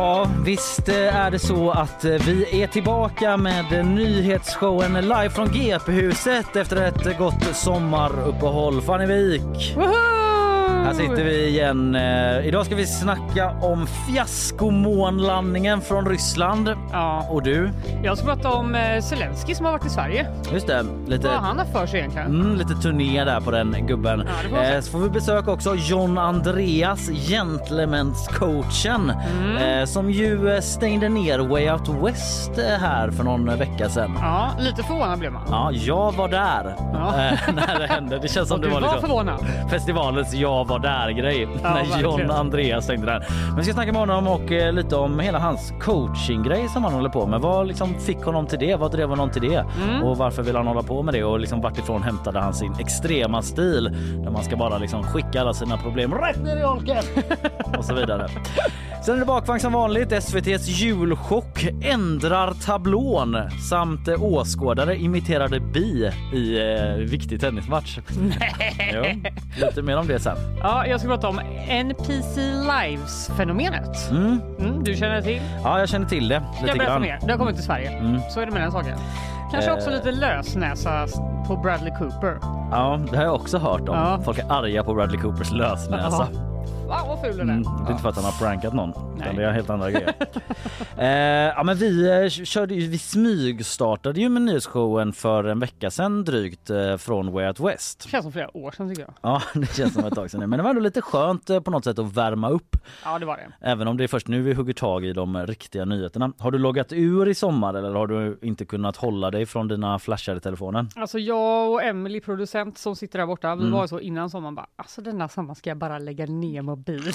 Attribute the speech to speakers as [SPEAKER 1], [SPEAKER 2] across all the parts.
[SPEAKER 1] Ja, visst eh, är det så att eh, vi är tillbaka med nyhetsshowen live från GP-huset efter ett gott sommaruppehåll. Fanny Wik. Här sitter vi igen. Eh, idag ska vi snacka om fiaskomånlandningen från Ryssland.
[SPEAKER 2] Ja.
[SPEAKER 1] Och du?
[SPEAKER 2] Jag ska prata om eh, Zelensky som har varit i Sverige.
[SPEAKER 1] Just det. Lite,
[SPEAKER 2] Vad han har för sig egentligen.
[SPEAKER 1] mm, lite turné där på den gubben.
[SPEAKER 2] Ja, får
[SPEAKER 1] eh, så får vi besöka också John Andreas, gentlemenscoachen,
[SPEAKER 2] Mm.
[SPEAKER 1] eh, som ju eh, stängde ner Way Out West här för någon vecka sedan.
[SPEAKER 2] Ja, lite förvånad blev man.
[SPEAKER 1] Ja, jag var där
[SPEAKER 2] Ja.
[SPEAKER 1] eh, när det hände. Det känns som
[SPEAKER 2] Och
[SPEAKER 1] det var
[SPEAKER 2] var
[SPEAKER 1] liksom
[SPEAKER 2] förvånad.
[SPEAKER 1] festivalens jag var där-grej
[SPEAKER 2] Ja,
[SPEAKER 1] när John. Andreas stängde den. Men vi ska snacka med honom och eh, lite om hela hans coaching-grej som han håller på med. Vad liksom fick honom till det? Vad drev honom till det?
[SPEAKER 2] Mm.
[SPEAKER 1] Och varför vill han hålla på med det? Och liksom vart ifrån hämtade han sin extrema stil där man ska bara liksom skicka alla sina problem rätt ner i holken och så vidare. Sen är det bakvagn som vanligt. SVTs julchock ändrar tablån samt eh, åskådare imiterade bi i eh, viktig tennismatch. jo, lite mer om det sen.
[SPEAKER 2] Ja, jag ska prata om NPC Lives-fenomenet.
[SPEAKER 1] Mm.
[SPEAKER 2] Mm, du känner till?
[SPEAKER 1] Ja, jag känner till det lite
[SPEAKER 2] Jag berättar mer. Det har kommit till Sverige.
[SPEAKER 1] Mm.
[SPEAKER 2] Så är det med den saken. Kanske
[SPEAKER 1] Eh.
[SPEAKER 2] också lite lösnäsa på Bradley Cooper.
[SPEAKER 1] Ja, det har jag också hört om.
[SPEAKER 2] Ja.
[SPEAKER 1] Folk är arga på Bradley Coopers lösnäsa.
[SPEAKER 2] Wow, vad ful den är.
[SPEAKER 1] Mm, det är inte för att han har prankat någon,
[SPEAKER 2] Nej.
[SPEAKER 1] det är helt andra grejer. eh, ja, men vi, eh, körde, vi smygstartade ju med nyhetsshowen för en vecka sedan drygt eh, från Way Out West.
[SPEAKER 2] Känns som flera år sedan tycker jag.
[SPEAKER 1] Ja, det känns som ett tag sedan nu. Men det var ändå lite skönt eh, på något sätt att värma upp.
[SPEAKER 2] Ja, det var det.
[SPEAKER 1] Även om det är först nu vi hugger tag i de riktiga nyheterna. Har du loggat ur i sommar eller har du inte kunnat hålla dig från dina flashar i telefonen?
[SPEAKER 2] Alltså jag och Emily producent som sitter där borta, vi
[SPEAKER 1] Mm.
[SPEAKER 2] var så innan sommaren bara, alltså denna sommar ska jag bara lägga ner mobilen.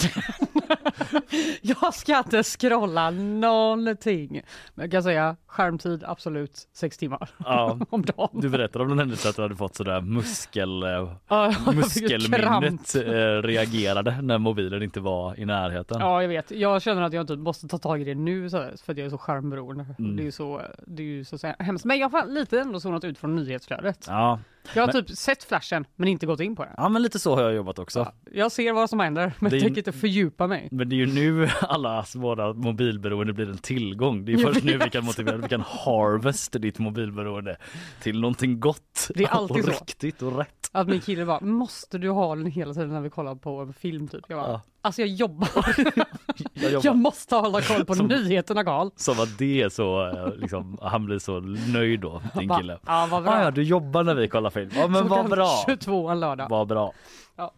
[SPEAKER 2] jag ska inte scrolla någonting. Men jag kan säga skärmtid absolut sex timmar
[SPEAKER 1] Ja.
[SPEAKER 2] om dagen.
[SPEAKER 1] Du berättade om den händelse att du hade fått sådär muskel, eh,
[SPEAKER 2] Ja,
[SPEAKER 1] muskelminnet eh, reagerade när mobilen inte var i närheten.
[SPEAKER 2] Ja, jag vet. Jag känner att jag typ måste ta tag i det nu för att jag är så skärmberoende.
[SPEAKER 1] Mm.
[SPEAKER 2] Det är ju så, det är ju så hemskt. Men jag har lite ändå zonat ut från nyhetsflödet.
[SPEAKER 1] Ja.
[SPEAKER 2] Jag har
[SPEAKER 1] Men-
[SPEAKER 2] typ sett flashen men inte gått in på den.
[SPEAKER 1] ja, men lite så har jag jobbat också.
[SPEAKER 2] Ja, Jag ser vad som händer men
[SPEAKER 1] Det är-
[SPEAKER 2] tänker inte fördjupa mig.
[SPEAKER 1] Men det är ju nu allas våra mobilberoende blir en tillgång. Det är först nu vi kan motivera, vi kan harvest ditt mobilberoende till någonting gott.
[SPEAKER 2] Det är alltid
[SPEAKER 1] och
[SPEAKER 2] så.
[SPEAKER 1] riktigt och rätt.
[SPEAKER 2] Att min kille bara, måste du ha den hela tiden när vi kollar på en film typ? Jag bara,
[SPEAKER 1] Ja.
[SPEAKER 2] alltså jag jobbar.
[SPEAKER 1] Jag jobbar.
[SPEAKER 2] jag måste hålla koll på
[SPEAKER 1] Som-
[SPEAKER 2] nyheterna Karl.
[SPEAKER 1] Som att det är så, eh, liksom, han blir så nöjd då, din kille.
[SPEAKER 2] Ja, vad bra.
[SPEAKER 1] Ah, ja, du jobbar när vi kollar film. Ja, men vad bra.
[SPEAKER 2] 22 en lördag.
[SPEAKER 1] Vad bra.
[SPEAKER 2] Ja.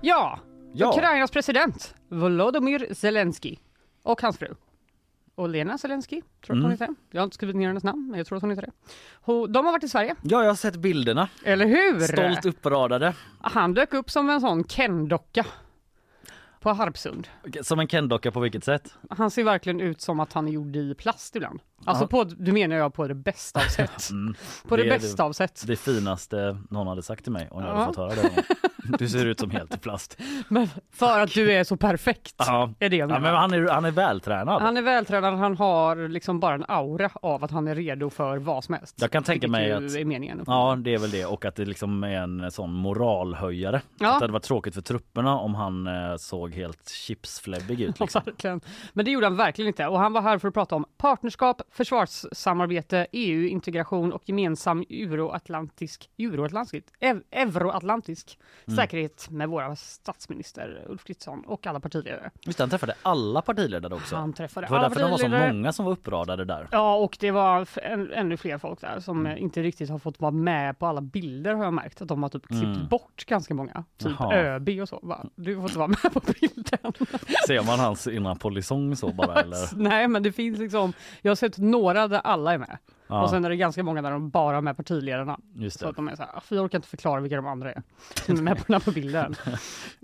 [SPEAKER 2] Ja,
[SPEAKER 1] Ja.
[SPEAKER 2] Ukrainas president Volodymyr Zelensky och hans fru. Och Lena Zelensky, tror jag
[SPEAKER 1] Mm.
[SPEAKER 2] hon heter. Jag har inte skrivit ner hennes namn, men jag tror att hon heter det. De har varit i Sverige,
[SPEAKER 1] Ja, jag har sett bilderna.
[SPEAKER 2] eller hur?
[SPEAKER 1] Stolt uppradade.
[SPEAKER 2] Han dök upp som en sån Ken-docka på Harpsund.
[SPEAKER 1] Som en Ken-docka på vilket sätt?
[SPEAKER 2] Han ser verkligen ut som att han är gjord i plast ibland. Alltså på, du menar jag på det bästa av sätt.
[SPEAKER 1] Mm.
[SPEAKER 2] På det,
[SPEAKER 1] Det
[SPEAKER 2] bästa av sätt.
[SPEAKER 1] Det finaste någon hade sagt till mig om jag
[SPEAKER 2] Ja.
[SPEAKER 1] hade fått höra det. Du ser ut som helt i plast.
[SPEAKER 2] Men för att du är så perfekt.
[SPEAKER 1] Ja.
[SPEAKER 2] Är det jag
[SPEAKER 1] Ja, men han är, han är vältränad.
[SPEAKER 2] Han är vältränad, han har liksom bara en aura av att han är redo för vad som helst.
[SPEAKER 1] Jag kan tänka mig att-
[SPEAKER 2] är meningen.
[SPEAKER 1] Ja, det är väl det och att det liksom är en sån moralhöjare.
[SPEAKER 2] Ja.
[SPEAKER 1] Att det hade varit tråkigt för trupperna om han eh, såg helt chipsfläbbig ut.
[SPEAKER 2] Ja,
[SPEAKER 1] Liksom.
[SPEAKER 2] verkligen. Men det gjorde han verkligen inte. Och han var här för att prata om partnerskap, försvarssamarbete, EU-integration och gemensam euroatlantisk, euroatlantisk, ev, euroatlantisk säkerhet med våra statsminister Ulf Kristersson och alla partiledare.
[SPEAKER 1] Det, han träffade alla partiledare också.
[SPEAKER 2] Han träffade
[SPEAKER 1] det var
[SPEAKER 2] alla
[SPEAKER 1] därför det var så
[SPEAKER 2] partiledare.
[SPEAKER 1] många som var uppradade där.
[SPEAKER 2] Ja, och det var än, ännu fler folk där som
[SPEAKER 1] Mm.
[SPEAKER 2] inte riktigt har fått vara med på alla bilder har jag märkt att de har typ klippt
[SPEAKER 1] Mm.
[SPEAKER 2] bort ganska många. Typ
[SPEAKER 1] Jaha.
[SPEAKER 2] ÖB och så. Va? Du får inte vara med på bilden.
[SPEAKER 1] Ser man hans innan polisong så bara eller?
[SPEAKER 2] Nej, men det finns liksom. Jag har sett några där alla är med
[SPEAKER 1] Ja,
[SPEAKER 2] och sen är det ganska många där de bara är med partiledarna.
[SPEAKER 1] just
[SPEAKER 2] Så
[SPEAKER 1] det.
[SPEAKER 2] att de är så här, "Ah, för jag orkar inte förklara vilka de andra är som är med på den här bilden.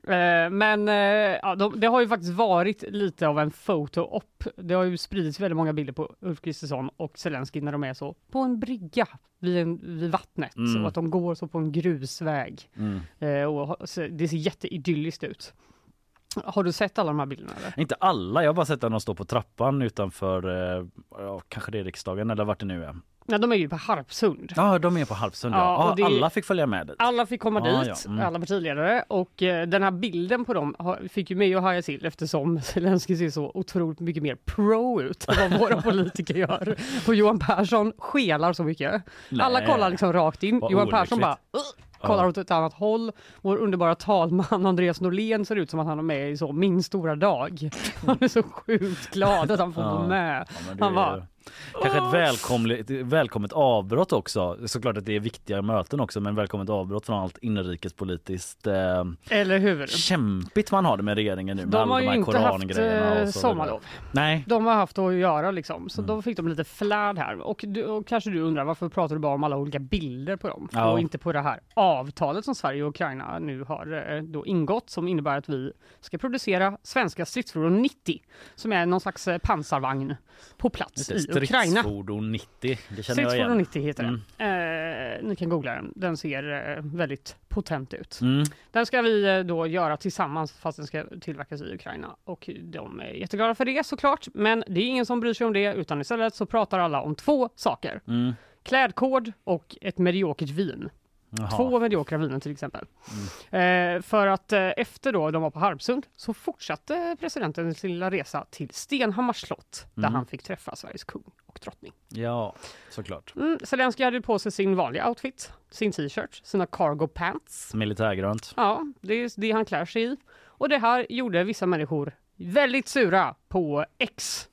[SPEAKER 2] Eh, men eh, ja, de, det har ju faktiskt varit lite av en photo-op. Det har ju spridits väldigt många bilder på Ulf Kristersson och Zelensky när de är så på en brygga vid, en, vid vattnet
[SPEAKER 1] Mm.
[SPEAKER 2] och att de går så på en grusväg.
[SPEAKER 1] Mm.
[SPEAKER 2] Eh, och så det ser jätteidylliskt ut. Har du sett alla de här bilderna eller?
[SPEAKER 1] Inte alla, jag har bara sett att de står på trappan utanför, eh, ja, kanske det är riksdagen eller vart det nu är.
[SPEAKER 2] Nej, de är ju på Harpsund.
[SPEAKER 1] Ja, de är på Harpsund
[SPEAKER 2] Ja,
[SPEAKER 1] ja. ja Alla fick följa med dit.
[SPEAKER 2] Alla fick komma
[SPEAKER 1] Ah,
[SPEAKER 2] dit,
[SPEAKER 1] ja. Mm.
[SPEAKER 2] alla partiledare och eh, den här bilden på dem har, fick ju mig att haja till eftersom Zelenskyj ser så otroligt mycket mer pro ut än vad våra politiker gör. Och Johan Persson skelar så mycket. Alla
[SPEAKER 1] Nej.
[SPEAKER 2] kollar liksom rakt in.
[SPEAKER 1] Vad
[SPEAKER 2] Johan Persson bara
[SPEAKER 1] olyckligt.
[SPEAKER 2] Kollar
[SPEAKER 1] Ja.
[SPEAKER 2] åt ett annat håll. Vår underbara talman Andreas Norlén ser ut som att han är med i så Min stora dag. Han är så sjukt glad att han får
[SPEAKER 1] Ja.
[SPEAKER 2] vara med.
[SPEAKER 1] Ja,
[SPEAKER 2] Han
[SPEAKER 1] ju Kanske ett välkommet, välkommet avbrott också. Såklart att det är viktiga möten också men välkommet avbrott från allt inrikespolitiskt eh,
[SPEAKER 2] Eller hur?
[SPEAKER 1] kämpigt man har det med regeringen nu
[SPEAKER 2] De har ju inte haft eh, sommarlov.
[SPEAKER 1] Nej,
[SPEAKER 2] De har haft att göra liksom, så
[SPEAKER 1] Mm.
[SPEAKER 2] då fick de lite flärd här. Och, du, och kanske du undrar varför pratar du bara om alla olika bilder på dem
[SPEAKER 1] Ja.
[SPEAKER 2] och inte på det här avtalet som Sverige och Ukraina nu har eh, då ingått som innebär att vi ska producera svenska stridsfordon 90 som är någon slags eh, pansarvagn på plats i Ukraina.
[SPEAKER 1] stridsfordon 90. Det känner jag
[SPEAKER 2] Stridsfordon
[SPEAKER 1] igen.
[SPEAKER 2] 90 heter
[SPEAKER 1] Mm.
[SPEAKER 2] det. Eh, ni kan googla den. Den ser eh, väldigt potent ut.
[SPEAKER 1] Mm.
[SPEAKER 2] Den ska vi eh, då göra tillsammans fast den ska tillverkas i Ukraina. Och de är jätteglada för det såklart. Men det är ingen som bryr sig om det utan istället så pratar alla om två saker.
[SPEAKER 1] Mm.
[SPEAKER 2] Klädkod och ett mediokert vin.
[SPEAKER 1] Jaha.
[SPEAKER 2] Två mediokra viner till exempel. Eh, för att eh, efter då de var på Harpsund så fortsatte presidenten sin lilla resa till Stenhammars slott där
[SPEAKER 1] Mm.
[SPEAKER 2] han fick träffa Sveriges kung och drottning.
[SPEAKER 1] Ja, såklart.
[SPEAKER 2] Mm, Zelenskyj hade på sig sin vanliga outfit, sin t-shirt, sina cargo pants.
[SPEAKER 1] Militärgrönt.
[SPEAKER 2] Ja, det är det han klär sig i. Och det här gjorde vissa människor väldigt sura på X.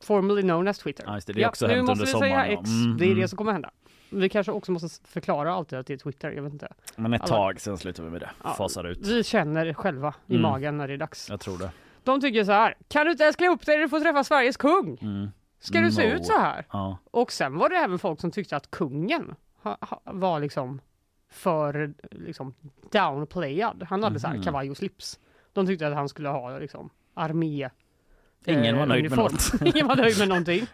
[SPEAKER 2] Formerly known as Twitter.
[SPEAKER 1] Ja, är också
[SPEAKER 2] nu måste vi säga
[SPEAKER 1] sommaren, ja.
[SPEAKER 2] X.
[SPEAKER 1] Mm,
[SPEAKER 2] det är
[SPEAKER 1] mm.
[SPEAKER 2] det som kommer hända. Vi kanske också måste förklara att det är Twitter, jag vet inte.
[SPEAKER 1] Men ett
[SPEAKER 2] Alla-
[SPEAKER 1] tag sen slutar vi med det.
[SPEAKER 2] Ja,
[SPEAKER 1] Fasar ut.
[SPEAKER 2] Vi känner själva i
[SPEAKER 1] Mm.
[SPEAKER 2] magen när det är dags.
[SPEAKER 1] Jag tror det.
[SPEAKER 2] De tycker så här, kan du inte ens klä upp dig när du får träffa Sveriges kung?
[SPEAKER 1] Mm.
[SPEAKER 2] Ska du se
[SPEAKER 1] No.
[SPEAKER 2] ut så här?
[SPEAKER 1] Ja.
[SPEAKER 2] Och sen var det även folk som tyckte att kungen var liksom för liksom downplayad. Han hade så här
[SPEAKER 1] Mhm.
[SPEAKER 2] kavaj och slips. De tyckte att han skulle ha liksom armé
[SPEAKER 1] Ingen
[SPEAKER 2] eh,
[SPEAKER 1] var nöjd med
[SPEAKER 2] uniform. Ingen var nöjd med någonting.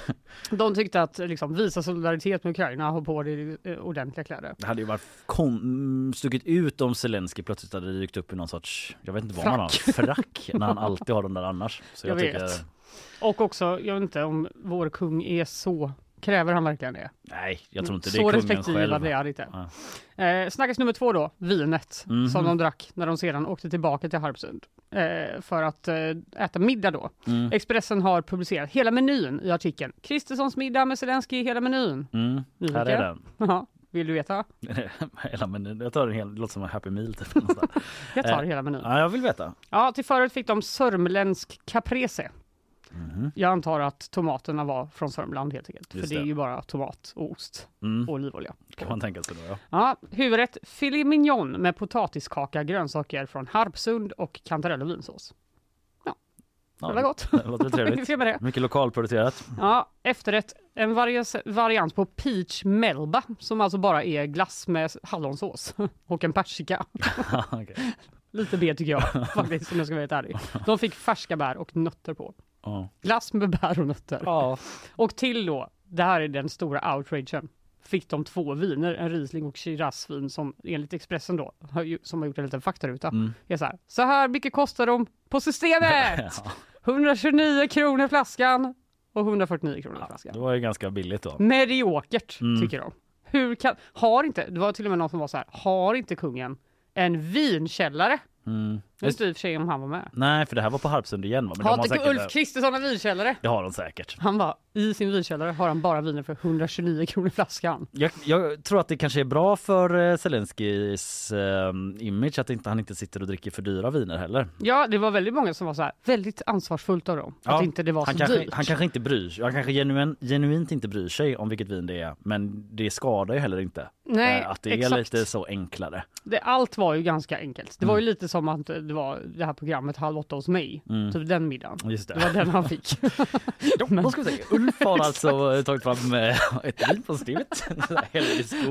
[SPEAKER 2] De tyckte att liksom, visa solidaritet med Ukraina, ha på dig eh, ordentliga kläder.
[SPEAKER 1] Det hade ju varit kom, mm, stuckit ut om Zelensky plötsligt hade dykt upp i någon sorts, jag vet inte vad man har, frack när han alltid har den där annars. Så
[SPEAKER 2] Jag
[SPEAKER 1] tycker,
[SPEAKER 2] vet. Och också, jag vet inte om vår kung är så, kräver han verkligen det?
[SPEAKER 1] Nej, jag tror inte det
[SPEAKER 2] så
[SPEAKER 1] själv.
[SPEAKER 2] blir han inte.
[SPEAKER 1] Ja.
[SPEAKER 2] Eh, snackis nummer två då, vinet
[SPEAKER 1] Mhm.
[SPEAKER 2] som de drack när de sedan åkte tillbaka till Harpsund eh, för att eh, äta middag då.
[SPEAKER 1] Mm.
[SPEAKER 2] Expressen har publicerat hela menyn i artikeln. Kristerssons middag med Zelenskyj, hela menyn.
[SPEAKER 1] Mm. Här är den.
[SPEAKER 2] Jaha, vill du veta?
[SPEAKER 1] Hela menyn. Jag tar en hel, det låter som en happy meal typ.
[SPEAKER 2] Jag tar
[SPEAKER 1] Eh,
[SPEAKER 2] hela menyn.
[SPEAKER 1] ja, jag vill veta.
[SPEAKER 2] Ja, till förrätt fick de sörmländsk caprese.
[SPEAKER 1] Mhm.
[SPEAKER 2] Jag antar att tomaterna var från Sörmland helt enkelt.
[SPEAKER 1] Just
[SPEAKER 2] för det är
[SPEAKER 1] det.
[SPEAKER 2] ju bara tomat och ost
[SPEAKER 1] Mm.
[SPEAKER 2] och olivolja.
[SPEAKER 1] Kan man tänka sig då ja.
[SPEAKER 2] Ja, huvudrätt filet mignon med potatiskaka, grönsaker från Harpsund och kantarell och vinsås.
[SPEAKER 1] ja
[SPEAKER 2] Det var gott.
[SPEAKER 1] Det låter trevligt.
[SPEAKER 2] med det.
[SPEAKER 1] Mycket lokalproducerat.
[SPEAKER 2] Ja, efterrätt. En variant på peach melba som alltså bara är glass med hallonsås och en persika.
[SPEAKER 1] Okej.
[SPEAKER 2] Lite B tycker jag faktiskt om jag ska vara helt ärlig. De fick färska bär och nötter på.
[SPEAKER 1] Ja.
[SPEAKER 2] Glass med bär och nötter.
[SPEAKER 1] Ja.
[SPEAKER 2] Och till då, det här är den stora outragen, fick de två viner, en Riesling och Shirazvin som enligt Expressen då, har ju, som har gjort en liten faktaruta,
[SPEAKER 1] Mm.
[SPEAKER 2] är så här. Så här mycket kostar de på systemet!
[SPEAKER 1] Ja.
[SPEAKER 2] 129 kronor flaskan och 149 kronor flaskan.
[SPEAKER 1] Det var ju ganska billigt då.
[SPEAKER 2] Mediokert
[SPEAKER 1] Mm.
[SPEAKER 2] tycker de. Hur kan, har inte, det var till och med någon som var så här, har inte kungen en vinkällare?
[SPEAKER 1] Mm.
[SPEAKER 2] Jag vet i och för sig om han var med.
[SPEAKER 1] Nej, för det här var på Harpsund igen va? Men
[SPEAKER 2] Har inte
[SPEAKER 1] säkert,
[SPEAKER 2] Ulf Kristersson en vinkällare?
[SPEAKER 1] Det har de säkert.
[SPEAKER 2] Han bara, i sin vinkällare har han bara viner för 129 kronor flaskan.
[SPEAKER 1] Jag, jag tror att det kanske är bra för eh, Zelenskis eh, image att inte, han inte sitter och dricker för dyra viner heller.
[SPEAKER 2] Ja, det var väldigt många som var så här, väldigt ansvarsfullt av dem.
[SPEAKER 1] Ja,
[SPEAKER 2] att inte det var
[SPEAKER 1] Han
[SPEAKER 2] så
[SPEAKER 1] kanske,
[SPEAKER 2] dyrt.
[SPEAKER 1] han kanske inte bryr sig, han kanske genuin, genuint inte bryr sig om vilket vin det är men det skadar ju heller inte.
[SPEAKER 2] Nej,
[SPEAKER 1] Eh, att det
[SPEAKER 2] exakt.
[SPEAKER 1] är lite så enklare.
[SPEAKER 2] Det, allt var ju ganska enkelt. Det var
[SPEAKER 1] Mm.
[SPEAKER 2] ju lite som att det var det här programmet Halv åtta hos mig.
[SPEAKER 1] Mm.
[SPEAKER 2] Typ den middagen.
[SPEAKER 1] Just det.
[SPEAKER 2] Det var den han fick.
[SPEAKER 1] Ja, då ska vi se. Ulf har alltså tagit fram eh, ett vin på skrivet.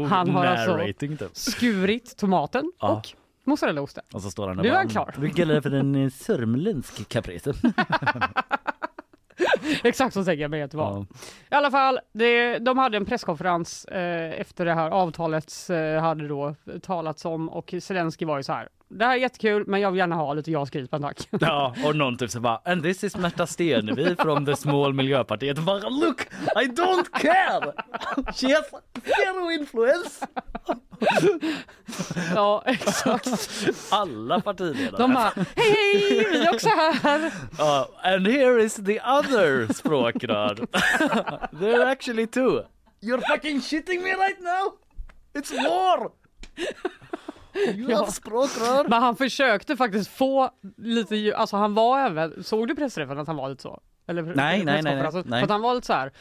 [SPEAKER 2] Han har alltså-
[SPEAKER 1] narrating typ.
[SPEAKER 2] Skurit tomaten
[SPEAKER 1] Ja.
[SPEAKER 2] och mozzarellaosten.
[SPEAKER 1] Och så står han där
[SPEAKER 2] Nu är klar.
[SPEAKER 1] Vi kallar det för en eh, sörmländsk caprese.
[SPEAKER 2] Exakt så tänker jag mig att det var.
[SPEAKER 1] Ja.
[SPEAKER 2] I alla fall, det, de hade en presskonferens eh, efter det här avtalet eh, hade då talats om och Zelensky var ju så här. Det här är jättekul men jag vill gärna ha lite ja-skriven tack.
[SPEAKER 1] Ja, och någon typ så bara and this is Märta Stenevi from the small Miljöpartiet. Bara look, I don't care! She has zero influence!
[SPEAKER 2] ja exakt.
[SPEAKER 1] Alla partiledare.
[SPEAKER 2] De bara hej hej vi är också här.
[SPEAKER 1] Ja, and here is the other språkrör. There are actually two. You're fucking shitting me right now! It's war!
[SPEAKER 2] Ja.
[SPEAKER 1] språkrör.
[SPEAKER 2] Men han försökte faktiskt få lite, ju- alltså han var även, såg du pressreferensen att han var lite så? Eller
[SPEAKER 1] Nej, nej, nej, nej,
[SPEAKER 2] presskonferensen?
[SPEAKER 1] nej.
[SPEAKER 2] För Att han var lite så här.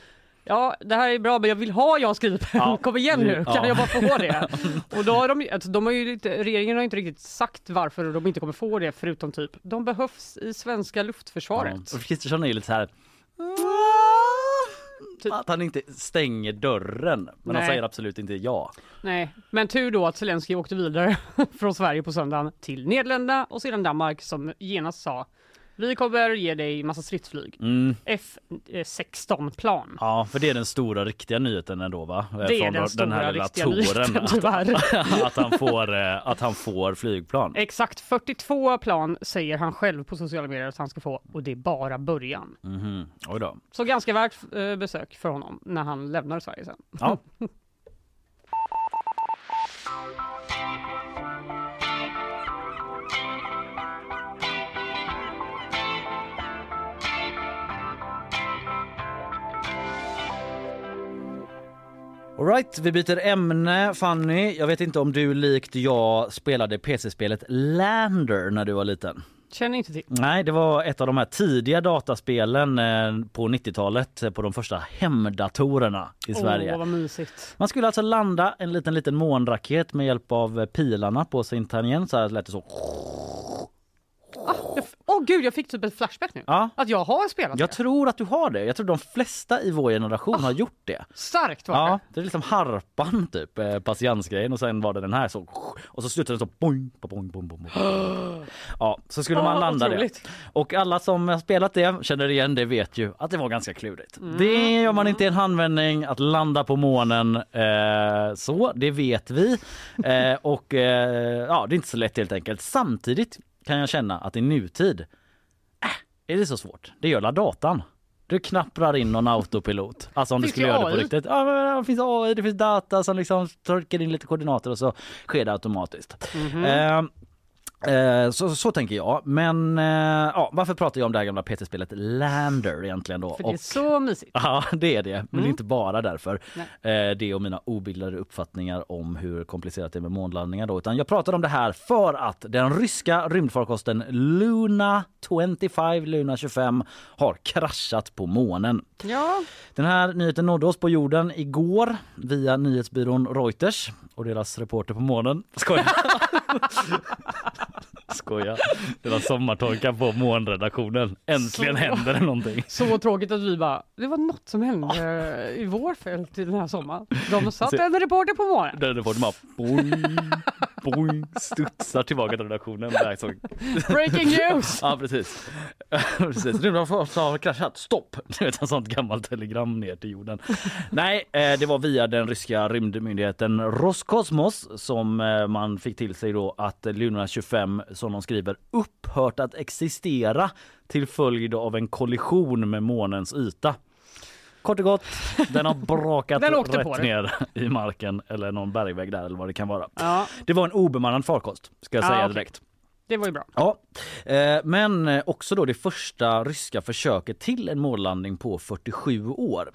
[SPEAKER 2] Ja, det här är bra, men jag vill ha jag skriver.
[SPEAKER 1] Ja.
[SPEAKER 2] Kom igen nu,
[SPEAKER 1] Ja.
[SPEAKER 2] kan jag bara få det? Och då har de, alltså, de har ju inte, regeringen har inte riktigt sagt varför de inte kommer få det, förutom typ, de behövs i svenska luftförsvaret.
[SPEAKER 1] Ulf Kristersson är ju lite så här.
[SPEAKER 2] Typ.
[SPEAKER 1] Att han inte stänger dörren. Men han
[SPEAKER 2] Nej.
[SPEAKER 1] säger absolut inte ja.
[SPEAKER 2] Nej, men tur då att Zelensky åkte vidare från Sverige på söndagen till Nederländerna och sedan Danmark som genast sa vi kommer ge dig massa stridsflyg.
[SPEAKER 1] Mm.
[SPEAKER 2] F16-plan.
[SPEAKER 1] Ja, för det är den stora riktiga nyheten ändå va?
[SPEAKER 2] Det är
[SPEAKER 1] Från
[SPEAKER 2] den
[SPEAKER 1] då-
[SPEAKER 2] stora riktiga nyheten tyvärr.
[SPEAKER 1] att, han får, eh, att han får flygplan.
[SPEAKER 2] Exakt 42 plan säger han själv på sociala medier att han ska få och det är bara början.
[SPEAKER 1] Oj då.
[SPEAKER 2] Så ganska värt eh, besök för honom när han lämnar Sverige sen.
[SPEAKER 1] Ja. Alright, vi byter ämne Fanny. Jag vet inte om du likt jag spelade PC-spelet Lander när du var liten.
[SPEAKER 2] Känner inte till.
[SPEAKER 1] Nej, det var ett av de här tidiga dataspelen eh, på 90-talet eh, på de första hemdatorerna i Sverige.
[SPEAKER 2] Åh vad mysigt.
[SPEAKER 1] Man skulle alltså landa en liten liten månraket med hjälp av eh, pilarna på sin tangent så här lät det så.
[SPEAKER 2] Jag f- Åh gud jag fick typ ett flashback nu.
[SPEAKER 1] Ja,
[SPEAKER 2] Att jag har spelat
[SPEAKER 1] jag
[SPEAKER 2] det.
[SPEAKER 1] tror att du har det. Jag tror de flesta i vår generation har gjort det.
[SPEAKER 2] Starkt var
[SPEAKER 1] Ja,
[SPEAKER 2] det.
[SPEAKER 1] det är liksom harpan typ, eh, patiensgrejen och sen var det den här så och så slutade den så boing, boing, boing, boing. Ja, så skulle man
[SPEAKER 2] Åh,
[SPEAKER 1] landa
[SPEAKER 2] otroligt.
[SPEAKER 1] det. Och alla som har spelat det känner igen det vet ju att det var ganska klurigt. Det gör man inte i en handvändning att landa på månen. Eh, så, det vet vi. Eh, och eh, ja, det är inte så lätt helt enkelt. Samtidigt kan jag känna att i nutid äh, är det så svårt. Det gör la datan. Du knapprar in någon autopilot. Alltså om du skulle göra det på riktigt. Ja, men det finns AI, det finns data som liksom trycker in lite koordinater och så sker det automatiskt.
[SPEAKER 2] Mhm.
[SPEAKER 1] Eh, Eh, så, så tänker jag. Men eh, ja, varför pratar jag om det här gamla PT-spelet Lander egentligen då?
[SPEAKER 2] För det är så mysigt.
[SPEAKER 1] Ja, det är det. Men det är
[SPEAKER 2] Mm.
[SPEAKER 1] inte bara därför. Eh, det och mina obildade uppfattningar om hur komplicerat det är med månlandningar då. Utan jag pratar om det här för att den ryska rymdfarkosten Luna 25, Luna 25 har kraschat på månen.
[SPEAKER 2] Ja,
[SPEAKER 1] Den här nyheten nådde oss på jorden igår via nyhetsbyrån Reuters och deras reporter på månen. Skoja. Skoja. Deras sommartorka på månredaktionen. Äntligen
[SPEAKER 2] Så-
[SPEAKER 1] händer det någonting.
[SPEAKER 2] så tråkigt att vi bara, det var något som hände i vår fält i den här sommaren. De satt
[SPEAKER 1] Så-
[SPEAKER 2] en reporter på morgonen.
[SPEAKER 1] Den reportern bara boing, boing, studsar tillbaka till redaktionen.
[SPEAKER 2] Breaking news!
[SPEAKER 1] Ja precis. precis. Nu har kraschat. Stopp! Du vet en sånt gammalt telegram ner till jorden. Nej, eh, det var via den ryska rymdmyndigheten Roskosmos som eh, man fick till sig då att Luna 25 som de skriver upphört att existera till följd av en kollision med månens yta. Kort och gott, den har brakat
[SPEAKER 2] Den
[SPEAKER 1] rätt ner i marken eller någon bergvägg där eller vad det kan vara.
[SPEAKER 2] Ja,
[SPEAKER 1] Det var en obemannad farkost ska jag
[SPEAKER 2] Ja,
[SPEAKER 1] säga
[SPEAKER 2] okej.
[SPEAKER 1] direkt.
[SPEAKER 2] Det var ju bra.
[SPEAKER 1] Ja, eh, men också då det första ryska försöket till en månlandning på 47 år.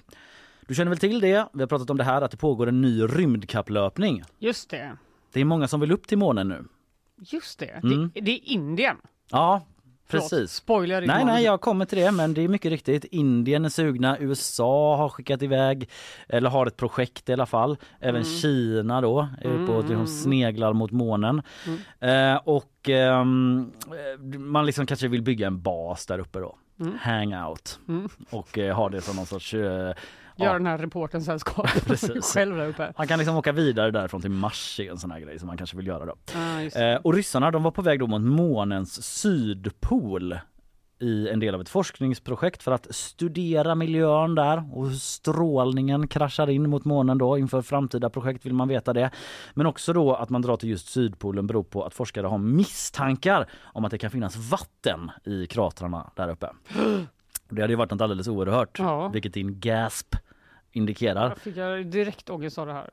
[SPEAKER 1] Du känner väl till det? Vi har pratat om det här att det pågår en ny rymdkapplöpning.
[SPEAKER 2] Just det.
[SPEAKER 1] Det är många som vill upp till månen nu.
[SPEAKER 2] Just det.
[SPEAKER 1] Mm.
[SPEAKER 2] Det, det är Indien.
[SPEAKER 1] Ja,
[SPEAKER 2] Förlåt,
[SPEAKER 1] precis.
[SPEAKER 2] Spoiler.
[SPEAKER 1] Nej,
[SPEAKER 2] imorgon.
[SPEAKER 1] nej, jag kommer till det, men det är mycket riktigt. Indien är sugna, USA har skickat iväg, eller har ett projekt i alla fall. Även
[SPEAKER 2] Mm.
[SPEAKER 1] Kina då, är på liksom sneglar mot månen.
[SPEAKER 2] Mm.
[SPEAKER 1] Eh, och eh, man liksom kanske vill bygga en bas där uppe då.
[SPEAKER 2] Mm.
[SPEAKER 1] Hangout.
[SPEAKER 2] Mm.
[SPEAKER 1] Och eh, ha det som någon sorts... Eh,
[SPEAKER 2] Gör
[SPEAKER 1] ja.
[SPEAKER 2] den här reporten sällskap. Själv där uppe.
[SPEAKER 1] Man kan liksom åka vidare därifrån till Mars är en sån här grej som man kanske vill göra då.
[SPEAKER 2] Ah.
[SPEAKER 1] Eh, och ryssarna de var på väg då mot månens sydpol i en del av ett forskningsprojekt för att studera miljön där och hur strålningen kraschar in mot månen då inför framtida projekt vill man veta det. Men också då att man drar till just Sydpolen beror på att forskare har misstankar om att det kan finnas vatten i kratrarna där uppe. Det hade ju varit något alldeles oerhört,
[SPEAKER 2] Ja.
[SPEAKER 1] vilket din gasp indikerar.
[SPEAKER 2] Jag fick jag direkt ångest av det här.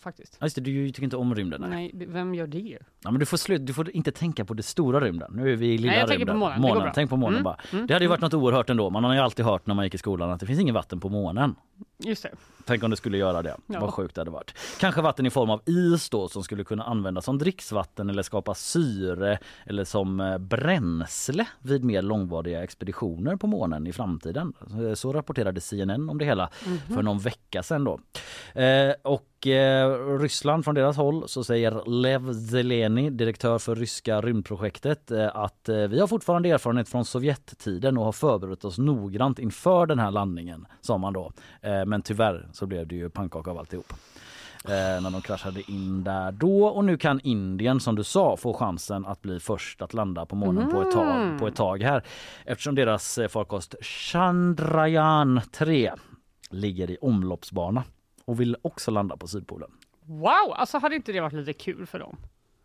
[SPEAKER 2] Faktiskt.
[SPEAKER 1] Ja, just det, du tycker inte om rymden. Nej.
[SPEAKER 2] Vem gör det?
[SPEAKER 1] Ja, men du får, slut, du får inte tänka på det stora rymden. Nu är vi i lilla
[SPEAKER 2] Nej, jag tänker
[SPEAKER 1] rymden.
[SPEAKER 2] på månen. Bra.
[SPEAKER 1] Tänk på månen
[SPEAKER 2] Mm,
[SPEAKER 1] bara.
[SPEAKER 2] mm,
[SPEAKER 1] Det hade ju varit något oerhört ändå. Man har ju alltid hört när man gick i skolan att det finns ingen vatten på månen.
[SPEAKER 2] Just det.
[SPEAKER 1] Tänk om det skulle göra det.
[SPEAKER 2] Ja.
[SPEAKER 1] Vad sjukt det hade varit. Kanske vatten i form av is då som skulle kunna användas som dricksvatten eller skapa syre eller som eh, bränsle vid mer långvariga expeditioner på månen i framtiden. Eh, Så rapporterade CNN om det hela
[SPEAKER 2] Mhm.
[SPEAKER 1] för någon vecka sedan då. Eh, och eh, Ryssland från deras håll så säger Lev Zeleny, direktör för ryska rymdprojektet, eh, att vi har fortfarande erfarenhet från Sovjettiden och har förberett oss noggrant inför den här landningen, sa man då. Men tyvärr så blev det ju pannkaka av alltihop. Eh, när de kraschade in där då och nu kan Indien som du sa få chansen att bli först att landa på månen på, ett tag, på ett tag här eftersom deras eh, farkost Chandrayaan 3 ligger i omloppsbana och vill också landa på Sydpolen.
[SPEAKER 2] Wow, alltså hade inte det varit lite kul för dem?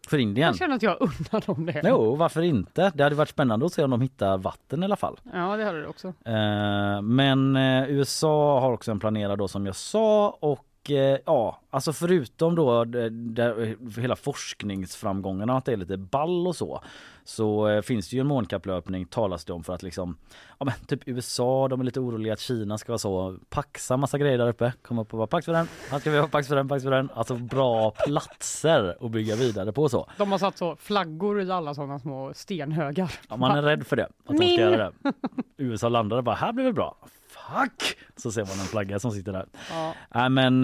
[SPEAKER 1] För Indien?
[SPEAKER 2] Jag känner att jag unnar dem det.
[SPEAKER 1] Jo, varför inte? Det hade varit spännande att se om de hittar vatten i alla fall.
[SPEAKER 2] Ja, det hade det också.
[SPEAKER 1] Eh, men eh, USA har också en planerad då som jag sa och ja, alltså förutom då det, hela forskningsframgångarna att det är lite ball och så så eh, finns det ju en månkapplöpning talas det om för att liksom ja men typ USA de är lite oroliga att Kina ska vara så paxa massa grejer där uppe komma upp och vara pax för den, här ska vi ha pax för den, pax för den alltså bra platser att bygga vidare på så.
[SPEAKER 2] De har satt så flaggor i alla sådana små stenhögar.
[SPEAKER 1] Ja, man är rädd för det. Att de ska göra det. USA landade bara, här blir det bra. Fuck! Så ser man en flagga som sitter där.
[SPEAKER 2] Ja.
[SPEAKER 1] Nej men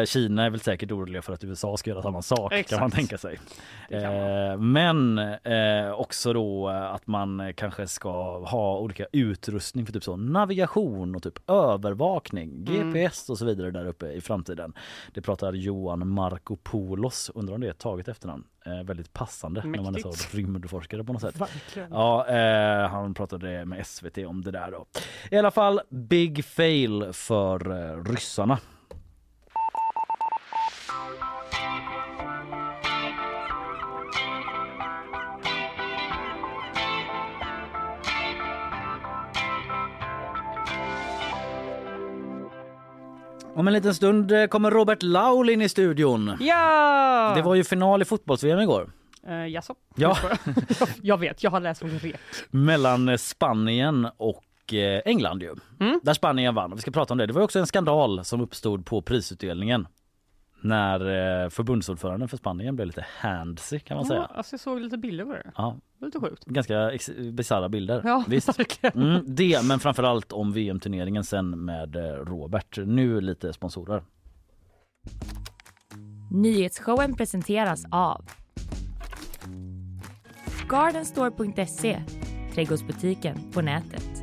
[SPEAKER 1] eh, Kina är väl säkert oroliga för att USA ska göra samma sak kan
[SPEAKER 2] Exakt.
[SPEAKER 1] man tänka sig.
[SPEAKER 2] Kan
[SPEAKER 1] Eh, men eh, också då att man kanske ska ha olika utrustning för typ så navigation och typ övervakning,
[SPEAKER 2] Mm.
[SPEAKER 1] GPS och så vidare där uppe i framtiden. Det pratar Johan Markopoulos, undrar om det är taget efternamn. Eh, väldigt passande när man är så
[SPEAKER 2] Mäktigt.
[SPEAKER 1] rymdforskare på något sätt.
[SPEAKER 2] Verkligen.
[SPEAKER 1] Ja, eh, han pratade med SVT om det där då. I alla fall big fail för eh, ryssarna. Om en liten stund eh, kommer Robert Laul in i studion.
[SPEAKER 2] Ja!
[SPEAKER 1] Det var ju final i fotbolls-VM igår.
[SPEAKER 2] Uh, jaså?
[SPEAKER 1] Ja.
[SPEAKER 2] Jag, vet, jag har läst om det.
[SPEAKER 1] mellan Spanien och eh, England ju.
[SPEAKER 2] Mm.
[SPEAKER 1] Där Spanien vann. Vi ska prata om det. Det var också en skandal som uppstod på prisutdelningen. När eh, förbundsordföranden för Spanien blev lite handsy kan man
[SPEAKER 2] Ja,
[SPEAKER 1] säga.
[SPEAKER 2] alltså jag såg lite bilder på det.
[SPEAKER 1] Ja,
[SPEAKER 2] Det lite sjukt.
[SPEAKER 1] ganska ex- bisarra bilder.
[SPEAKER 2] Ja,
[SPEAKER 1] Visst.
[SPEAKER 2] verkligen.
[SPEAKER 1] Mm, det, men framförallt om VM-turneringen sen med eh, Robert. Nu lite sponsorer.
[SPEAKER 3] Nyhetsshowen presenteras av Gardenstore.se, trädgårdsbutiken på nätet.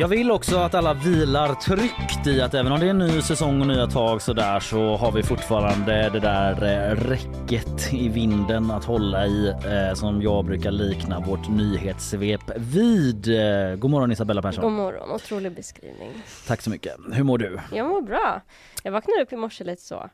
[SPEAKER 1] Jag vill också att alla vilar tryggt i att även om det är en ny säsong och nya tag så där så har vi fortfarande det där eh, räcket i vinden att hålla i eh, som jag brukar likna vårt nyhetssvep vid. Eh, god morgon Isabella Persson.
[SPEAKER 4] God morgon, otrolig beskrivning.
[SPEAKER 1] Tack så mycket. Hur mår du?
[SPEAKER 4] Jag mår bra. Jag vaknade upp i morse lite så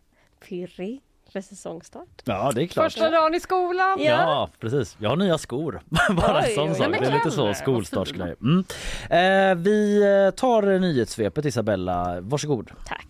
[SPEAKER 4] pirrig för säsongstart.
[SPEAKER 1] Ja, det är klart.
[SPEAKER 2] Första dagen i skolan!
[SPEAKER 4] Ja.
[SPEAKER 1] Ja, precis. Jag har nya skor. Bara en sån
[SPEAKER 4] oj,
[SPEAKER 1] sak. Det är lite så skolstartsgrej. Mm. Eh, vi eh, tar nyhetssvepet Isabella. Varsågod.
[SPEAKER 4] Tack.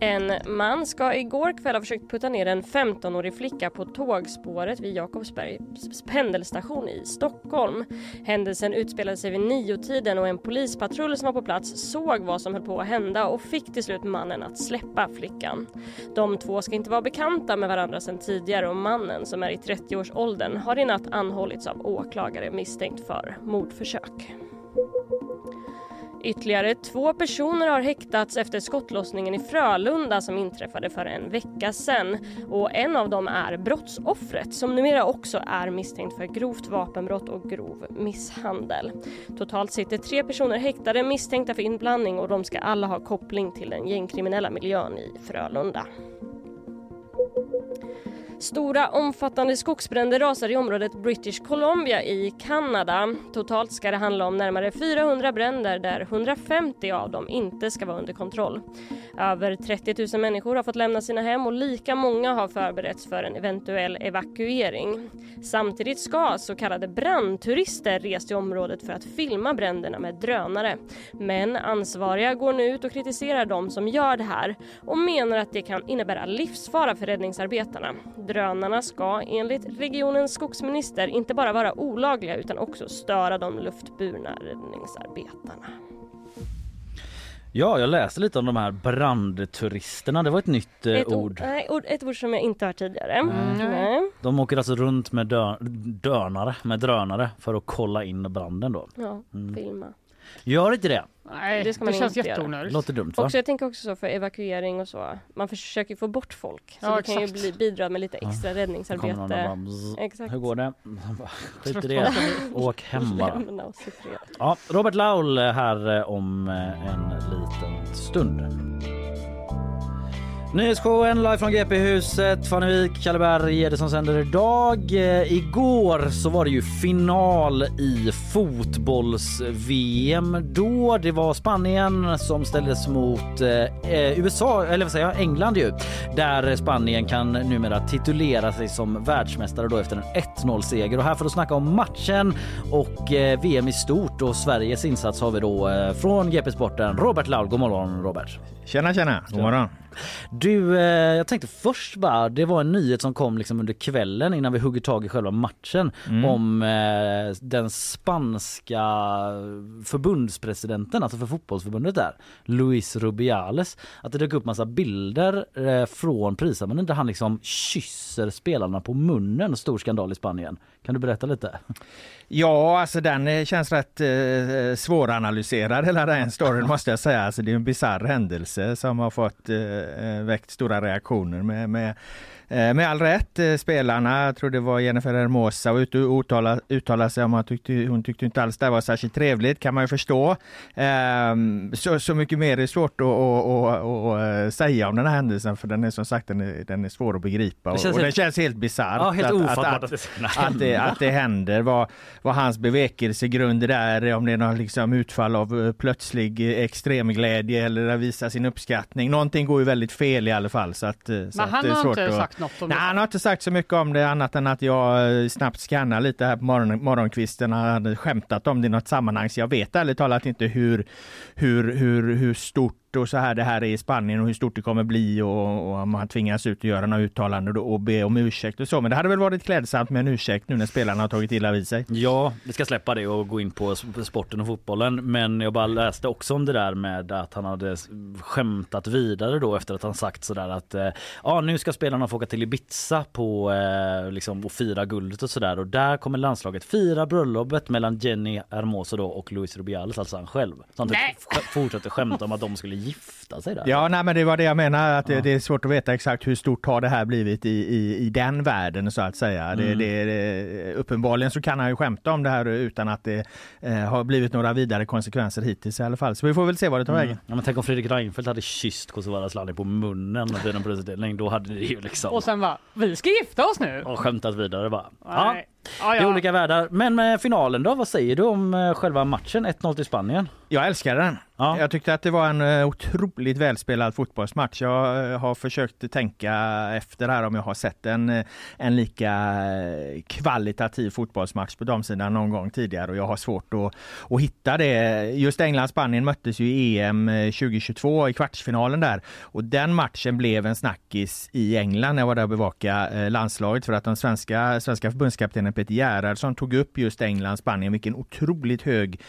[SPEAKER 4] En man ska igår kväll ha försökt putta ner en 15-årig flicka på tågspåret vid Jakobsbergs pendelstation i Stockholm. Händelsen utspelade sig vid niotiden och en polispatrull som var på plats såg vad som höll på att hända och fick till slut mannen att släppa flickan. De två ska inte vara bekanta med varandra sedan tidigare och mannen som är i 30-årsåldern har i natt anhållits av åklagare misstänkt för mordförsök. Ytterligare två personer har häktats efter skottlossningen i Frölunda som inträffade för en vecka sedan. Och en av dem är brottsoffret som numera också är misstänkt för grovt vapenbrott och grov misshandel. Totalt sitter tre personer häktade misstänkta för inblandning och de ska alla ha koppling till den gängkriminella miljön i Frölunda. Stora omfattande skogsbränder rasar i området British Columbia i Kanada. Totalt ska det handla om närmare 400 bränder där 150 av dem inte ska vara under kontroll. Över 30 000 människor har fått lämna sina hem och lika många har förberetts för en eventuell evakuering. Samtidigt ska så kallade brandturister resa till området för att filma bränderna med drönare. Men ansvariga går nu ut och kritiserar de som gör det här och menar att det kan innebära livsfara för räddningsarbetarna. Drönarna ska enligt regionens skogsminister inte bara vara olagliga utan också störa de luftburna räddningsarbetarna.
[SPEAKER 1] Ja, jag läste lite om de här brandturisterna. Det var ett nytt eh,
[SPEAKER 4] Ett
[SPEAKER 1] ord.
[SPEAKER 4] Nej, ord, ett ord som jag inte hört tidigare.
[SPEAKER 2] Mm.
[SPEAKER 4] Nej.
[SPEAKER 1] De åker alltså runt med dö dönare, med drönare för att kolla in branden då.
[SPEAKER 4] Ja,
[SPEAKER 1] Mm.
[SPEAKER 4] filma.
[SPEAKER 1] Gör inte det.
[SPEAKER 2] Nej,
[SPEAKER 4] Det
[SPEAKER 2] det,
[SPEAKER 4] ska man
[SPEAKER 2] känns
[SPEAKER 4] inte göra.
[SPEAKER 2] jätteonödigt.
[SPEAKER 1] Låter dumt va?
[SPEAKER 4] Också, jag tänker också så för evakuering och så. Man försöker få bort folk. Så
[SPEAKER 2] Ja,
[SPEAKER 4] det kan ju
[SPEAKER 2] exakt.
[SPEAKER 4] bli, bidra med lite extra
[SPEAKER 1] Kommer någon och
[SPEAKER 4] räddningsarbete. Exakt.
[SPEAKER 1] Hur går det? Skit i det. Åk hem bara. Ja, Robert Laul här eh, om eh, en liten stund. Nyhetsshowen live från GP-huset. Fanny Wijk, Kalle Berg är det som sänder idag. Eh, igår så var det ju final i fotbolls-VM då. Det var Spanien som ställdes mot eh, eh, USA, eller vad säger jag, England ju. Där Spanien kan numera titulera sig som världsmästare då efter en 1-0 seger. Och här för att snacka om matchen och eh, VM i stort och Sveriges insats har vi då eh, från GP-sporten Robert Laul. God morgon Robert.
[SPEAKER 5] Tjena tjena, god morgon.
[SPEAKER 1] Du, eh, jag tänkte först bara, det var en nyhet som kom liksom under kvällen innan vi hugger tag i själva matchen om eh, den spanska förbundspresidenten, alltså för fotbollsförbundet där, Luis Rubiales. Att det dök upp massa bilder eh, från prisceremonin där han liksom kysser spelarna på munnen. Stor skandal i Spanien. Kan du berätta lite?
[SPEAKER 5] Ja, alltså den eh, känns rätt eh, eh, svåranalyserad hela den storyn måste jag säga. Alltså, det är en bizarr händelse som har fått eh, eh, väckt stora reaktioner med, med med all rätt, eh, spelarna, jag tror det var Jennifer Hermosa, var ute och uttalade, uttalade sig om att tyckte, hon tyckte inte alls det var särskilt trevligt, kan man ju förstå. Ehm, så, så mycket mer är svårt att, att, att, att, säga om den här händelsen, för den är som sagt den är, den är svår att begripa.
[SPEAKER 1] Det
[SPEAKER 5] Och,
[SPEAKER 1] känns
[SPEAKER 5] och den
[SPEAKER 1] helt-
[SPEAKER 5] känns helt bisarrt.
[SPEAKER 1] Ja, helt
[SPEAKER 5] att- att-
[SPEAKER 1] ofattbart
[SPEAKER 5] att-
[SPEAKER 1] att det
[SPEAKER 5] att det, att det händer, vad, vad hans bevekelsegrunder är, om det är något liksom utfall av eh, plötslig eh, extremglädje eller att visa sin uppskattning. Någonting går ju väldigt fel i alla fall. Så att, eh, så
[SPEAKER 2] Men
[SPEAKER 5] att
[SPEAKER 2] han
[SPEAKER 5] det är
[SPEAKER 2] har
[SPEAKER 5] svårt
[SPEAKER 2] inte
[SPEAKER 5] att...
[SPEAKER 2] sagt något om
[SPEAKER 5] Nej,
[SPEAKER 2] det.
[SPEAKER 5] han har inte sagt så mycket om det annat än att jag eh, snabbt skannar lite här på morgon, morgonkvisten. Han hade skämtat om det i något sammanhang så jag vet ärligt talat inte hur, hur, hur, hur stort och så här det här är i Spanien och hur stort det kommer bli och, och om han tvingas ut och göra några uttalanden då och be om ursäkt och så. Men det hade väl varit klädsamt med en ursäkt nu när spelarna har tagit illa vid sig.
[SPEAKER 1] Ja, vi ska släppa det och gå in på sporten och fotbollen. Men jag bara läste också om det där med att han hade skämtat vidare då efter att han sagt sådär att eh, ja, nu ska spelarna få åka till Ibiza på eh, liksom och fira guldet och sådär och där kommer landslaget fira bröllopet mellan Jenny Hermoso då och Luis Rubiales, alltså han själv. Så han typ fortsätter skämta om att de skulle gifta sig där?
[SPEAKER 5] Ja, nej, men det var det jag menar, att det, det, är svårt att veta exakt hur stort har det här blivit i, i, i den världen så att säga. Mm. Det, det, uppenbarligen så kan han ju skämta om det här utan att det eh, har blivit några vidare konsekvenser hittills i alla fall. Så vi får väl se vad det tar mm. vägen.
[SPEAKER 1] Ja, men tänk om Fredrik Reinfeldt hade kysst Kosovare Asllani på munnen vid en prisutdelning. Då hade det ju liksom...
[SPEAKER 2] Och sen bara, vi ska gifta oss nu!
[SPEAKER 1] Och skämtat vidare bara. Ja. Ja, ja. Det är olika världar. Men med finalen då, vad säger du om eh, själva matchen 1-0 till Spanien?
[SPEAKER 5] Jag älskar den. Ja. Jag tyckte att det var en eh, otroligt välspelad fotbollsmatch. Jag eh, har försökt tänka efter här om jag har sett en, eh, en lika kvalitativ fotbollsmatch på damsidan någon gång tidigare och jag har svårt att, att hitta det. Just England-Spanien möttes ju i EM 2022 i kvartsfinalen där och den matchen blev en snackis i England när jag var där och bevakade landslaget för att den svenska, svenska förbundskaptenen Peter Gerhardsson tog upp just England-Spanien, vilken otroligt hög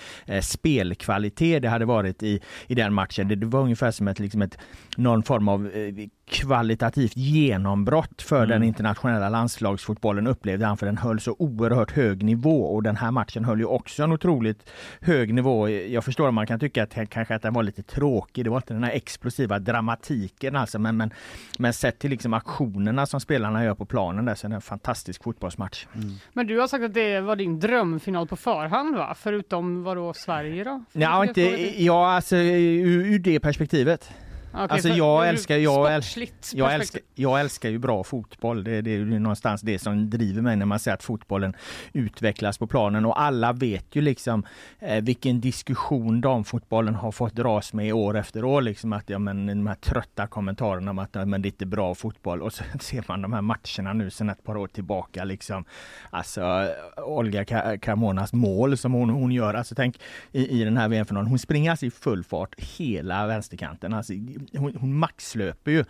[SPEAKER 5] spelkvalitet det hade varit i, i den matchen. Det, det var ungefär som ett, liksom ett, någon form av eh, kvalitativt genombrott för mm. den internationella landslagsfotbollen upplevde han för den höll så oerhört hög nivå och den här matchen höll ju också en otroligt hög nivå. Jag förstår att man kan tycka att kanske att den var lite tråkig. Det var inte den här explosiva dramatiken alltså men, men, men sett till liksom aktionerna som spelarna gör på planen där så är det en fantastisk fotbollsmatch. Mm.
[SPEAKER 2] Men du har sagt att det var din drömfinal på förhand va? Förutom vadå Sverige då?
[SPEAKER 5] Ja, inte, ja alltså ur, ur det perspektivet. Okay, alltså jag älskar, jag, älskar, jag, älskar, jag älskar ju bra fotboll. Det, det är ju någonstans det som driver mig när man ser att fotbollen utvecklas på planen och alla vet ju liksom eh, vilken diskussion damfotbollen har fått dras med år efter år. Liksom att ja, men de här trötta kommentarerna om att ja, men det är inte bra fotboll och så ser man de här matcherna nu sedan ett par år tillbaka. Liksom. Alltså Olga Carmonas mål som hon, hon gör. Alltså tänk i, i den här VM-finalen. Hon springer alltså i full fart hela vänsterkanten. Alltså, hon, hon maxlöper ju.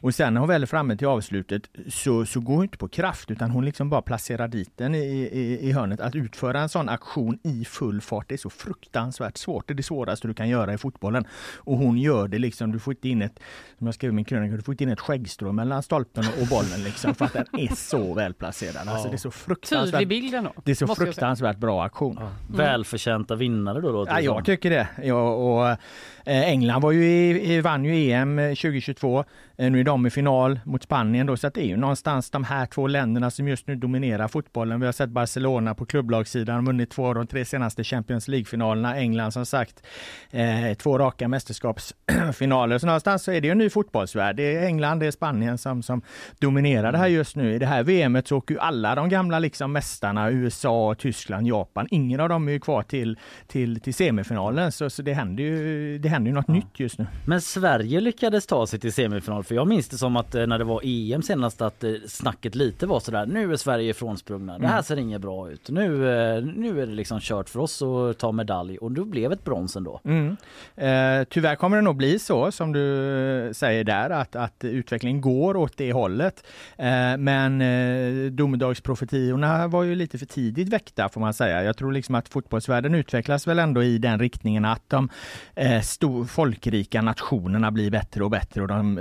[SPEAKER 5] Och sen när hon väl är framme till avslutet så, så går hon inte på kraft utan hon liksom bara placerar dit den i, i, i hörnet. Att utföra en sån aktion i full fart det är så fruktansvärt svårt. Det är det svåraste du kan göra i fotbollen. Och hon gör det liksom, du får inte in ett, som jag skrev i min krönika, du får inte in ett skäggstrå mellan stolpen och bollen liksom för att den är så välplacerad. Alltså det är så fruktansvärt,
[SPEAKER 2] Tydlig bilden då.
[SPEAKER 5] Det är så fruktansvärt bra aktion. Ja.
[SPEAKER 1] Mm. Välförtjänta vinnare då? då
[SPEAKER 5] ja, jag tycker det. Ja, och, eh, England var ju i, vann ju EM eh, 2022. Eh, nu är de i final mot Spanien då, så att det är ju någonstans de här två länderna som just nu dominerar fotbollen. Vi har sett Barcelona på klubblagssidan, vunnit två av de tre senaste Champions League-finalerna. England som sagt, eh, två raka mästerskapsfinaler. Så någonstans så är det ju en ny fotbollsvärld. Det är England, det är Spanien som, som dominerar det här just nu. I det här VMet så åker ju alla de gamla liksom mästarna, USA, Tyskland, Japan. Ingen av dem är ju kvar till, till, till semifinalen, så, så det händer ju, det händer ju något ja. nytt just nu.
[SPEAKER 1] Men Sverige lyckades ta sig till semifinal, för jag minns det som att eh, när det var EM senast att eh, snacket lite var sådär, nu är Sverige ifrånsprungna, det här mm. ser inget bra ut. Nu, eh, nu är det liksom kört för oss att ta medalj och då blev ett brons ändå.
[SPEAKER 5] Mm. Eh, tyvärr kommer det nog bli så som du säger där att, att utvecklingen går åt det hållet. Eh, men eh, domedagsprofetiorna var ju lite för tidigt väckta får man säga. Jag tror liksom att fotbollsvärlden utvecklas väl ändå i den riktningen att de eh, stor, folkrika nationerna blir bättre och bättre och de,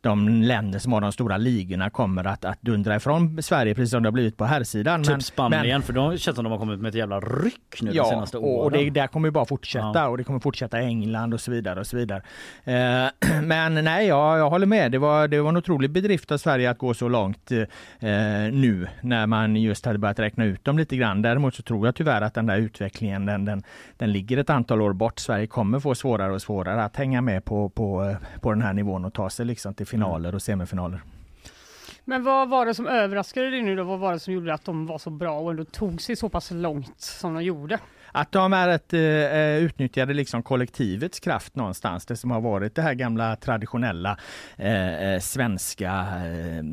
[SPEAKER 5] de länder som har de stora ligorna kommer att, att dundra ifrån Sverige precis som det har blivit på herrsidan.
[SPEAKER 1] Typ Spanien, men, för de känns som de har kommit med ett jävla ryck nu
[SPEAKER 5] ja,
[SPEAKER 1] de senaste åren.
[SPEAKER 5] och det där kommer ju bara fortsätta ja. och det kommer fortsätta i England och så vidare och så vidare. Eh, men nej, jag, jag håller med. Det var, det var en otrolig bedrift av Sverige att gå så långt eh, nu när man just hade börjat räkna ut dem lite grann. Däremot så tror jag tyvärr att den där utvecklingen den, den, den ligger ett antal år bort. Sverige kommer få svårare och svårare att hänga med på, på, på den här nivån och ta sig liksom Liksom, till finaler och semifinaler.
[SPEAKER 2] Men vad var det som överraskade dig nu då? Vad var det som gjorde att de var så bra och ändå tog sig så pass långt som de gjorde?
[SPEAKER 5] Att de är ett, eh, eh, utnyttjade liksom kollektivets kraft någonstans, det som har varit det här gamla traditionella eh, eh, svenska eh,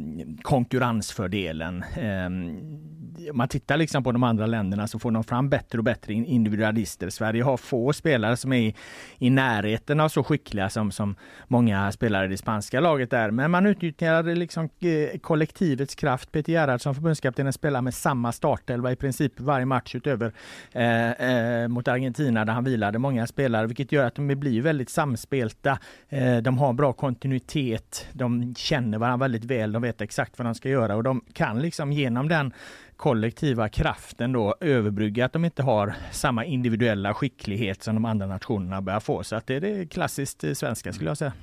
[SPEAKER 5] konkurrensfördelen. Eh, om man tittar liksom på de andra länderna så får de fram bättre och bättre individualister. Sverige har få spelare som är i, i närheten av så skickliga som, som många spelare i det spanska laget är. Men man utnyttjade liksom eh, kollektivets kraft. Peter Gerhardsson, förbundskaptenen, spelar med samma startelva i princip varje match utöver eh, eh, mot Argentina där han vilade många spelare, vilket gör att de blir väldigt samspelta. Eh, de har bra kontinuitet. De känner varandra väldigt väl. De vet exakt vad de ska göra och de kan liksom genom den kollektiva kraften då överbrygga att de inte har samma individuella skicklighet som de andra nationerna börjar få. Så att det är det klassiskt eh, svenska skulle jag säga.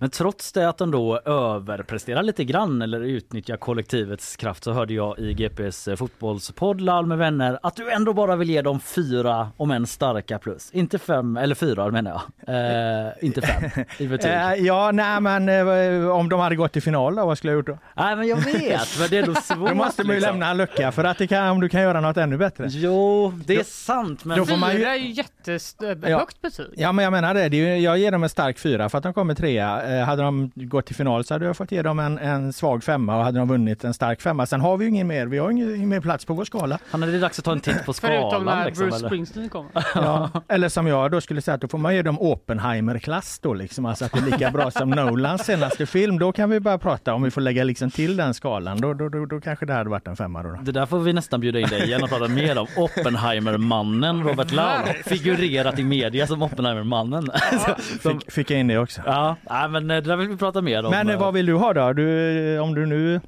[SPEAKER 1] Men trots det att de då överpresterar lite grann eller utnyttjar kollektivets kraft så hörde jag i GPs fotbollspodd Lall med vänner att du ändå bara vill ge dem fyra om en starka plus. Inte fem eller fyra menar jag. Eh, inte fem i betyg.
[SPEAKER 5] Eh, ja, nej men eh, om de hade gått till final då, vad skulle jag gjort då?
[SPEAKER 1] Nej men jag vet, men det är nog svårt.
[SPEAKER 5] Då måste man ju
[SPEAKER 1] liksom.
[SPEAKER 5] lämna en lucka för att det kan, om du kan göra något ännu bättre.
[SPEAKER 1] Jo, det är sant men
[SPEAKER 5] då får man ju-
[SPEAKER 2] Fyra är ju jättehögt
[SPEAKER 5] Ja.
[SPEAKER 2] betyg.
[SPEAKER 5] Ja men jag menar det, det är ju, jag ger dem en stark fyra för att de kommer trea. Eh, hade de gått till final så hade jag fått ge dem en, en svag femma och hade de vunnit en stark femma. Sen har vi ju ingen mer, vi har ingen, ingen mer plats på vår skala.
[SPEAKER 1] han är det dags att ta en titt på
[SPEAKER 2] Förutom
[SPEAKER 1] skalan
[SPEAKER 2] när
[SPEAKER 1] liksom,
[SPEAKER 2] Bruce
[SPEAKER 1] eller?
[SPEAKER 2] Springsteen kommer.
[SPEAKER 5] Ja. Eller som jag då skulle säga att då får man ge dem Oppenheimer-klass då liksom, alltså att det är lika bra som Nolans senaste film. Då kan vi börja prata om vi får lägga liksom till den skalan. Då, då, då, då kanske det hade varit en femma då.
[SPEAKER 1] Det där får vi nästan bjuda in dig igen och prata mer om Oppenheimer-mannen Robert Laul. Figurerat i media som Oppenheimer-mannen. Som-
[SPEAKER 5] Fick, fick jag in det också.
[SPEAKER 1] Ja, nej, men eh, det där vill vi prata mer om.
[SPEAKER 5] Men eh, vad vill du ha då? Du, om du nu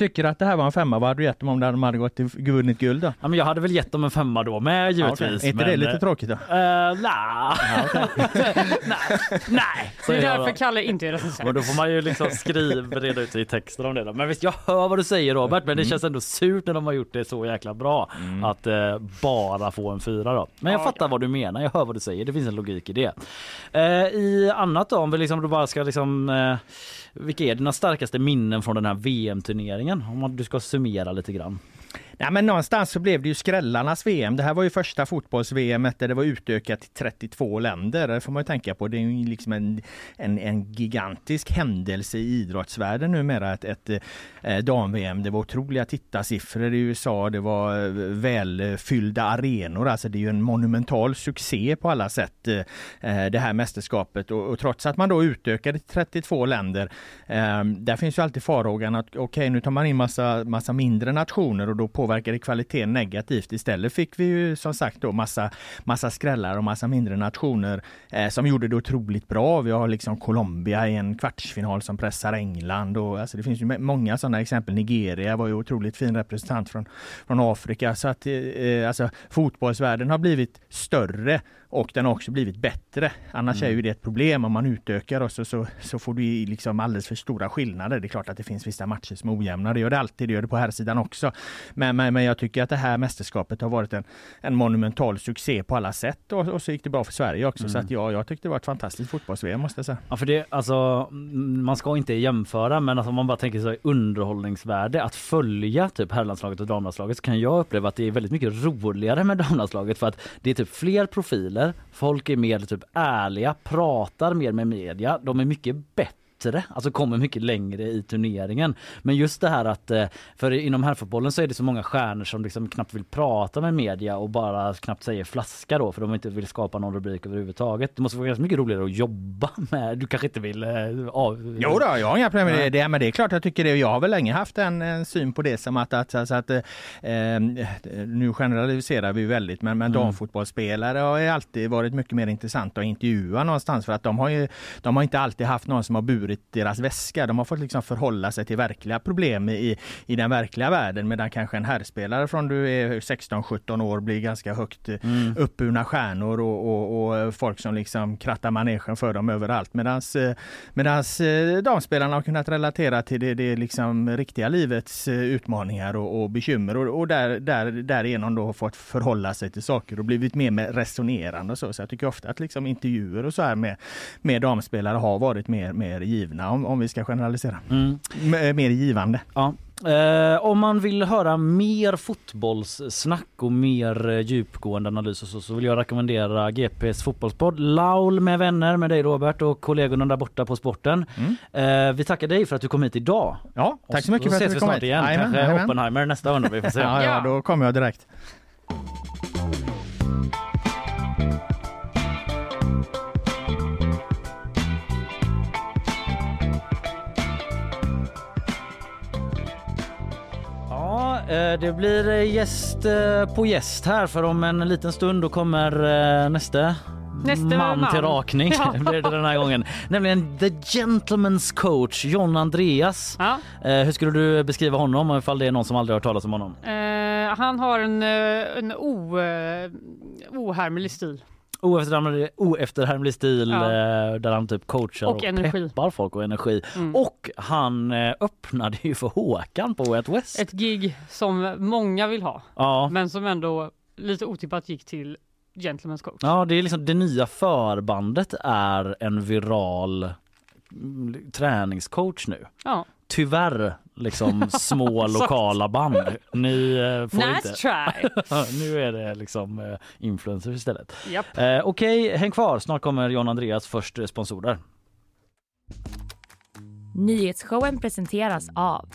[SPEAKER 5] tycker att det här var en femma, vad hade du gett dem om de hade gått till vunnit guld då?
[SPEAKER 1] Ja, men jag hade väl gett dem en femma då med
[SPEAKER 5] Ja,
[SPEAKER 1] givetvis.
[SPEAKER 5] okej. Är inte det
[SPEAKER 1] men,
[SPEAKER 5] lite
[SPEAKER 1] eh,
[SPEAKER 5] tråkigt då?
[SPEAKER 1] eh, nej. nej, nej,
[SPEAKER 2] Det är därför. Kalle inte är
[SPEAKER 1] Men
[SPEAKER 2] recensent.
[SPEAKER 1] då får man ju liksom skriva, reda ut sig i texten om det då. Men visst, jag hör vad du säger Robert, men det känns ändå surt när de har gjort det så jäkla bra. Att eh, bara få en fyra då. Men jag
[SPEAKER 2] Ja,
[SPEAKER 1] fattar vad du menar, jag hör vad du säger. Det finns en logik i det. Eh, I annat då, om vi liksom då bara ska liksom eh, vilka är dina starkaste minnen från den här VM-turneringen? Om du ska summera lite grann.
[SPEAKER 5] Nej, men någonstans så blev det ju skrällarnas VM. Det här var ju första fotbolls-VM där det var utökat till 32 länder. Det får man ju tänka på. Det är ju liksom en, en, en gigantisk händelse i idrottsvärlden numera. Ett, ett eh, dam-VM. Det var otroliga tittarsiffror i USA. Det var eh, välfyllda arenor. Alltså det är ju en monumental succé på alla sätt eh, eh det här mästerskapet. Och, och trots att man då utökade till 32 länder. Eh, där finns ju alltid farhågan att okej nu tar man in massa, massa mindre nationer och då påverkar påverkade kvaliteten negativt. Istället fick vi ju som sagt då massa, massa skrällar och massa mindre nationer eh, som gjorde det otroligt bra. Vi har liksom Colombia i en kvartsfinal som pressar England och alltså det finns ju många sådana exempel. Nigeria var ju otroligt fin representant från, från Afrika så att eh, eh alltså fotbollsvärlden har blivit större och den har också blivit bättre. Annars är ju det ett problem om man utökar och så, så, så får du liksom alldeles för stora skillnader. Det är klart att det finns vissa matcher som är ojämna. Det gör det alltid, det gör det på här sidan också. Men, men, men jag tycker att det här mästerskapet har varit en, en monumental succé på alla sätt och, och så gick det bra för Sverige också. Så att ja, jag tyckte det var ett fantastiskt fotbolls-VM måste jag säga.
[SPEAKER 1] Ja för det, alltså mm, man ska inte jämföra men alltså, om man bara tänker så underhållningsvärde att följa typ herrlandslaget och damlandslaget så kan jag uppleva att det är väldigt mycket roligare med damlandslaget för att det är typ fler profiler, folk är mer typ ärliga, pratar mer med media, de är mycket bättre Alltså kommer mycket längre i turneringen. Men just det här att, eh, för inom herrfotbollen så är det så många stjärnor som liksom knappt vill prata med media och bara knappt säger flaska då för de inte vill skapa någon rubrik överhuvudtaget. Det måste vara ganska mycket roligare att jobba med. Du kanske inte vill... eh, Av...
[SPEAKER 5] Jo då, jag har inga problem med det. Men det är klart jag tycker det. Jag har väl länge haft en, en syn på det som att, att, alltså att eh, nu generaliserar vi väldigt, men, men
[SPEAKER 1] Mm.
[SPEAKER 5] damfotbollsspelare har alltid varit mycket mer intressanta att intervjua någonstans för att de har ju, de har inte alltid haft någon som har burit deras väska. De har fått liksom förhålla sig till verkliga problem i, i den verkliga världen medan kanske en herrspelare från du är 16-17 år blir ganska högt eh,
[SPEAKER 1] Mm.
[SPEAKER 5] uppburna stjärnor och, och, och folk som liksom krattar manegen för dem överallt. Medans, eh, medans eh, damspelarna har kunnat relatera till det, det liksom riktiga livets utmaningar och, och bekymmer och, och där, där, därigenom då har fått förhålla sig till saker och blivit mer med resonerande och så. Så jag tycker ofta att liksom intervjuer och så här med, med damspelare har varit mer, mer givna om, om vi ska generalisera.
[SPEAKER 1] Mm.
[SPEAKER 5] M- mer givande.
[SPEAKER 1] Ja. Eh, om man vill höra mer fotbollssnack och mer eh, djupgående analys och så, så vill jag rekommendera GPs fotbollspodd Laul med vänner med dig Robert och kollegorna där borta på sporten. Eh, vi tackar dig för att du kom hit idag.
[SPEAKER 5] Ja, tack så mycket
[SPEAKER 1] Och
[SPEAKER 5] för att
[SPEAKER 1] ses
[SPEAKER 5] du
[SPEAKER 1] vi
[SPEAKER 5] kom
[SPEAKER 1] snart
[SPEAKER 5] hit.
[SPEAKER 1] igen.
[SPEAKER 5] Jajamän,
[SPEAKER 1] Kanske
[SPEAKER 5] jajamän.
[SPEAKER 1] Oppenheimer nästa runda. Vi får se.
[SPEAKER 5] Ja, ja,
[SPEAKER 2] Ja.
[SPEAKER 5] då kommer jag direkt.
[SPEAKER 1] Det blir eh, gäst eh, på gäst här för om en liten stund då kommer eh, nästa
[SPEAKER 2] Nästa
[SPEAKER 1] man
[SPEAKER 2] man.
[SPEAKER 1] till rakning
[SPEAKER 2] Ja.
[SPEAKER 1] blir det den här gången. Nämligen the gentleman's coach John Andreas.
[SPEAKER 2] Ja.
[SPEAKER 1] Eh, hur skulle du beskriva honom ifall det är någon som aldrig hört talas om honom?
[SPEAKER 2] Eh, han har en, eh, en o, eh, ohärmlig stil.
[SPEAKER 1] Oefterhärmlig, oefterhärmlig stil
[SPEAKER 2] Ja.
[SPEAKER 1] eh, där han typ coachar
[SPEAKER 2] Och
[SPEAKER 1] och,
[SPEAKER 2] energi.
[SPEAKER 1] peppar folk och energi.
[SPEAKER 2] Mm.
[SPEAKER 1] Och han eh, öppnade ju för Håkan på Out West.
[SPEAKER 2] Ett gig som många vill ha,
[SPEAKER 1] Ja.
[SPEAKER 2] men som ändå lite otippat gick till Gentlemen's coach.
[SPEAKER 1] ja, det är liksom det nya förbandet är en viral mm, träningscoach nu.
[SPEAKER 2] Ja.
[SPEAKER 1] Tyvärr liksom små lokala band. Ni eh, får
[SPEAKER 2] Nice
[SPEAKER 1] inte.
[SPEAKER 2] try!
[SPEAKER 1] nu är det liksom eh, influencers istället.
[SPEAKER 2] Japp.
[SPEAKER 1] Eh, Okej, häng kvar. Snart kommer John Andreas först eh, sponsorer.
[SPEAKER 3] Nyhetsshowen presenteras av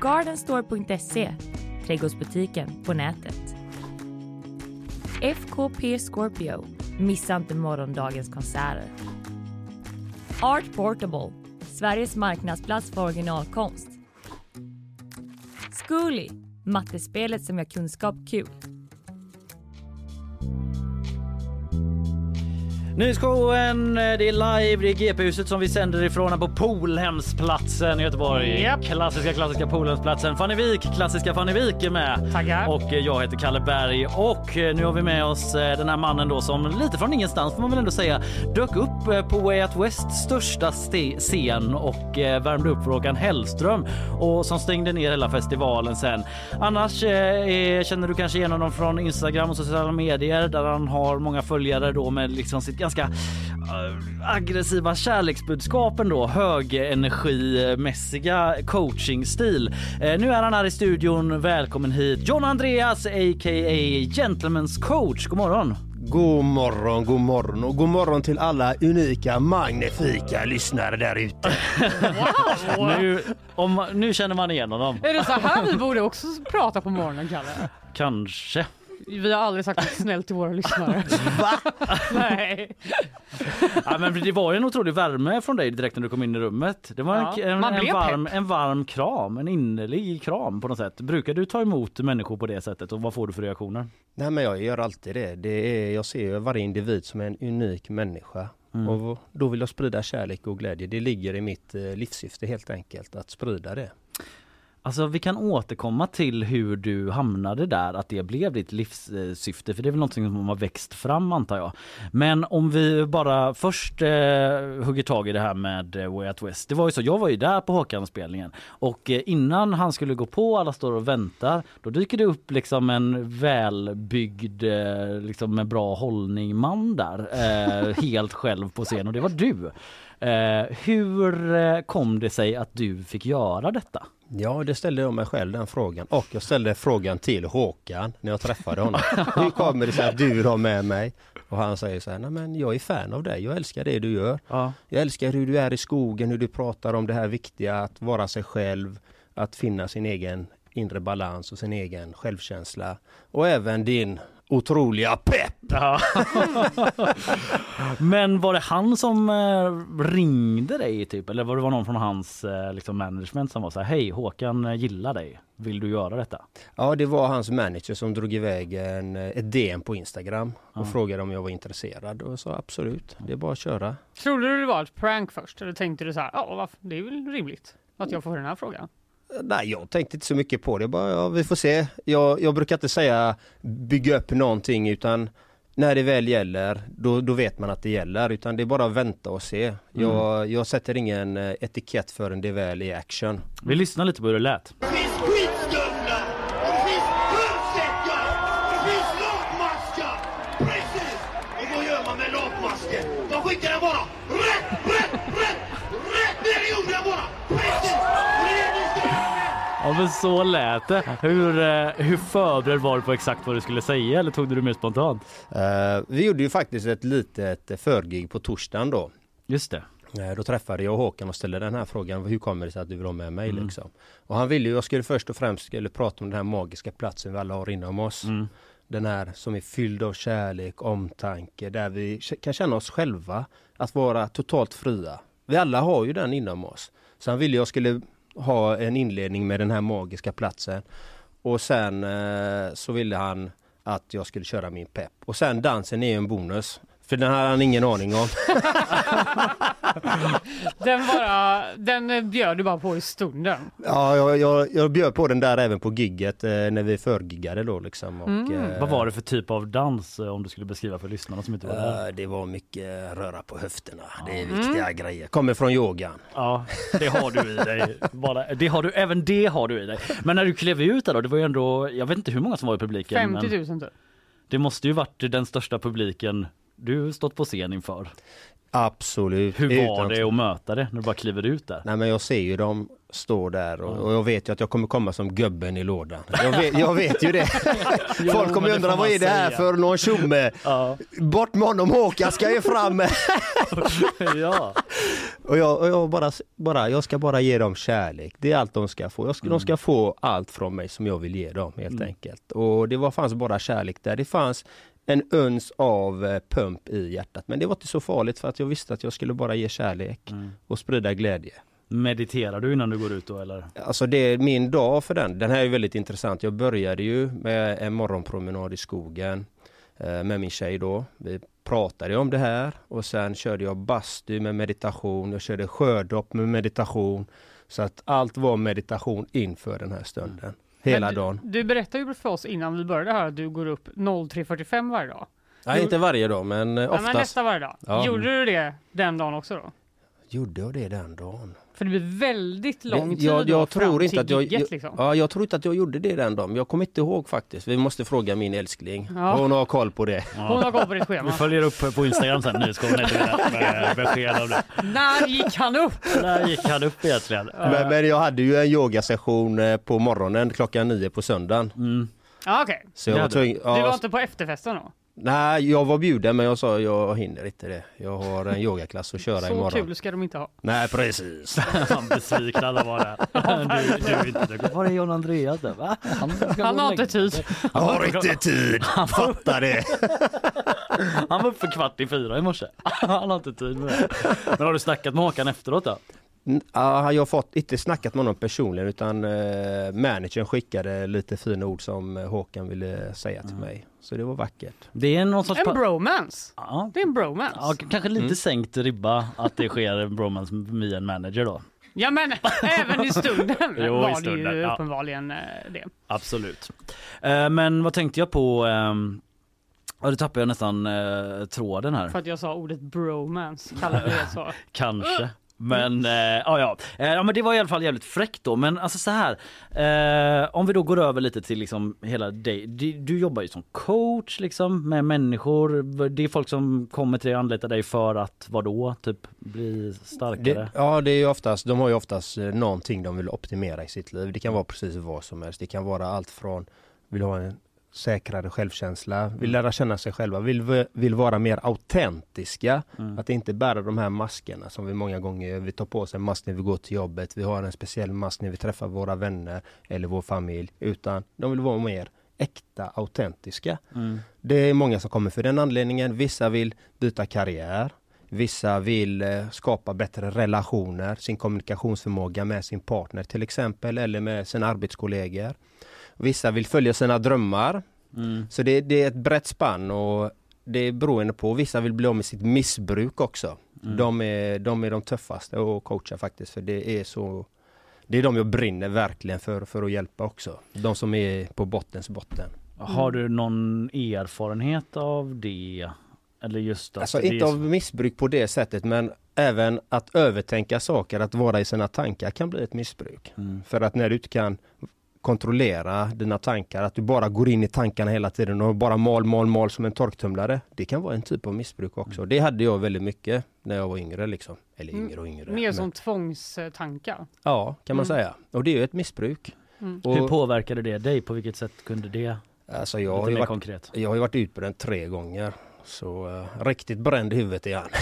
[SPEAKER 3] Gardenstore.se, trädgårdsbutiken på nätet. FKP Scorpio, missa inte morgondagens konserter. Art Portable, Sveriges marknadsplats för originalkonst. Zcooly, mattespelet som gör kunskap kul.
[SPEAKER 1] Nyhetsshowen, eh, det är live, det är GP-huset som vi sänder ifrån här på Polhemsplatsen i Göteborg.
[SPEAKER 2] Japp.
[SPEAKER 1] Klassiska, klassiska Polhemsplatsen. Fanny Wik, klassiska Fanny Wik är med.
[SPEAKER 2] Tackar.
[SPEAKER 1] Och eh, jag heter Kalle Berg och eh, nu har vi med oss den här mannen då som lite från ingenstans får man väl ändå säga dök upp Eh, på Way Out Wests största scen och eh, värmde upp för Håkan Hellström och som stängde ner hela festivalen sen. Annars eh, känner du kanske igen honom från Instagram och sociala medier där han har många följare då med liksom sitt ganska eh, aggressiva kärleksbudskapen då, högenergimässiga coachingstil. Eh, nu är han här i studion. Välkommen hit John Andreas a.k.a. Gentlemen's coach. God morgon!
[SPEAKER 6] God morgon, god morgon och god morgon till alla unika, magnifika lyssnare där ute.
[SPEAKER 1] Nu, om, nu känner man igen honom.
[SPEAKER 2] Är det så här vi borde också prata på morgonen, Kalle?
[SPEAKER 1] Kanske.
[SPEAKER 2] Vi har aldrig sagt något snällt till våra lyssnare.
[SPEAKER 6] Va?
[SPEAKER 2] Nej.
[SPEAKER 1] Ja, men det var ju en otrolig värme från dig direkt när du kom in i rummet. Det var
[SPEAKER 2] Ja,
[SPEAKER 1] en, en, en, varm,
[SPEAKER 2] pepp.
[SPEAKER 1] en varm kram, en innerlig kram på något sätt. Brukar du ta emot människor på det sättet och vad får du för reaktioner?
[SPEAKER 6] Nej men jag gör alltid det. det är, jag ser ju varje individ som en unik människa.
[SPEAKER 1] Mm.
[SPEAKER 6] Och då vill jag sprida kärlek och glädje. Det ligger i mitt eh, livssyfte helt enkelt, att sprida det.
[SPEAKER 1] Alltså vi kan återkomma till hur du hamnade där, att det blev ditt livssyfte, för det är väl någonting som har växt fram antar jag. Men om vi bara först eh, hugger tag i det här med eh, Way Out West. Det var ju så, jag var ju där på Håkan-spelningen och eh, innan han skulle gå på, alla står och väntar, då dyker det upp liksom en välbyggd, eh, liksom med bra hållning man där, eh, helt själv på scen och det var du. Eh, hur eh, kom det sig att du fick göra detta?
[SPEAKER 6] Ja, det ställde jag mig själv den frågan. Och jag ställde frågan till Håkan när jag träffade honom. Hur kommer det sig att du ha med mig? Och han säger så här, nej men jag är fan av dig, jag älskar det du gör.
[SPEAKER 1] Ja.
[SPEAKER 6] Jag älskar hur du är i skogen, hur du pratar om det här viktiga att vara sig själv, att finna sin egen inre balans och sin egen självkänsla. Och även din otroliga pepp!
[SPEAKER 1] Ja. Men var det han som eh, ringde dig typ eller var det var någon från hans eh, liksom management som var så här hej Håkan eh, gillar dig, vill du göra detta?
[SPEAKER 6] Ja, det var hans manager som drog iväg en, ett DM på Instagram och
[SPEAKER 1] Ja.
[SPEAKER 6] frågade om jag var intresserad och sa absolut, det är bara att köra.
[SPEAKER 2] Trodde du det var ett prank först? Eller tänkte du så här, ja det är väl rimligt att jag får den här frågan?
[SPEAKER 6] Nej, jag tänkte inte så mycket på det. Bara, ja, vi får se. Jag, jag brukar inte säga bygga upp någonting utan när det väl gäller, då, då vet man att det gäller. Utan det är bara att vänta och se. Jag, jag sätter ingen eh, etikett förrän det väl är action.
[SPEAKER 1] Vi lyssnar lite på hur det lät. Men så lät det. Hur, eh, hur förberedd var du på exakt vad du skulle säga eller tog du det mer spontant?
[SPEAKER 6] Eh, vi gjorde ju faktiskt ett litet förgig på torsdagen då.
[SPEAKER 1] Just det.
[SPEAKER 6] Eh, Då träffade jag Håkan och ställde den här frågan, hur kommer det sig att du vill ha med mig
[SPEAKER 1] Mm.
[SPEAKER 6] liksom? Och han ville ju, jag skulle först och främst skulle prata om den här magiska platsen vi alla har inom oss.
[SPEAKER 1] Mm.
[SPEAKER 6] Den här som är fylld av kärlek, omtanke, där vi kan känna oss själva, att vara totalt fria. Vi alla har ju den inom oss. Så han ville jag skulle ha en inledning med den här magiska platsen. Och sen eh, så ville han att jag skulle köra min pepp. Och sen dansen är ju en bonus. För den hade han ingen aning om.
[SPEAKER 2] Den, bara, den bjöd du bara på i stunden.
[SPEAKER 6] Ja, jag, jag, jag bjöd på den där även på gigget eh, när vi förgiggade då liksom. Och,
[SPEAKER 2] Mm.
[SPEAKER 6] eh,
[SPEAKER 1] Vad var det för typ av dans eh, om du skulle beskriva för lyssnarna som inte var där?
[SPEAKER 6] eh, det var mycket röra på höfterna. Det är
[SPEAKER 2] Mm.
[SPEAKER 6] viktiga grejer. Kommer från yogan.
[SPEAKER 1] Ja, det har du i dig. Bara, det har du, även det har du i dig. Men när du klev ut där då, det var ju ändå, jag vet inte hur många som var i publiken.
[SPEAKER 2] 50
[SPEAKER 1] men
[SPEAKER 2] 000 typ.
[SPEAKER 1] det måste ju varit den största publiken du stått på scen inför.
[SPEAKER 6] Absolut.
[SPEAKER 1] Hur var
[SPEAKER 6] Utan-
[SPEAKER 1] det att möta det när du bara kliver ut där?
[SPEAKER 6] Nej men jag ser ju dem stå där och, och jag vet ju att jag kommer komma som gubben i lådan. Jag vet, jag vet ju det.
[SPEAKER 1] Jo,
[SPEAKER 6] Folk kommer
[SPEAKER 1] det
[SPEAKER 6] undra vad är det här
[SPEAKER 1] säga.
[SPEAKER 6] för någon tjomme?
[SPEAKER 1] Ja.
[SPEAKER 6] Bort med honom Håkan ska ju fram!
[SPEAKER 1] ja.
[SPEAKER 6] Och jag, och jag, bara, bara, jag ska bara ge dem kärlek. Det är allt de ska få. Ska, De ska få allt från mig som jag vill ge dem helt
[SPEAKER 1] Mm.
[SPEAKER 6] enkelt. Och det var, fanns bara kärlek där. Det fanns en uns av eh, pump i hjärtat. Men det var inte så farligt för att jag visste att jag skulle bara ge kärlek
[SPEAKER 1] Mm.
[SPEAKER 6] och sprida glädje.
[SPEAKER 1] Mediterar du innan du går ut då eller?
[SPEAKER 6] Alltså det är min dag för den. Den här är väldigt intressant. Jag började ju med en morgonpromenad i skogen eh, med min tjej då. Vi pratade om det här och sen körde jag bastu med meditation. Jag körde sjödopp med meditation. Så att allt var meditation inför den här stunden. Hela
[SPEAKER 2] Men
[SPEAKER 6] dagen.
[SPEAKER 2] Du berättade ju för oss innan vi började här att du går upp 03.45 varje dag.
[SPEAKER 6] Nej, inte varje dag men eh,
[SPEAKER 2] Ja, men
[SPEAKER 6] oftast.
[SPEAKER 2] nästa varje dag.
[SPEAKER 6] Ja.
[SPEAKER 2] Gjorde du det den dagen också då?
[SPEAKER 6] Gjorde jag det den dagen?
[SPEAKER 2] För det blir väldigt lång tid
[SPEAKER 6] jag,
[SPEAKER 2] då
[SPEAKER 6] jag
[SPEAKER 2] fram
[SPEAKER 6] tror inte
[SPEAKER 2] till
[SPEAKER 6] att jag, jag,
[SPEAKER 2] liksom.
[SPEAKER 6] ja, jag tror inte att jag gjorde det den dagen. Jag kommer inte ihåg faktiskt. Vi måste fråga min älskling.
[SPEAKER 2] Ja.
[SPEAKER 6] Hon har koll på det.
[SPEAKER 2] Hon har koll på ditt
[SPEAKER 1] Vi
[SPEAKER 2] schema.
[SPEAKER 1] följer upp på Instagram sen, Nyhetsgården med besked om det.
[SPEAKER 2] När gick han upp?
[SPEAKER 1] Där gick han upp egentligen.
[SPEAKER 6] Men, men jag hade ju en yogasession eh, på morgonen klockan nio på söndagen.
[SPEAKER 1] Mm.
[SPEAKER 2] Ja.
[SPEAKER 6] Så jag var
[SPEAKER 1] hade-
[SPEAKER 6] tvungen,
[SPEAKER 2] Du var
[SPEAKER 6] ja,
[SPEAKER 2] inte på efterfesten då?
[SPEAKER 6] Nej, jag var bjuden men jag sa jag hinner inte det. Jag har en yogaklass att köra
[SPEAKER 2] Så
[SPEAKER 6] imorgon.
[SPEAKER 2] kul ska de inte ha.
[SPEAKER 6] Nej, precis.
[SPEAKER 1] Han besvikna alla var där. Du, du, är inte, du, var är John Andreas där? Va? Han, ska
[SPEAKER 2] Han har inte tid.
[SPEAKER 6] Jag har inte tid. Fattar det.
[SPEAKER 1] Han var uppe kvart i fyra i morse. Han har inte tid med det. Men har du snackat med Håkan efteråt då?
[SPEAKER 6] Ja, jag har fått, inte snackat med honom personligen utan eh, managern skickade lite fina ord som eh, Håkan ville säga till mig. Så det var vackert.
[SPEAKER 1] Det är någon sorts...
[SPEAKER 2] En bromance.
[SPEAKER 1] ja.
[SPEAKER 2] Det är en bromance.
[SPEAKER 1] ja, k- kanske lite
[SPEAKER 6] Mm.
[SPEAKER 1] sänkt ribba att det sker en bromance med en manager då.
[SPEAKER 2] Ja men även i stunden
[SPEAKER 1] Jo, i
[SPEAKER 2] var det
[SPEAKER 1] stunden,
[SPEAKER 2] ju
[SPEAKER 1] ja.
[SPEAKER 2] uppenbarligen eh, det.
[SPEAKER 1] Absolut. Eh, men vad tänkte jag på? ehm, Ja, då tappade jag nästan eh, tråden här.
[SPEAKER 2] För att jag sa ordet bromance. Kallade det så.
[SPEAKER 1] Kanske. Men eh, ja, ja. Eh, ja, men det var i alla fall jävligt fräckt då. Men alltså så här. Eh, om vi då går över lite till liksom hela dig. Du, du jobbar ju som coach liksom med människor. Det är folk som kommer till dig och anlitar dig för att vadå? Typ bli starkare?
[SPEAKER 6] Det, ja, det är ju oftast, de har ju oftast eh, någonting de vill optimera i sitt liv. Det kan vara precis vad som helst. Det kan vara allt från vill ha en säkrare självkänsla, vill lära känna sig själva, vill, vill vara mer autentiska.
[SPEAKER 1] Mm.
[SPEAKER 6] Att inte bära de här maskerna som vi många gånger, vi tar på oss en mask när vi går till jobbet, vi har en speciell mask när vi träffar våra vänner eller vår familj. Utan de vill vara mer äkta, autentiska.
[SPEAKER 1] Mm.
[SPEAKER 6] Det är många som kommer för den anledningen. Vissa vill byta karriär. Vissa vill eh, skapa bättre relationer, sin kommunikationsförmåga med sin partner till exempel eller med sina arbetskollegor. Vissa vill följa sina drömmar.
[SPEAKER 1] Mm.
[SPEAKER 6] Så det, det är ett brett spann och det är beroende på. Vissa vill bli av med sitt missbruk också.
[SPEAKER 1] Mm.
[SPEAKER 6] De, är, de är de tuffaste att coacha faktiskt för det är så det är de jag brinner verkligen för, för att hjälpa också. De som är på bottens botten.
[SPEAKER 1] Har du någon erfarenhet av det? Eller just att
[SPEAKER 6] Alltså inte
[SPEAKER 1] är
[SPEAKER 6] av missbruk på det sättet men även att övertänka saker, att vara i sina tankar kan bli ett missbruk.
[SPEAKER 1] Mm.
[SPEAKER 6] För att när du inte kan kontrollera dina tankar, att du bara går in i tankarna hela tiden och bara mal, mal, mal som en torktumlare. Det kan vara en typ av missbruk också. Det hade jag väldigt mycket när jag var yngre liksom. Eller
[SPEAKER 2] Mm,
[SPEAKER 6] yngre och yngre.
[SPEAKER 2] Mer
[SPEAKER 6] men-
[SPEAKER 2] som tvångstankar.
[SPEAKER 6] Ja, kan man
[SPEAKER 2] Mm.
[SPEAKER 6] säga. Och det är ju ett missbruk.
[SPEAKER 2] Mm.
[SPEAKER 6] Och,
[SPEAKER 1] Hur påverkade det dig? På vilket sätt kunde det?
[SPEAKER 6] alltså jag, har
[SPEAKER 1] Lite
[SPEAKER 6] ju
[SPEAKER 1] mer
[SPEAKER 6] varit,
[SPEAKER 1] konkret.
[SPEAKER 6] jag har ju varit utbränd tre gånger. Så uh, riktigt bränd i huvudet är han.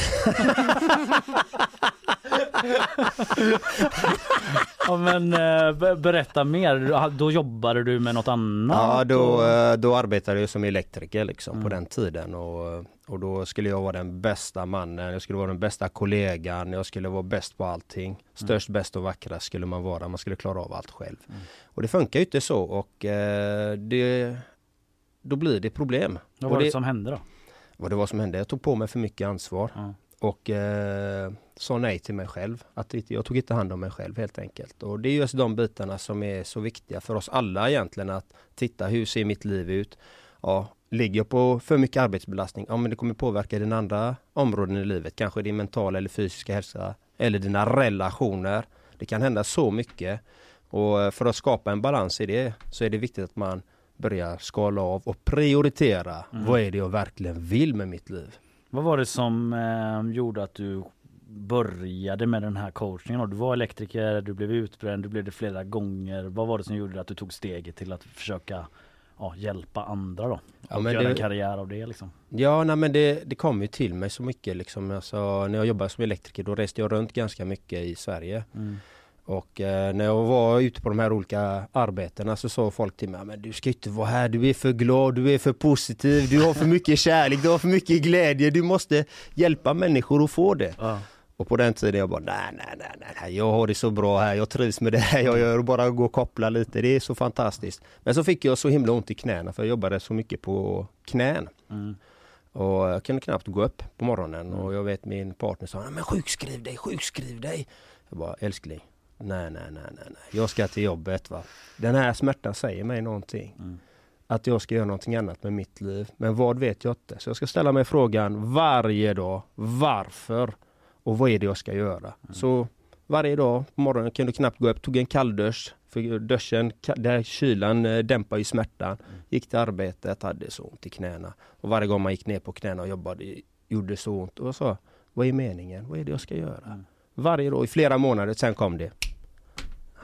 [SPEAKER 1] Ja, men eh, be- berätta mer. Då jobbade du med något annat?
[SPEAKER 6] Ja, då, eh, då arbetade jag som elektriker liksom på
[SPEAKER 1] Mm.
[SPEAKER 6] den tiden och, och då skulle jag vara den bästa mannen, jag skulle vara den bästa kollegan, jag skulle vara bäst på allting. Störst, bäst och vackrast skulle man vara, man skulle klara av allt själv.
[SPEAKER 1] Mm.
[SPEAKER 6] Och det funkar ju inte så och det, då blir det problem.
[SPEAKER 1] Vad var det
[SPEAKER 6] det-
[SPEAKER 1] som hände då?
[SPEAKER 6] Vad det var som hände. Jag tog på mig för mycket ansvar
[SPEAKER 1] Ja.
[SPEAKER 6] och eh, sa nej till mig själv. Att jag tog inte hand om mig själv helt enkelt. Och det är just de bitarna som är så viktiga för oss alla egentligen att titta hur ser mitt liv ut? Ja, ligger jag på för mycket arbetsbelastning? Ja, men det kommer påverka dina andra områden i livet. Kanske din mentala eller fysiska hälsa eller dina relationer. Det kan hända så mycket. Och eh, för att skapa en balans i det så är det viktigt att man börjar skala av och prioritera. Vad är det jag verkligen vill med mitt liv?
[SPEAKER 1] Vad var det som eh, gjorde att du började med den här coachningen? Du var elektriker, du blev utbränd, du blev det flera gånger. Vad var det som gjorde att du tog steget till att försöka ja, hjälpa andra då?
[SPEAKER 6] Ja,
[SPEAKER 1] och göra
[SPEAKER 6] det-
[SPEAKER 1] en karriär av det liksom?
[SPEAKER 6] Ja, nej, men det, det kom ju till mig så mycket liksom. Alltså, när jag jobbade som elektriker då reste jag runt ganska mycket i Sverige.
[SPEAKER 1] Mm.
[SPEAKER 6] Och eh, när jag var ute på de här olika arbetena så sa folk till mig, men du ska inte vara här, du är för glad, du är för positiv, du har för mycket kärlek, du har för mycket glädje, du måste hjälpa människor att få det.
[SPEAKER 1] Ja.
[SPEAKER 6] Och på den tiden jag bara, nej, nej, nej, nej, jag har det så bra här, jag trivs med det här jag gör, bara gå och koppla lite, det är så fantastiskt. Men så fick jag så himla ont i knäna för jag jobbade så mycket på knän.
[SPEAKER 1] Mm.
[SPEAKER 6] Och jag kunde knappt gå upp på morgonen och jag vet min partner sa, men sjukskriv dig, sjukskriv dig. Jag bara, älskling, nej, nej, nej, nej, nej. jag ska till jobbet va. Den här smärtan säger mig någonting.
[SPEAKER 1] Mm.
[SPEAKER 6] Att jag ska göra någonting annat med mitt liv. Men vad vet jag inte. Så jag ska ställa mig frågan varje dag, varför? Och vad är det jag ska göra? Så varje dag på morgonen kunde jag knappt gå upp, tog en kalldusch. För duschen, där kylan eh, dämpar ju smärtan. Gick till arbetet, hade så ont i knäna. Och varje gång man gick ner på knäna och jobbade gjorde så ont. Och jag sa, vad är meningen? Vad är det jag ska göra? Varje dag i flera månader, sen kom det.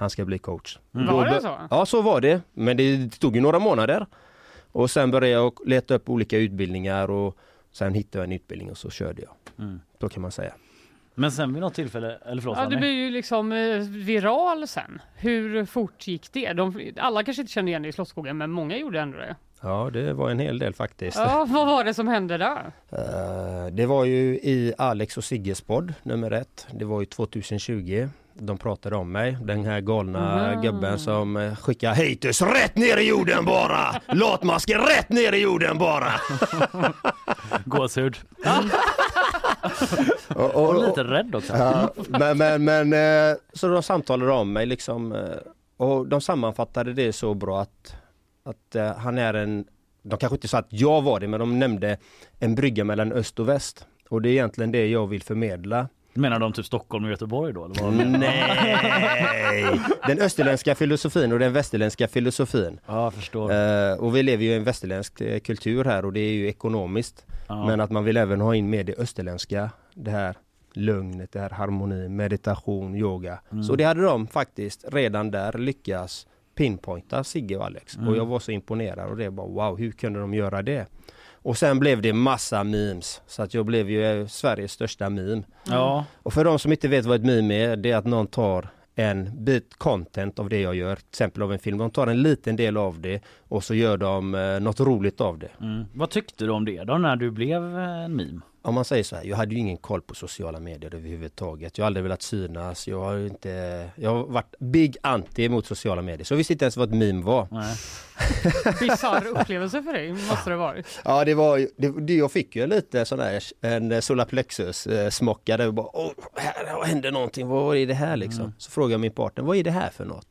[SPEAKER 6] Han ska bli coach.
[SPEAKER 1] Mm.
[SPEAKER 2] Var det så?
[SPEAKER 6] Ja, så var det. Men det tog ju några månader. Och sen började jag leta upp olika utbildningar och sen hittade jag en utbildning och så körde jag.
[SPEAKER 1] Mm.
[SPEAKER 6] Då kan man säga.
[SPEAKER 1] Men sen vid något tillfälle, eller förlåt
[SPEAKER 2] Ja, du blir ju liksom eh, viral sen. Hur fort gick det? De, alla kanske inte kände igen dig i Slottsskogen, men många gjorde ändå det.
[SPEAKER 6] Ja, det var en hel del faktiskt.
[SPEAKER 2] Ja, vad var det som hände där?
[SPEAKER 6] Eh, det var ju i Alex och Sigges podd nummer ett. Det var ju 2020. De pratade om mig, den här galna
[SPEAKER 2] Mhm.
[SPEAKER 6] gubben som uh, skickar haters rätt ner i jorden bara! Latmasker rätt ner i jorden bara!
[SPEAKER 1] Gåshud.
[SPEAKER 6] och,
[SPEAKER 1] Och lite rädd också.
[SPEAKER 6] Ja, men, men, men eh, så de samtalade om mig liksom eh, och de sammanfattade det så bra att, att eh, han är en, de kanske inte sa att jag var det, men de nämnde en brygga mellan öst och väst. Och det är egentligen det jag vill förmedla.
[SPEAKER 1] Menar de typ Stockholm och Göteborg då? Eller vad de?
[SPEAKER 6] Nej! Den österländska filosofin och den västerländska filosofin.
[SPEAKER 1] Ja, jag förstår.
[SPEAKER 6] Eh, och vi lever ju i en västerländsk eh, kultur här och det är ju ekonomiskt.
[SPEAKER 1] Ja.
[SPEAKER 6] Men att man vill även ha in med det österländska, det här lugnet, det här harmoni, meditation, yoga.
[SPEAKER 1] Mm.
[SPEAKER 6] Så det hade de faktiskt redan där lyckats pinpointa Sigge och Alex.
[SPEAKER 1] Mm.
[SPEAKER 6] Och jag var så imponerad och det bara wow, hur kunde de göra det? Och sen blev det massa memes. Så att jag blev ju eh, Sveriges största meme.
[SPEAKER 1] Ja,
[SPEAKER 6] Och för de som inte vet vad ett meme är, det är att någon tar en bit content av det jag gör, till exempel av en film. De tar en liten del av det och så gör de eh, något roligt av det.
[SPEAKER 1] mm. Vad tyckte du om det då när du blev eh, en meme?
[SPEAKER 6] Om man säger så här, jag hade ju ingen koll på sociala medier överhuvudtaget. Jag har aldrig velat synas. Jag har inte, jag har varit big anti mot sociala medier. Så jag visste inte ens vad ett meme var.
[SPEAKER 2] Bisarr upplevelse för dig, måste det varit.
[SPEAKER 6] Ja, det var det, jag fick ju lite sån där, en solarplexus eh, smocka där bara, åh, här händer någonting, vad är det här liksom? Så frågade jag min partner, vad är det här för något?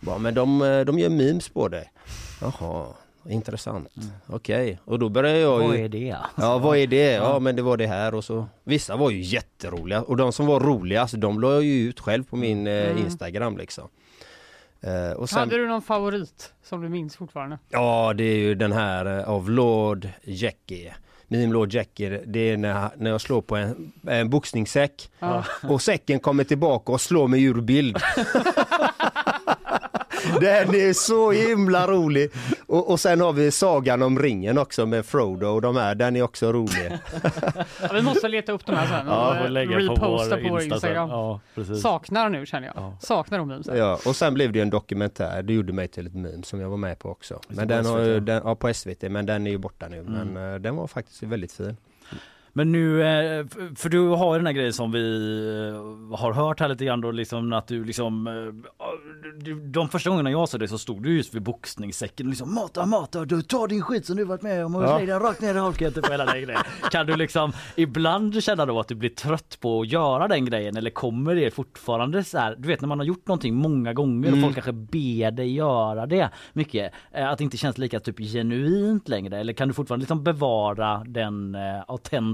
[SPEAKER 6] Bara, men de, eh, de gör memes på dig. Jaha, intressant. Okej, och då började jag
[SPEAKER 1] Vad
[SPEAKER 6] ju...
[SPEAKER 1] är det?
[SPEAKER 6] Ja vad är det? Ja men det var det här och så Vissa var ju jätteroliga och de som var roliga alltså, de la jag ju ut själv på min eh,
[SPEAKER 2] Mm.
[SPEAKER 6] Instagram liksom eh, och sen,
[SPEAKER 2] Hade du någon favorit som du minns fortfarande?
[SPEAKER 6] Ja det är ju den här eh, av Lord Jackie Meme Lord Jackie det är när, när jag slår på en, en boxningssäck
[SPEAKER 2] Ja.
[SPEAKER 6] och säcken kommer tillbaka och slår mig ur bild Den är så himla rolig! Och, och sen har vi Sagan om ringen också med Frodo och de här, den är också rolig.
[SPEAKER 2] Ja, vi måste leta upp de här sen och
[SPEAKER 1] Ja,
[SPEAKER 2] eh,
[SPEAKER 1] får lägga på
[SPEAKER 2] reposta
[SPEAKER 1] vår
[SPEAKER 2] på vår. Instagram.
[SPEAKER 1] Ja.
[SPEAKER 2] Saknar nu känner jag.
[SPEAKER 1] Ja.
[SPEAKER 2] Saknar de memesen.
[SPEAKER 6] Ja, och sen blev det en dokumentär, det gjorde mig till ett meme som jag var med på också. Men
[SPEAKER 1] på
[SPEAKER 6] den har den, ja på SVT, men den är ju borta nu.
[SPEAKER 1] Mm.
[SPEAKER 6] Men eh, den var faktiskt väldigt fin.
[SPEAKER 1] Men nu, eh, för du har ju den här grejen som vi eh, har hört här lite grann då liksom att du liksom eh, du- De första gångerna jag såg dig så stod du just vid boxningssäcken och liksom mata mata du tar din skit som du varit med om och
[SPEAKER 6] Ja.
[SPEAKER 1] den rakt ner i holken typ hela den grejen. Kan du liksom ibland känna då att du blir trött på att göra den grejen eller kommer det fortfarande så här du vet när man har gjort någonting många gånger och folk kanske ber dig göra det mycket att det inte känns lika typ genuint längre eller kan du fortfarande liksom bevara den eh,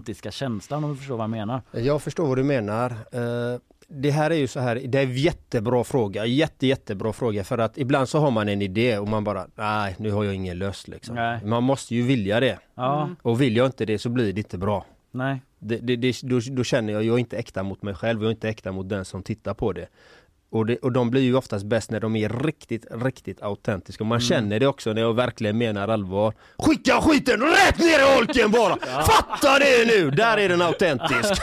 [SPEAKER 1] autentiska känslan om du förstår vad jag menar?
[SPEAKER 6] Jag förstår vad du menar. Eh, Det här är ju så här, det är en jättebra fråga, jätte jättebra fråga för att ibland så har man en idé och man bara, nej nu har jag ingen lust liksom.
[SPEAKER 1] Nej.
[SPEAKER 6] Man måste ju vilja det
[SPEAKER 1] Ja,
[SPEAKER 6] och vill jag inte det så blir det inte bra.
[SPEAKER 1] nej.
[SPEAKER 6] Det, det, det, då, då känner jag, jag är inte äkta mot mig själv, jag är inte äkta mot den som tittar på det. Och, det, och de blir ju oftast bäst när de är riktigt, riktigt autentiska. Och man känner det också när jag verkligen menar allvar. Skicka skiten rätt ner i holken bara! Fatta det nu! Där är den autentisk!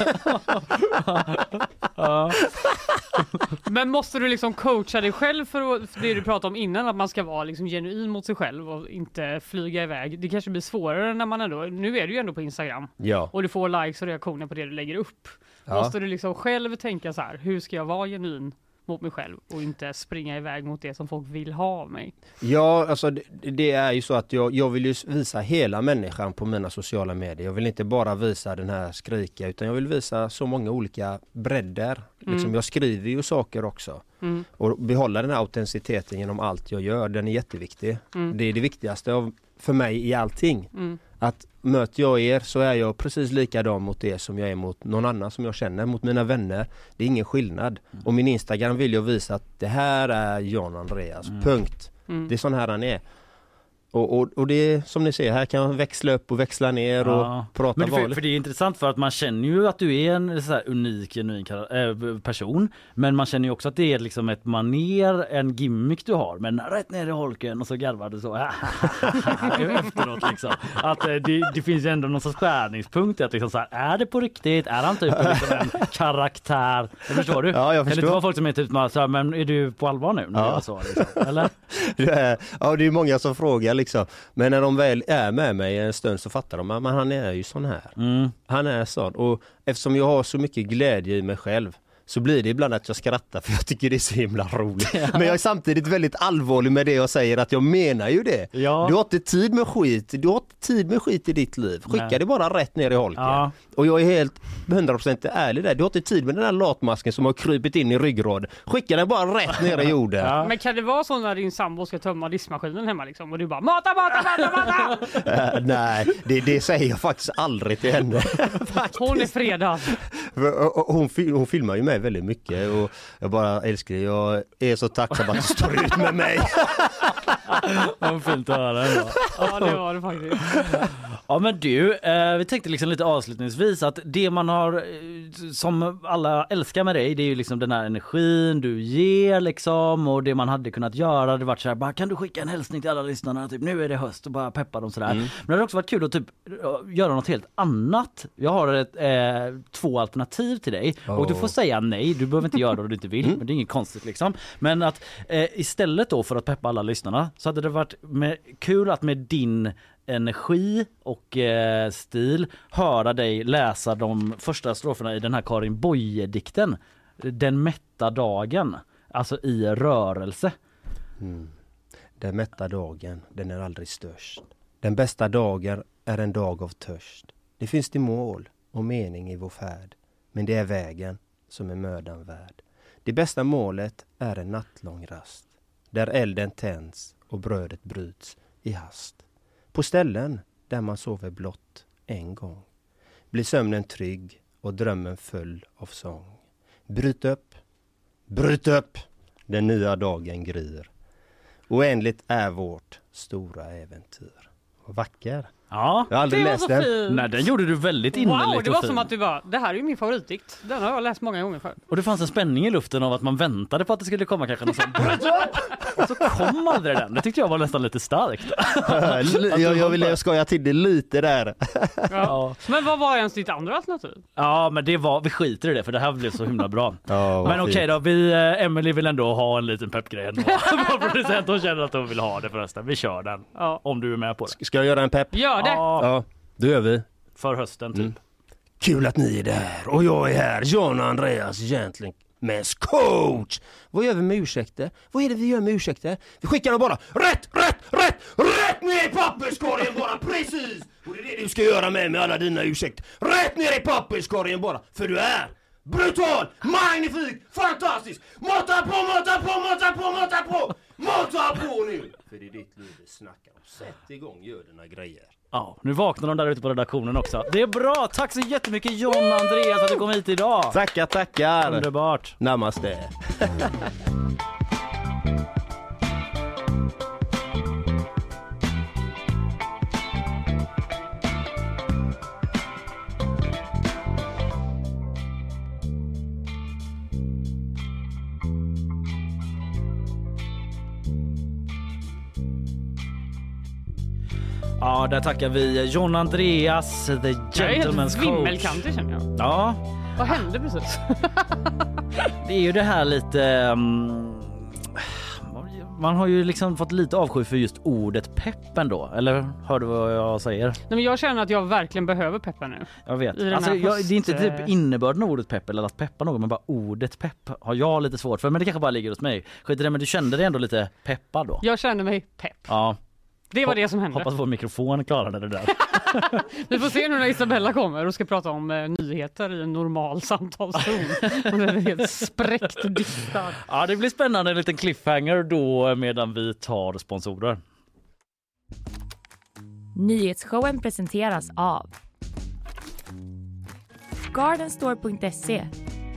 [SPEAKER 2] Men måste du liksom coacha dig själv för, att, för det du pratade om innan, att man ska vara liksom genuin mot sig själv och inte flyga iväg. Det kanske blir svårare när man ändå, nu är du ju ändå på Instagram
[SPEAKER 6] Ja.
[SPEAKER 2] och du får likes och reaktioner på det du lägger upp.
[SPEAKER 6] Ja.
[SPEAKER 2] Måste du liksom själv tänka så här, hur ska jag vara genuin mot mig själv och inte springa iväg mot det som folk vill ha av mig?
[SPEAKER 6] Ja, alltså det, det är ju så att jag, jag vill ju visa hela människan på mina sociala medier. Jag vill inte bara visa den här skrika utan jag vill visa så många olika bredder. Liksom,
[SPEAKER 2] Mm.
[SPEAKER 6] jag skriver ju saker också.
[SPEAKER 2] Mm.
[SPEAKER 6] Och behålla den här autenticiteten genom allt jag gör, den är jätteviktig.
[SPEAKER 2] Mm.
[SPEAKER 6] Det är det viktigaste av, för mig i allting.
[SPEAKER 2] Mm.
[SPEAKER 6] Att möter jag er så är jag precis likadan mot er som jag är mot någon annan som jag känner, mot mina vänner. Det är ingen skillnad. Och min Instagram vill jag visa att det här är John Andreas, punkt.
[SPEAKER 2] Mm.
[SPEAKER 6] Det är sån här han är. Och, och, och det är som ni ser, här kan jag växla upp och växla ner och
[SPEAKER 1] Ja.
[SPEAKER 6] prata
[SPEAKER 1] Men för, för det är intressant för att man känner ju att du är en så unik, genuin äh, person. Men man känner ju också att det är liksom ett maner, en gimmick du har. Men rätt ner i holken och så garvar du så efteråt liksom. Att eh, det, det finns ju ändå någon sorts skärningspunkt i att liksom så här, är det på riktigt? Är han typ liksom en karaktär? Jag förstår du?
[SPEAKER 6] Ja, jag
[SPEAKER 1] Kan det
[SPEAKER 6] förstår.
[SPEAKER 1] inte vara folk som är typ så här, men är du på allvar nu? När
[SPEAKER 6] Ja.
[SPEAKER 1] så, liksom? Eller?
[SPEAKER 6] Det är, ja det är många som frågar liksom. Men när de väl är med mig en stund så fattar de att men han är ju sån här.
[SPEAKER 1] Mm.
[SPEAKER 6] Han är sån. Och eftersom jag har så mycket glädje i mig själv så blir det ibland att jag skrattar för jag tycker det är så himla roligt. Men jag är samtidigt väldigt allvarlig med det jag säger att jag menar ju det.
[SPEAKER 1] Ja.
[SPEAKER 6] Du har inte tid med skit, du har inte tid med skit i ditt liv. Skicka
[SPEAKER 1] Nej.
[SPEAKER 6] det bara rätt ner i holken.
[SPEAKER 1] Ja.
[SPEAKER 6] Och jag är helt 100% ärlig där. Du har inte tid med den här latmasken som har krypit in i ryggraden. Skicka den bara rätt ner i jorden.
[SPEAKER 1] Ja.
[SPEAKER 2] Men kan det vara så när din sambo ska tömma diskmaskinen hemma liksom och du bara mata, mata, mata, mata!
[SPEAKER 6] Eh, nej, det, det säger jag faktiskt aldrig till henne.
[SPEAKER 2] Hon är fredad.
[SPEAKER 6] Hon, fil- hon filmar ju mig väldigt mycket och jag bara älskar det. Jag är så tacksam att du står ut med mig.
[SPEAKER 1] Vad fint att höra.
[SPEAKER 2] Ja det var det faktiskt.
[SPEAKER 1] Ja men du, eh, vi tänkte liksom lite avslutningsvis att det man har eh, som alla älskar med dig det är ju liksom den här energin du ger liksom och det man hade kunnat göra det varit så här bara kan du skicka en hälsning till alla lyssnarna typ nu är det höst och bara peppa dem sådär. Men det hade också varit kul att typ eh, göra något helt annat. Jag har ett, eh, två alternativ till dig och du får säga nej, du behöver inte göra det om du inte vill men det är inget konstigt liksom. Men att eh, istället då för att peppa alla lyssnarna så hade det varit med, kul att med din energi och eh, stil höra dig läsa de första stroferna i den här Karin Boye-dikten. Den mätta dagen, alltså i rörelse. Mm.
[SPEAKER 6] Den mätta dagen, den är aldrig störst. Den bästa dagen är en dag av törst. Det finns det mål och mening i vår färd. Men det är vägen som är mödan värd. Det bästa målet är en nattlång rast. Där elden tänds och brödet bryts i hast. På ställen där man sover blott en gång. Blir sömnen trygg och drömmen full av sång. Bryt upp, bryt upp, den nya dagen gryr. Oändligt är vårt stora äventyr. Vacker.
[SPEAKER 1] Ja,
[SPEAKER 6] Jag har aldrig
[SPEAKER 2] Det var
[SPEAKER 6] läst
[SPEAKER 2] så
[SPEAKER 6] den.
[SPEAKER 2] fint.
[SPEAKER 1] nej den gjorde du väldigt innerligt
[SPEAKER 2] Wow, det
[SPEAKER 1] och
[SPEAKER 2] var
[SPEAKER 1] fin.
[SPEAKER 2] som att du bara, det här är ju min favoritdikt. Den har jag läst många gånger förr.
[SPEAKER 1] Och det fanns en spänning i luften av att man väntade på att det skulle komma kanske någon sån Och så kom aldrig den. Det tyckte jag var nästan lite starkt.
[SPEAKER 6] jag, jag ville skoja till det lite där.
[SPEAKER 1] Ja,
[SPEAKER 2] Men vad var ens ditt andra alternativ?
[SPEAKER 1] ja men det var, vi skiter i det för det här blev så himla bra.
[SPEAKER 6] Ja, vad
[SPEAKER 1] Men okej
[SPEAKER 6] fint.
[SPEAKER 1] då, vi, eh, Emily vill ändå ha en liten peppgrej ändå. Vår producent hon känner att hon vill ha det förresten. Vi kör den.
[SPEAKER 2] Ja.
[SPEAKER 1] Om du är med på det.
[SPEAKER 6] Ska jag göra en pepp?
[SPEAKER 2] Gör det!
[SPEAKER 1] Ja,
[SPEAKER 6] Ja, då gör vi.
[SPEAKER 1] för hösten typ.
[SPEAKER 6] Mm. Kul att ni är där och jag är här, John och Andreas Gentlemen's coach. Vad gör vi med ursäkter? Vad är det vi gör med ursäkter? Vi skickar dem bara rätt, rätt, rätt, rätt ner i papperskorgen bara, precis! Och det är det du ska göra med med alla dina ursäkter. Rätt ner i papperskorgen bara, för du är brutal, magnifik, fantastisk! Mata på, mata på, mata på, mata på! Mata på nu! För det är ditt liv vi snackar om. Sätt igång, gör dina grejer.
[SPEAKER 1] Ja, nu vaknar de där ute på redaktionen också. Det är bra! Tack så jättemycket John och Andreas för att du kom hit idag.
[SPEAKER 6] Tackar, tackar!
[SPEAKER 1] Underbart.
[SPEAKER 6] Namaste.
[SPEAKER 1] Ja, där tackar vi John Andreas, the
[SPEAKER 2] Jag är helt
[SPEAKER 1] gentleman's coach.
[SPEAKER 2] vimmelkantig känner jag.
[SPEAKER 1] Ja,
[SPEAKER 2] Vad hände precis?
[SPEAKER 1] det är ju det här lite... mm, man har ju liksom fått lite avsky för just ordet pepp ändå, eller hör du vad jag säger?
[SPEAKER 2] Nej, men jag känner att jag verkligen behöver peppa nu.
[SPEAKER 1] Jag vet. Alltså, jag, det är inte typ innebörden av ordet pepp eller att peppa någon men bara ordet pepp har jag lite svårt för men det kanske bara ligger hos mig. Skit i det men du kände dig ändå lite peppad då?
[SPEAKER 2] Jag känner mig pepp.
[SPEAKER 1] Ja,
[SPEAKER 2] Det var det som hände.
[SPEAKER 1] hoppas vår mikrofon klarade det där.
[SPEAKER 2] Vi får se nu när Isabella kommer och ska prata om eh, nyheter i en normal samtalston. Hon är helt spräckt distad.
[SPEAKER 1] Ja det blir spännande en liten cliffhanger då medan vi tar sponsorer.
[SPEAKER 3] Nyhetsshowen presenteras av Gardenstore.se,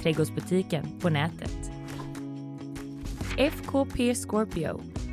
[SPEAKER 3] trädgårdsbutiken på nätet. FKP Scorpio,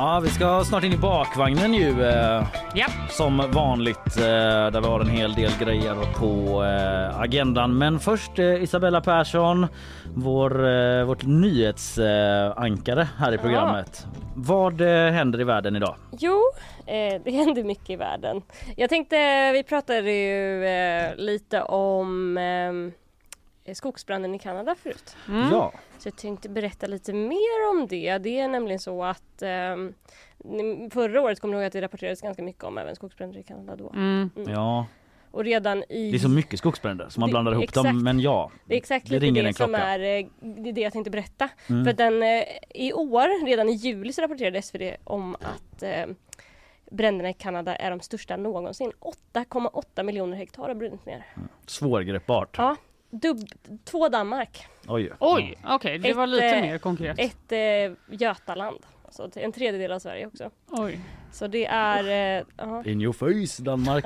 [SPEAKER 1] Ja vi ska snart in i bakvagnen ju. Eh,
[SPEAKER 2] Japp.
[SPEAKER 1] som vanligt eh, där vi har en hel del grejer på eh, agendan. Men först eh, Isabella Persson, vår, eh, vårt nyhetsankare här i programmet. Vad eh, händer i världen idag?
[SPEAKER 4] Jo, det händer mycket i världen. Jag tänkte, vi pratade ju lite om eh, skogsbranden i Kanada förut.
[SPEAKER 2] Mm.
[SPEAKER 1] Ja,
[SPEAKER 4] Så jag tänkte berätta lite mer om det. Det är nämligen så att eh, förra året kommer ni ihåg att det rapporterades ganska mycket om även skogsbränder i Kanada då.
[SPEAKER 2] Mm.
[SPEAKER 1] ja,
[SPEAKER 4] Och redan i...
[SPEAKER 1] det är så mycket skogsbränder så man
[SPEAKER 4] Det-
[SPEAKER 1] blandar ihop
[SPEAKER 4] exakt.
[SPEAKER 1] dem. Men ja,
[SPEAKER 4] Det är exakt
[SPEAKER 1] Det ringer
[SPEAKER 4] det
[SPEAKER 1] en
[SPEAKER 4] som
[SPEAKER 1] klocka.
[SPEAKER 4] är eh, det, är det jag tänkte berätta.
[SPEAKER 1] Mm.
[SPEAKER 4] För den, eh, i år, redan i juli så rapporterade SvD om att eh, bränderna i Kanada är de största någonsin. 8,8 miljoner hektar har brunnit ner.
[SPEAKER 1] svårgreppbart.
[SPEAKER 4] Ja, dubb, två Danmark,
[SPEAKER 1] Oj.
[SPEAKER 2] Oj, okej, det var
[SPEAKER 4] Ett,
[SPEAKER 2] lite
[SPEAKER 4] eh,
[SPEAKER 2] mer konkret.
[SPEAKER 4] ett eh, Götaland. Så en tredjedel av Sverige också.
[SPEAKER 2] Oj.
[SPEAKER 4] Så det är... Eh.
[SPEAKER 1] In your face Danmark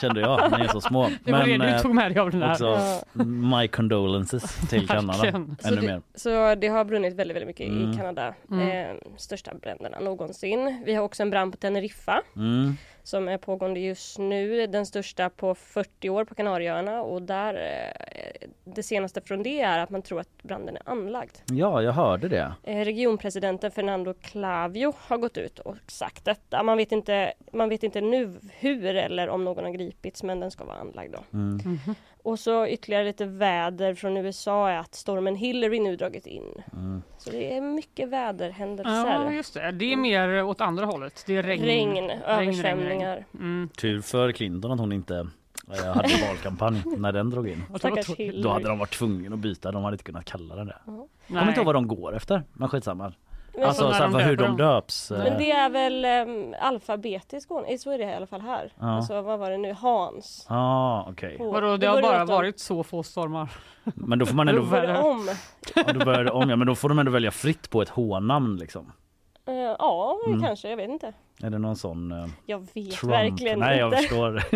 [SPEAKER 1] kände jag, ni är så små.
[SPEAKER 2] Det var det du
[SPEAKER 1] eh,
[SPEAKER 2] tog med dig av den här.
[SPEAKER 1] också my condolences till Kanada.
[SPEAKER 2] Verkligen.
[SPEAKER 4] Så
[SPEAKER 1] Ännu
[SPEAKER 4] det,
[SPEAKER 1] mer.
[SPEAKER 4] så det har brunnit väldigt, väldigt mycket
[SPEAKER 1] Mm.
[SPEAKER 4] i Kanada.
[SPEAKER 2] Mm.
[SPEAKER 4] Eh, största bränderna någonsin. Vi har också en brand på Teneriffa.
[SPEAKER 1] Mm.
[SPEAKER 4] Som är pågående just nu. Den största på 40 år på Kanarieöarna och där eh, det senaste från det är att man tror att branden är anlagd.
[SPEAKER 1] Ja, jag hörde det.
[SPEAKER 4] Eh, regionpresidenten Fernando Clavio har gått ut och sagt detta. Man vet inte, man vet inte nu hur eller om någon har gripits men den ska vara anlagd då.
[SPEAKER 1] Mm.
[SPEAKER 2] Mhm.
[SPEAKER 4] Och så ytterligare lite väder från USA är att stormen Hillary nu dragit in.
[SPEAKER 1] Mm.
[SPEAKER 4] Så det är mycket väderhändelser.
[SPEAKER 2] Ja, just det. Det är mer åt andra hållet. Det är regn.
[SPEAKER 4] regn, översvämningar.
[SPEAKER 2] Mm.
[SPEAKER 1] Tur för Clinton att hon inte eh, hade valkampanj när den drog in. Då hade de varit tvungna att byta, de hade inte kunnat kalla den det. Jag kommer inte ihåg vad de går efter, men skitsamma.
[SPEAKER 4] Men
[SPEAKER 1] Alltså så här, hur de döps. eh,
[SPEAKER 4] Men det är väl um, alfabetiskt Skåne, så är det i alla fall här.
[SPEAKER 1] Ja.
[SPEAKER 4] Alltså vad var det nu, Hans.
[SPEAKER 1] Ja, okej.
[SPEAKER 4] På-
[SPEAKER 2] Vadå, det
[SPEAKER 4] då
[SPEAKER 2] har
[SPEAKER 4] börjar
[SPEAKER 2] bara
[SPEAKER 4] de-
[SPEAKER 2] varit så få stormar.
[SPEAKER 1] Men då får man
[SPEAKER 4] Då
[SPEAKER 1] ändå,
[SPEAKER 4] var det om.
[SPEAKER 1] ja, då börjar det om, ja, men då får de ändå välja fritt på ett H-namn liksom.
[SPEAKER 4] Eh, ja,
[SPEAKER 1] Mm.
[SPEAKER 4] kanske, jag vet inte.
[SPEAKER 1] Är det någon sån eh,
[SPEAKER 4] Jag vet
[SPEAKER 1] Trump?
[SPEAKER 4] verkligen
[SPEAKER 1] Nej jag
[SPEAKER 4] inte.
[SPEAKER 1] förstår.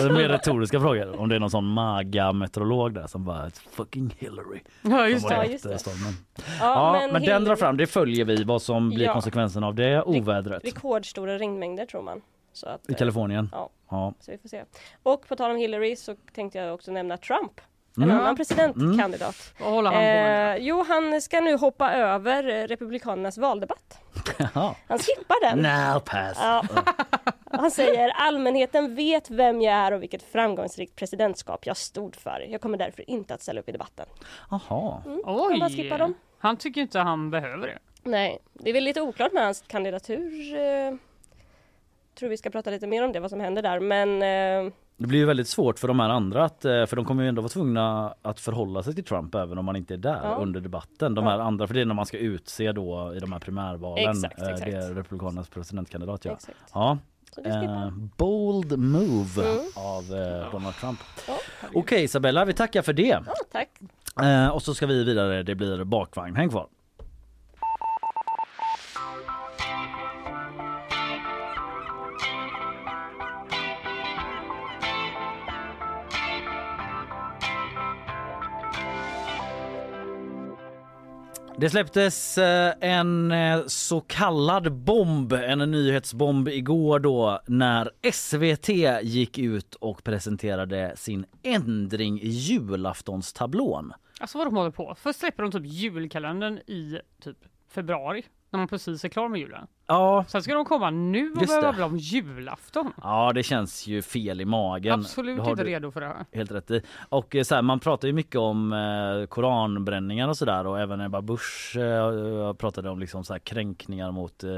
[SPEAKER 1] det är mer retoriska frågor. Om det är någon sån maga-meteorolog där som bara fucking Hillary.
[SPEAKER 2] Ja, just
[SPEAKER 4] Ja, just det. Ja,
[SPEAKER 1] Ja, men, den
[SPEAKER 4] Hillary-
[SPEAKER 1] drar fram, det följer vi vad som blir
[SPEAKER 4] Ja.
[SPEAKER 1] konsekvensen av det ovädret.
[SPEAKER 4] Rekordstora regnmängder tror man. Så, att,
[SPEAKER 1] I
[SPEAKER 4] eh,
[SPEAKER 1] Kalifornien?
[SPEAKER 4] Ja.
[SPEAKER 1] ja.
[SPEAKER 4] så vi får se. Och på tal om Hillary så tänkte jag också nämna Trump. En
[SPEAKER 1] Mm.
[SPEAKER 4] annan presidentkandidat.
[SPEAKER 2] Vad håller han på med?
[SPEAKER 4] Jo, han ska nu hoppa över Republikanernas valdebatt. Han skippar den.
[SPEAKER 1] Now pass.
[SPEAKER 4] Ja. Han säger allmänheten vet vem jag är och vilket framgångsrikt presidentskap jag stod för. Jag kommer därför inte att ställa upp i debatten.
[SPEAKER 1] Jaha.
[SPEAKER 4] Mm. Kan man skippa dem?
[SPEAKER 2] Han tycker inte han behöver det.
[SPEAKER 4] Nej, det är väl lite oklart med hans kandidatur. Eh, tror vi ska prata lite mer om det, vad som händer där. Men eh,
[SPEAKER 1] Det blir ju väldigt svårt för de här andra att, eh, för de kommer ju ändå vara tvungna att förhålla sig till Trump även om man inte är där
[SPEAKER 4] Ja.
[SPEAKER 1] under debatten. De här andra, för det är när man ska utse då i de här primärvalen.
[SPEAKER 4] Exakt,
[SPEAKER 1] eh,
[SPEAKER 4] exakt.
[SPEAKER 1] Det är Republikanernas presidentkandidat ja.
[SPEAKER 4] exakt.
[SPEAKER 1] Ja, eh, bold move
[SPEAKER 4] Mm.
[SPEAKER 1] av eh, Donald Trump.
[SPEAKER 4] Ja.
[SPEAKER 1] Okej Isabella, vi tackar för det.
[SPEAKER 4] Ja, tack.
[SPEAKER 1] Eh, och så ska vi vidare, det blir bakvagn. Häng kvar. Det släpptes eh, en eh, så kallad bomb, en nyhetsbomb igår då när SVT gick ut och presenterade sin ändring i julaftonstablån.
[SPEAKER 2] Alltså vad de håller på. Först släpper de typ julkalendern i typ februari. När man precis är klar med julen.
[SPEAKER 1] Ja,
[SPEAKER 2] Sen ska de komma nu och
[SPEAKER 1] Just
[SPEAKER 2] börja
[SPEAKER 1] det.
[SPEAKER 2] babbla om julafton.
[SPEAKER 1] ja det känns ju fel i magen.
[SPEAKER 2] Absolut inte redo för det här.
[SPEAKER 1] Helt rätt i. Och eh, så här, man pratar ju mycket om eh, koranbränningar och sådär och även Ebba Busch eh, pratade om liksom så här kränkningar mot eh,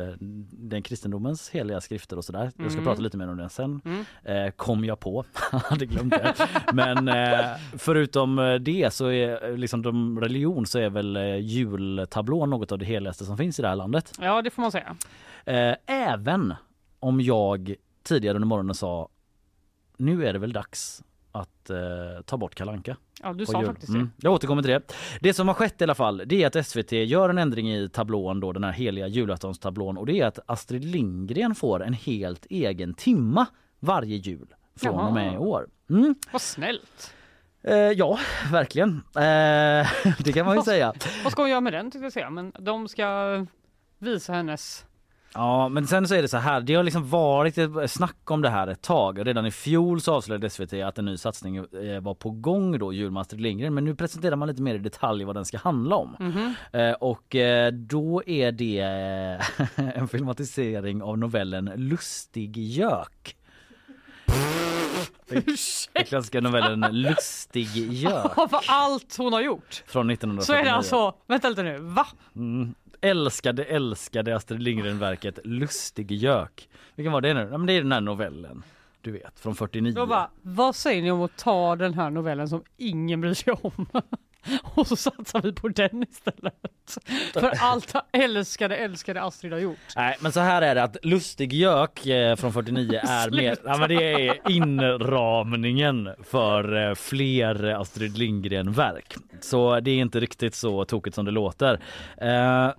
[SPEAKER 1] den kristendomens heliga skrifter och sådär. Jag ska
[SPEAKER 2] Mm.
[SPEAKER 1] prata lite mer om det sen.
[SPEAKER 2] Mm.
[SPEAKER 1] Eh, kom jag på, hade glömt det. Men eh, förutom eh, det så är liksom de religion så är väl jultablån något av det heligaste som finns i det här landet.
[SPEAKER 2] Ja, det får man säga.
[SPEAKER 1] Eh, även om jag tidigare under morgonen sa nu är det väl dags att eh, ta bort kalanka.
[SPEAKER 2] Ja, du sa
[SPEAKER 1] jul.
[SPEAKER 2] faktiskt det.
[SPEAKER 1] Mm, jag återkommer till det. Det som har skett i alla fall det är att SVT gör en ändring i tablån då den här heliga julaftonstablån och det är att Astrid Lindgren får en helt egen timma varje jul från
[SPEAKER 2] Jaha.
[SPEAKER 1] och med i år. Mm.
[SPEAKER 2] Vad snällt.
[SPEAKER 1] Eh, ja, verkligen. Eh, det kan man ju säga.
[SPEAKER 2] Vad ska hon göra med den tänkte jag säga. Men de ska visa hennes...
[SPEAKER 1] Ja, men sen så är det så här. Det har liksom varit ett snack om det här ett tag. Redan i fjol så avslöjade SVT att en ny satsning eh, var på gång då, Jul med Astrid Lindgren. Men nu presenterar man lite mer i detalj vad den ska handla om.
[SPEAKER 2] Mhm.
[SPEAKER 1] Eh, och eh, då är det en filmatisering av novellen Lustig gök. Den- klassiska novellen Lustig gök
[SPEAKER 2] Av allt hon har gjort.
[SPEAKER 1] från
[SPEAKER 2] Så
[SPEAKER 1] 1949.
[SPEAKER 2] är det alltså, vänta lite nu, va?
[SPEAKER 1] Mm. Älskade, älskade Astrid Lindgren-verket Lustig gök. Vilken var det nu? Ja, men det är den här novellen. Du vet, från 49.
[SPEAKER 2] Då bara, vad säger ni om att ta den här novellen som ingen bryr sig om? Och så satsar vi på den istället. För allt älskade, älskade Astrid har gjort.
[SPEAKER 1] Nej men så här är det att Lustig gök eh, från 49 är mer, ja, men det är inramningen för eh, fler Astrid Lindgren verk. Så det är inte riktigt så tokigt som det låter. Eh,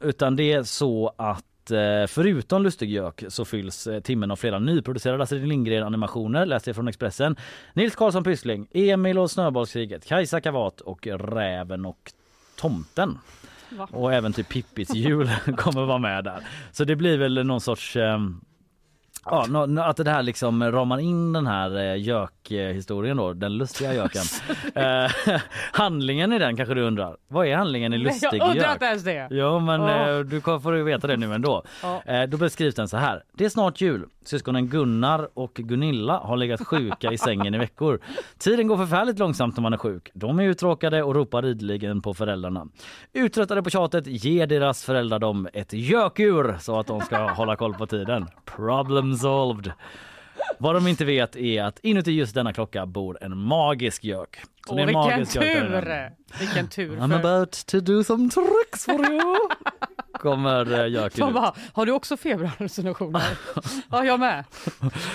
[SPEAKER 1] utan det är så att eh, Förutom Lustig gök så fylls eh, timmen av flera nyproducerade Astrid Lindgren animationer, läste jag från Expressen. Nils Karlsson Pyssling, Emil och Snöbollskriget, Kajsa Kavat och Räven och Tomten.
[SPEAKER 2] Va?
[SPEAKER 1] Och även typ Pippis jul kommer vara med där. Så det blir väl någon sorts ehm, Ja, att det här liksom ramar in den här eh, gök-historien då, den lustiga göken. eh, handlingen i den kanske du undrar. Vad är handlingen i Lustig
[SPEAKER 2] jag undrar inte ens det.
[SPEAKER 1] Jo men eh, du får ju veta det nu ändå. Eh, då beskrivs den så här. Det är snart jul. Syskonen Gunnar och Gunilla har legat sjuka i sängen i veckor. Tiden går förfärligt långsamt när man är sjuk. De är uttråkade och ropar ideligen på föräldrarna. Uttröttade på tjatet ger deras föräldrar dem ett gökur så att de ska hålla koll på tiden. Problem solved. Vad de inte vet är att inuti just denna klocka bor en magisk gök. Så
[SPEAKER 2] Åh, vilken
[SPEAKER 1] magisk
[SPEAKER 2] tur! Vilken tur.
[SPEAKER 1] I'm
[SPEAKER 2] För...
[SPEAKER 1] about to do some tricks for you. Kommer göken ut.
[SPEAKER 2] bara, har du också feberhallucinationer? ja, jag med.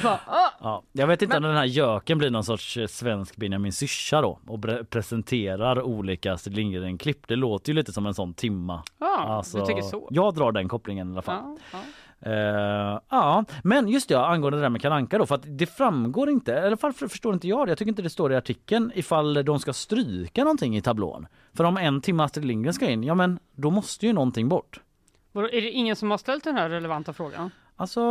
[SPEAKER 2] Bara, ah.
[SPEAKER 1] Ja, jag vet inte om den här göken blir någon sorts eh, svensk Benjamin Syrsa då och presenterar olika Astrid Lindgren-klipp. Det låter ju lite som en sån timma.
[SPEAKER 2] Ja, du tycker så?
[SPEAKER 1] Jag drar den kopplingen i alla fall.
[SPEAKER 2] Ja, ja.
[SPEAKER 1] Eh, ja, men just det, angående det där med Kalanka då, för att det framgår inte, eller i alla fall för- förstår inte jag det, jag tycker inte det står i artikeln ifall de ska stryka någonting i tablån. För om en timme Astrid Lindgren ska in, ja men då måste ju någonting bort.
[SPEAKER 2] Vadå, Är det ingen som har ställt den här relevanta frågan?
[SPEAKER 1] Alltså,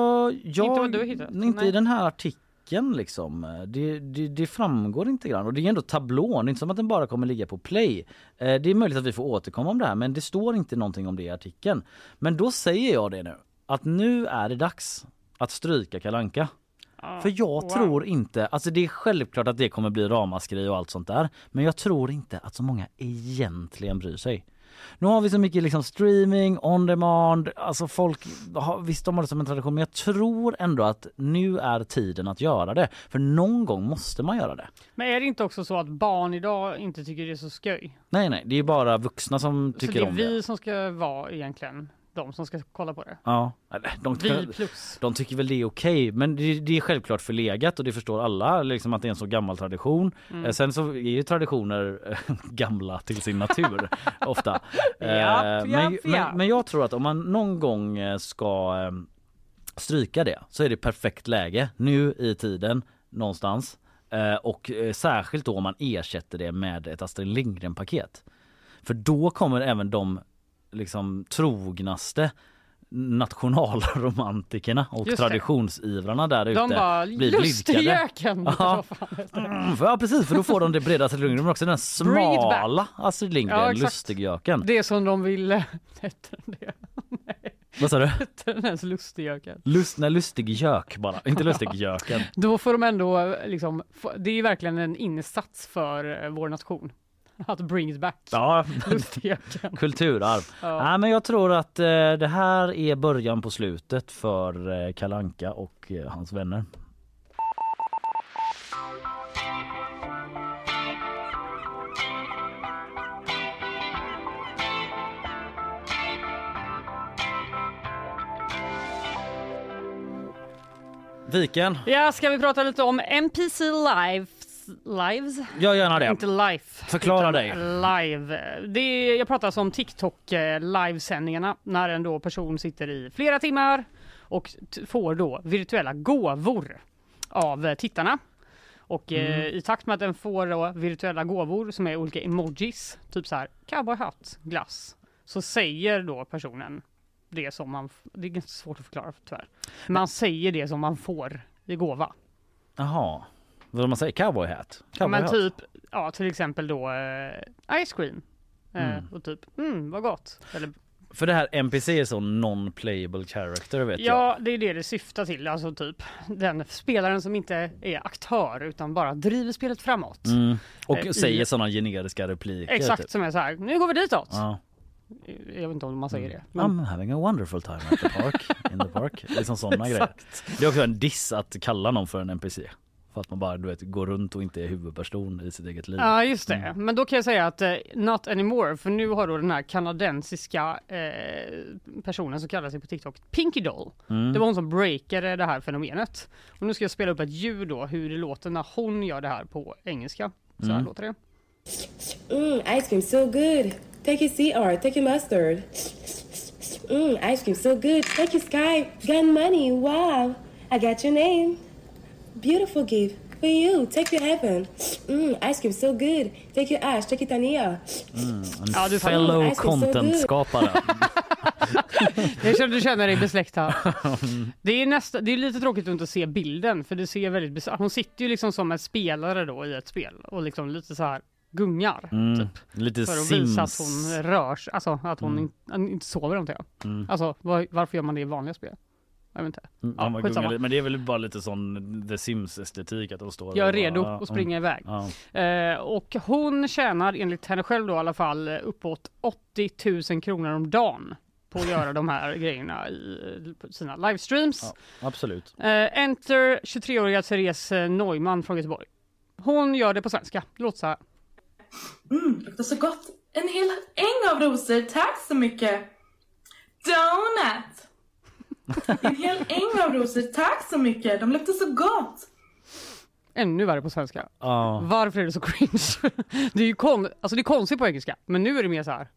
[SPEAKER 1] jag...
[SPEAKER 2] Inte vad du har hittat?
[SPEAKER 1] Inte i den här artikeln liksom. Det, det, det framgår inte grann. Och det är ändå tablån, inte som att den bara kommer ligga på play. Eh, Det är möjligt att vi får återkomma om det här, men det står inte någonting om det i artikeln. Men då säger jag det nu, att nu är det dags att stryka Kalanka.
[SPEAKER 2] Ja,
[SPEAKER 1] För jag
[SPEAKER 2] wow.
[SPEAKER 1] tror inte, alltså det är självklart att det kommer bli ramaskri och allt sånt där. Men jag tror inte att så många egentligen bryr sig. Nu har vi så mycket liksom streaming, on demand, alltså folk, visst de har det som en tradition men jag tror ändå att nu är tiden att göra det. För någon gång måste man göra det.
[SPEAKER 2] Men är det inte också så att barn idag inte tycker det är så skoj?
[SPEAKER 1] Nej nej, det är bara vuxna som
[SPEAKER 2] Så
[SPEAKER 1] tycker
[SPEAKER 2] det är
[SPEAKER 1] om
[SPEAKER 2] vi
[SPEAKER 1] det.
[SPEAKER 2] som ska vara egentligen de som ska kolla på det.
[SPEAKER 1] Ja, de,
[SPEAKER 2] Vi plus.
[SPEAKER 1] de tycker väl det är okej men det, det är självklart förlegat och det förstår alla liksom att det är en så gammal tradition.
[SPEAKER 2] Mm.
[SPEAKER 1] Eh, Sen så är ju traditioner eh, gamla till sin natur ofta. Eh,
[SPEAKER 2] Japp,
[SPEAKER 1] men,
[SPEAKER 2] japp, japp.
[SPEAKER 1] Men, men jag tror att om man någon gång eh, ska eh, stryka det så är det perfekt läge nu i tiden någonstans. Eh, Och eh, särskilt då om man ersätter det med ett Astrid Lindgren paket. För då kommer även de liksom trognaste nationalromantikerna och
[SPEAKER 2] Just
[SPEAKER 1] traditionsivrarna där ute blir blidkade. Ja.
[SPEAKER 2] Det?
[SPEAKER 1] Mm, ja precis för då får de det breda Astrid Lindgren men också den smala Astrid Lindgren,
[SPEAKER 2] Ja, exakt.
[SPEAKER 1] lustigjöken.
[SPEAKER 2] Det som de vill... Hette den det?
[SPEAKER 1] Vad sa du?
[SPEAKER 2] Den ens lustigjöken?
[SPEAKER 1] Lust, nej, lustig gök bara, inte lustigjöken.
[SPEAKER 2] Då får de ändå liksom... Det är verkligen en insats för eh, vår nation. Att bring it back.
[SPEAKER 1] Ja, kulturarv.
[SPEAKER 2] Ja.
[SPEAKER 1] Nej, men jag tror att eh, det här är början på slutet för eh, Kalanka och eh, hans vänner. Viken,
[SPEAKER 2] Ja, ska vi prata lite om NPC Lives? Lives?
[SPEAKER 1] gör gärna det.
[SPEAKER 2] Inte life.
[SPEAKER 1] Förklara dig.
[SPEAKER 2] Live. Det är, jag pratar om TikTok eh, livesändningarna när en då person sitter i flera timmar och får då virtuella gåvor av eh, tittarna. Och eh,
[SPEAKER 1] Mm.
[SPEAKER 2] i takt med att den får då virtuella gåvor som är olika emojis, typ så här cowboyhatt, glass, så säger då personen det som man, det är ganska svårt att förklara tyvärr. Man säger det som man får i gåva.
[SPEAKER 1] Jaha, vad man säger? Cowboy hat?
[SPEAKER 2] Ja,
[SPEAKER 1] Cowboy
[SPEAKER 2] men
[SPEAKER 1] hat.
[SPEAKER 2] typ, ja till exempel då eh, ice cream. Eh,
[SPEAKER 1] Mm.
[SPEAKER 2] Och typ, mm vad gott. Eller,
[SPEAKER 1] För det här NPC är så non-playable character vet jag.
[SPEAKER 2] ja det är det det syftar till, alltså typ den spelaren som inte är aktör utan bara driver spelet framåt.
[SPEAKER 1] Mm. Och
[SPEAKER 2] Eh, i-
[SPEAKER 1] säger sådana generiska repliker.
[SPEAKER 2] Exakt
[SPEAKER 1] Typ.
[SPEAKER 2] som är så här, nu går vi ditåt.
[SPEAKER 1] Ja.
[SPEAKER 2] Jag vet inte om man säger det. Men,
[SPEAKER 1] I'm having a wonderful time at the park, in the park. Liksom sådana grejer. Det är också en diss att kalla någon för en NPC. För att man bara du vet, går runt och inte är huvudperson i sitt eget liv.
[SPEAKER 2] Ja just det,
[SPEAKER 1] Mm.
[SPEAKER 2] men då kan jag säga att eh, not anymore, för nu har då den här kanadensiska eh, personen som kallar sig på TikTok Pinky Doll.
[SPEAKER 1] Mm.
[SPEAKER 2] Det var hon som breakade det här fenomenet. Och nu ska jag spela upp ett ljud då, hur det låter när hon gör det här på engelska. Så här
[SPEAKER 1] Mm.
[SPEAKER 2] låter det.
[SPEAKER 7] Mmm, ice cream so good. Take your CR, take your mustard. Mmm, ice cream so good. Take your sky. Got money. Wow. I got your name. Beautiful gift for you. Take your heaven. Mmm, ice cream so good. Take your ash. Take your tania.
[SPEAKER 1] En
[SPEAKER 2] Ja, du
[SPEAKER 1] fellow
[SPEAKER 7] good.
[SPEAKER 1] content-skapare.
[SPEAKER 2] Jag känner du känner dig besläktad. Det är, nästa, det är lite tråkigt att inte se bilden för det ser väldigt bisarrt. Hon sitter ju liksom som en spelare då i ett spel och liksom lite så här gungar.
[SPEAKER 1] Mm.
[SPEAKER 2] Typ,
[SPEAKER 1] Lite
[SPEAKER 2] för att
[SPEAKER 1] Sims.
[SPEAKER 2] visa att hon rör sig, alltså att hon
[SPEAKER 1] Mm.
[SPEAKER 2] inte, inte sover jag.
[SPEAKER 1] Mm.
[SPEAKER 2] Alltså var, varför gör man det i vanliga spel? Jag vet inte.
[SPEAKER 1] Mm,
[SPEAKER 2] Ja,
[SPEAKER 1] man gungar lite. men det är väl bara lite sån The Sims estetik att de står
[SPEAKER 2] Jag är
[SPEAKER 1] bara-
[SPEAKER 2] redo
[SPEAKER 1] ja,
[SPEAKER 2] att springa iväg.
[SPEAKER 1] Ja.
[SPEAKER 2] Eh, och hon tjänar enligt henne själv då i alla fall uppåt 80 000 kronor om dagen på att göra de här grejerna i sina livestreams.
[SPEAKER 1] Ja, absolut.
[SPEAKER 2] Eh, enter 23-åriga Therese Neumann från Göteborg. Hon gör det på svenska. Det låter så här.
[SPEAKER 8] Mm, luktar så gott. En hel äng av rosor, tack så mycket. Donut! En hel äng av rosor, tack så mycket. De luktar så gott.
[SPEAKER 2] Ännu värre på svenska.
[SPEAKER 1] Ja.
[SPEAKER 2] Varför är det så cringe? det är ju kon- alltså det är konstigt på engelska, men nu är det mer så här.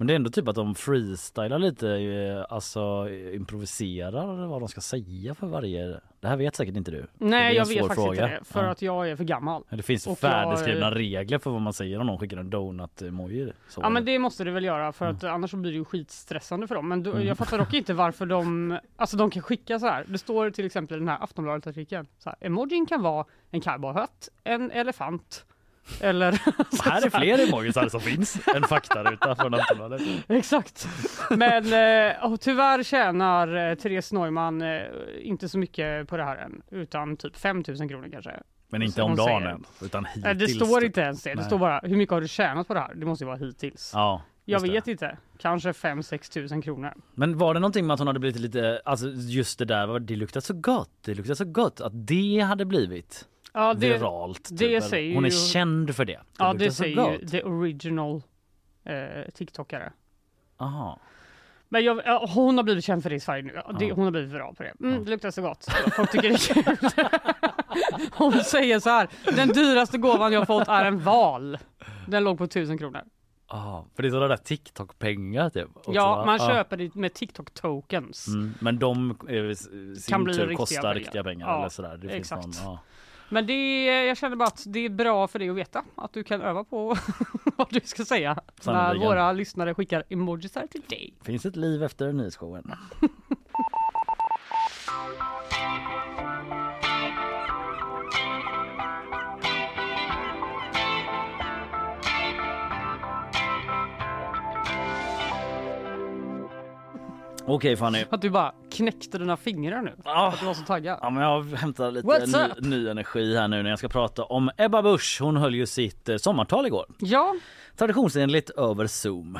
[SPEAKER 1] Men det är ändå typ att de freestylar lite, eh, alltså improviserar vad de ska säga för varje... Det här vet säkert inte du.
[SPEAKER 2] Nej, jag vet faktiskt
[SPEAKER 1] fråga.
[SPEAKER 2] inte det, för
[SPEAKER 1] Ja.
[SPEAKER 2] att jag är för gammal.
[SPEAKER 1] Det finns
[SPEAKER 2] och
[SPEAKER 1] färdigskrivna
[SPEAKER 2] jag-
[SPEAKER 1] regler för vad man säger om någon skickar en donut-emoji.
[SPEAKER 2] Ja men det måste det väl göra för att annars så blir det ju skitstressande för dem. Men då, jag fattar dock inte varför de, alltså de kan skicka så här. Det står till exempel i den här Aftonbladet-artikeln. Emojin kan vara en cowboyhatt, en elefant Eller
[SPEAKER 1] Här är fler emojisar som finns än faktaruta från Aftonbladet.
[SPEAKER 2] Exakt. Men eh, och tyvärr tjänar eh, Therese Neumann eh, inte så mycket på det här än, utan typ 5000 kronor kanske.
[SPEAKER 1] Men inte om dagen
[SPEAKER 2] säger.
[SPEAKER 1] än, utan hittills.
[SPEAKER 2] Det står inte ens det. Det står bara hur mycket har du tjänat på det här? Det måste ju vara hittills.
[SPEAKER 1] Ja,
[SPEAKER 2] Jag
[SPEAKER 1] det.
[SPEAKER 2] vet inte. Kanske 5-6 tusen kronor.
[SPEAKER 1] Men var det någonting med att hon hade blivit lite, alltså just det där, det luktar så gott, det luktar så gott, att det hade blivit
[SPEAKER 2] Ja, det,
[SPEAKER 1] viralt?
[SPEAKER 2] det
[SPEAKER 1] typ, eller?
[SPEAKER 2] säger
[SPEAKER 1] hon är
[SPEAKER 2] ju-
[SPEAKER 1] känd för det. det
[SPEAKER 2] ja, det säger ju the original eh, TikTokare.
[SPEAKER 1] Aha.
[SPEAKER 2] Men jag, ja, hon har blivit känd för det i Sverige nu. Det. Hon har blivit viral på det. Mm, det luktar så gott. Folk tycker det är kul. Hon säger så här. Den dyraste gåvan jag fått är en val. Den låg på 1000 kronor.
[SPEAKER 1] Ah, för det är sådana där TikTok-pengar typ.
[SPEAKER 2] Ja, man
[SPEAKER 1] Ja.
[SPEAKER 2] köper det med TikTok tokens.
[SPEAKER 1] Mm, men de eh, i sin
[SPEAKER 2] Kan bli
[SPEAKER 1] tur
[SPEAKER 2] riktiga
[SPEAKER 1] kostar
[SPEAKER 2] pengar.
[SPEAKER 1] riktiga pengar
[SPEAKER 2] Ja,
[SPEAKER 1] eller sådär. Det finns
[SPEAKER 2] exakt.
[SPEAKER 1] någon, ja.
[SPEAKER 2] Men det, jag känner bara att det är bra för dig att veta att du kan öva på vad du ska säga när
[SPEAKER 1] Sannerligen.
[SPEAKER 2] våra lyssnare skickar emojisar till dig.
[SPEAKER 1] Finns ett liv efter nyhetsshowen. Okej Fanny.
[SPEAKER 2] Att du bara knäckte dina fingrar nu.
[SPEAKER 1] Ah.
[SPEAKER 2] Att du var så taggad.
[SPEAKER 1] Ja, men jag hämtar lite ny, ny energi här nu när jag ska prata om Ebba Busch. Hon höll ju sitt eh, sommartal igår.
[SPEAKER 2] Ja,
[SPEAKER 1] Traditionsenligt över Zoom.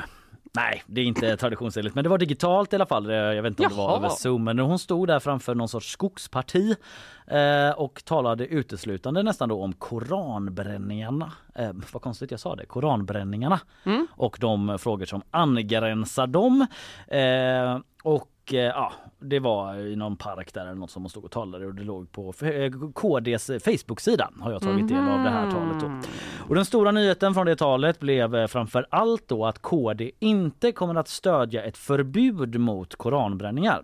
[SPEAKER 1] Nej, det är inte traditionsenligt, men det var digitalt i alla fall. Eh, Jag vet inte om det var
[SPEAKER 2] Jaha.
[SPEAKER 1] över Zoom, men hon stod där framför någon sorts skogsparti eh, och talade uteslutande nästan då om koranbränningarna. Eh, vad konstigt jag sa det, koranbränningarna
[SPEAKER 2] Mm.
[SPEAKER 1] och de frågor som angränsar dem. Eh, och eh, ja, det var i någon park där eller något som hon stod och talade och det låg på eh, KDs Facebook-sida har jag tagit del av det här talet då. Och den stora nyheten från det talet blev eh, framför allt då att KD inte kommer att stödja ett förbud mot koranbränningar.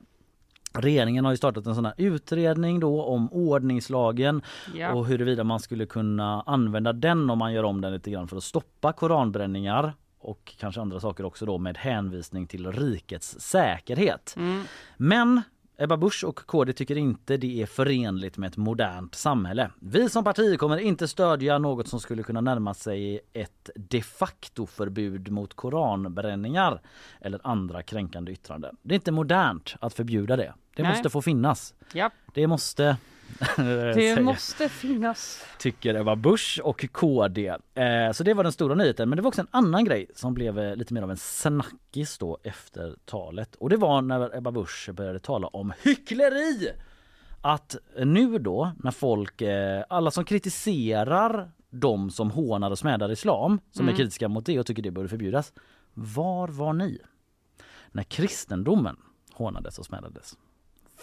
[SPEAKER 1] Regeringen har ju startat en sån här utredning då om ordningslagen
[SPEAKER 2] Ja.
[SPEAKER 1] och huruvida man skulle kunna använda den om man gör om den lite grann för att stoppa koranbränningar och kanske andra saker också då med hänvisning till rikets säkerhet.
[SPEAKER 2] Mm.
[SPEAKER 1] Men Ebba Busch och KD tycker inte det är förenligt med ett modernt samhälle. Vi som parti kommer inte stödja något som skulle kunna närma sig ett de facto förbud mot koranbränningar eller andra kränkande yttranden. Det är inte modernt att förbjuda det. Det
[SPEAKER 2] Nej.
[SPEAKER 1] måste få finnas.
[SPEAKER 2] ja.
[SPEAKER 1] Det måste
[SPEAKER 2] det
[SPEAKER 1] säger-
[SPEAKER 2] måste finnas.
[SPEAKER 1] tycker Ebba Busch och KD. Eh, så det var den stora nyheten. Men det var också en annan grej som blev eh, lite mer av en snackis då efter talet. Och det var när Ebba Busch började tala om hyckleri. Att nu då när folk, eh, alla som kritiserar de som hånar och smädar islam, som
[SPEAKER 2] Mm.
[SPEAKER 1] är kritiska mot det och tycker det borde förbjudas. Var var ni? När kristendomen hånades och smädades.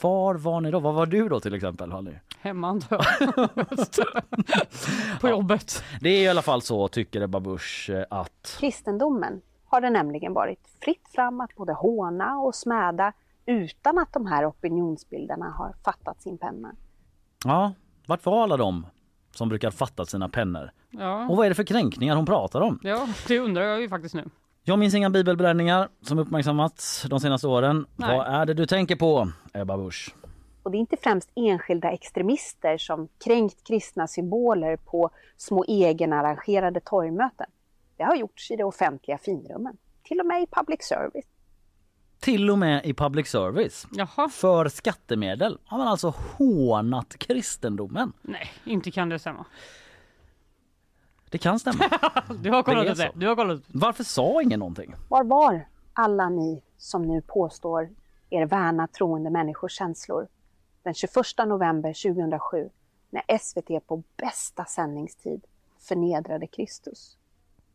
[SPEAKER 1] Var var ni då? Var var du då till exempel? Ni?
[SPEAKER 2] Hemma antar jag. På jobbet.
[SPEAKER 1] Det är i alla fall så tycker Ebba Busch eh, att
[SPEAKER 9] kristendomen har det nämligen varit fritt fram att både håna och smäda utan att de här opinionsbildarna har fattat sin penna.
[SPEAKER 1] ja, vart var alla de som brukar fatta sina pennor? Och
[SPEAKER 2] Ja.
[SPEAKER 1] vad är det för kränkningar hon pratar om?
[SPEAKER 2] ja, det undrar jag ju faktiskt nu.
[SPEAKER 1] Jag minns inga bibelbränningar som uppmärksammats de senaste åren.
[SPEAKER 2] Nej.
[SPEAKER 1] Vad är det du tänker på, Ebba Busch?
[SPEAKER 9] Och det är inte främst enskilda extremister som kränkt kristna symboler på små egenarrangerade torgmöten. Det har gjorts i det offentliga finrummen, till och med i public service.
[SPEAKER 1] Till och med i public service.
[SPEAKER 2] Jaha.
[SPEAKER 1] För skattemedel har man alltså hånat kristendomen.
[SPEAKER 2] Nej, inte kan det stämma.
[SPEAKER 1] Det kan stämma.
[SPEAKER 2] Du har kollat
[SPEAKER 1] Det
[SPEAKER 2] upp det. Du har kollat
[SPEAKER 1] Varför sa ingen någonting?
[SPEAKER 9] Var var alla ni som nu påstår er värna troende människors känslor den 21 november 2007 när SVT på bästa sändningstid förnedrade Kristus?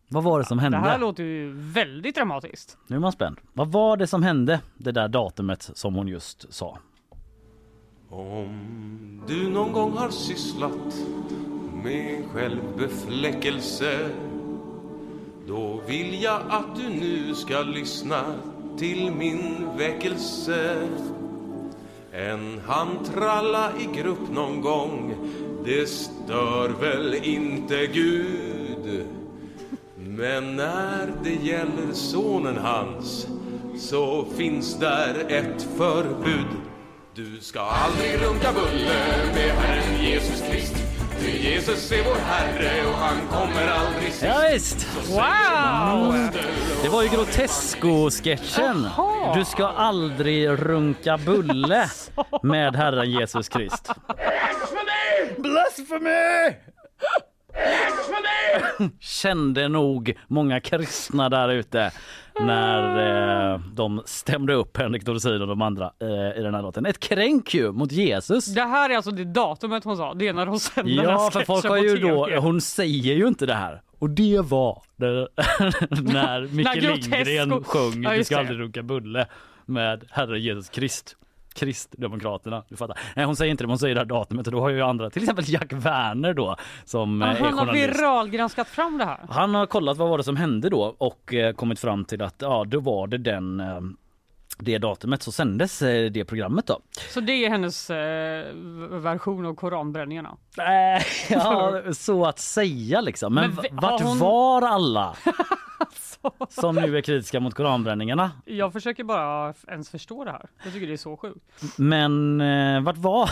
[SPEAKER 1] Vad var det som
[SPEAKER 2] Det
[SPEAKER 1] hände?
[SPEAKER 2] här låter ju väldigt dramatiskt.
[SPEAKER 1] Nu är man spänd. Vad var det som hände det där datumet som hon just sa?
[SPEAKER 10] Om du någon gång har sysslat med självbefläckelse. Då vill jag att du nu ska lyssna till min väckelse. En handtralla i grupp någon gång det stör väl inte Gud. Men när det gäller sonen hans så finns där ett förbud. Du ska aldrig runka bulle med Herren Jesus Krist. Jesus är vår Herre och han kommer aldrig sist.
[SPEAKER 1] Ja, visst.
[SPEAKER 2] Wow!
[SPEAKER 1] Mm. Det var ju Grotesco-sketchen. Du ska aldrig runka bulle med Herren Jesus Krist. Blasphemy! Kände nog många kristna där ute när eh, de stämde upp Henrik Dorsin och de andra eh, i den här låten. Ett kränk ju mot Jesus.
[SPEAKER 2] Det här är alltså det datumet hon sa. Det är när hon sände den här
[SPEAKER 1] Ja, för folk har ju då, hon säger ju inte det här. Och det var det, när Micke Lindgren sjöng
[SPEAKER 2] Ja,
[SPEAKER 1] Du ska aldrig runka bulle med Herre Jesus Krist. Kristdemokraterna, du fattar. Nej hon säger inte det, hon säger det här datumet och då har ju andra, till exempel Jack Werner då som eh,
[SPEAKER 2] Ja,
[SPEAKER 1] är
[SPEAKER 2] han har viralgranskat fram det här.
[SPEAKER 1] Han har kollat vad var det som hände då och eh, kommit fram till att ja, då var det den eh, det datumet så sändes eh, det programmet då.
[SPEAKER 2] Så det är hennes eh, version av koranbränningarna.
[SPEAKER 1] Nej, ja, så att säga liksom. Men,
[SPEAKER 2] Men
[SPEAKER 1] vart
[SPEAKER 2] hon-
[SPEAKER 1] var alla som nu är kritiska mot koranbränningarna?
[SPEAKER 2] Jag försöker bara ens förstå det här. Jag tycker det är så sjukt.
[SPEAKER 1] Men eh, vart var,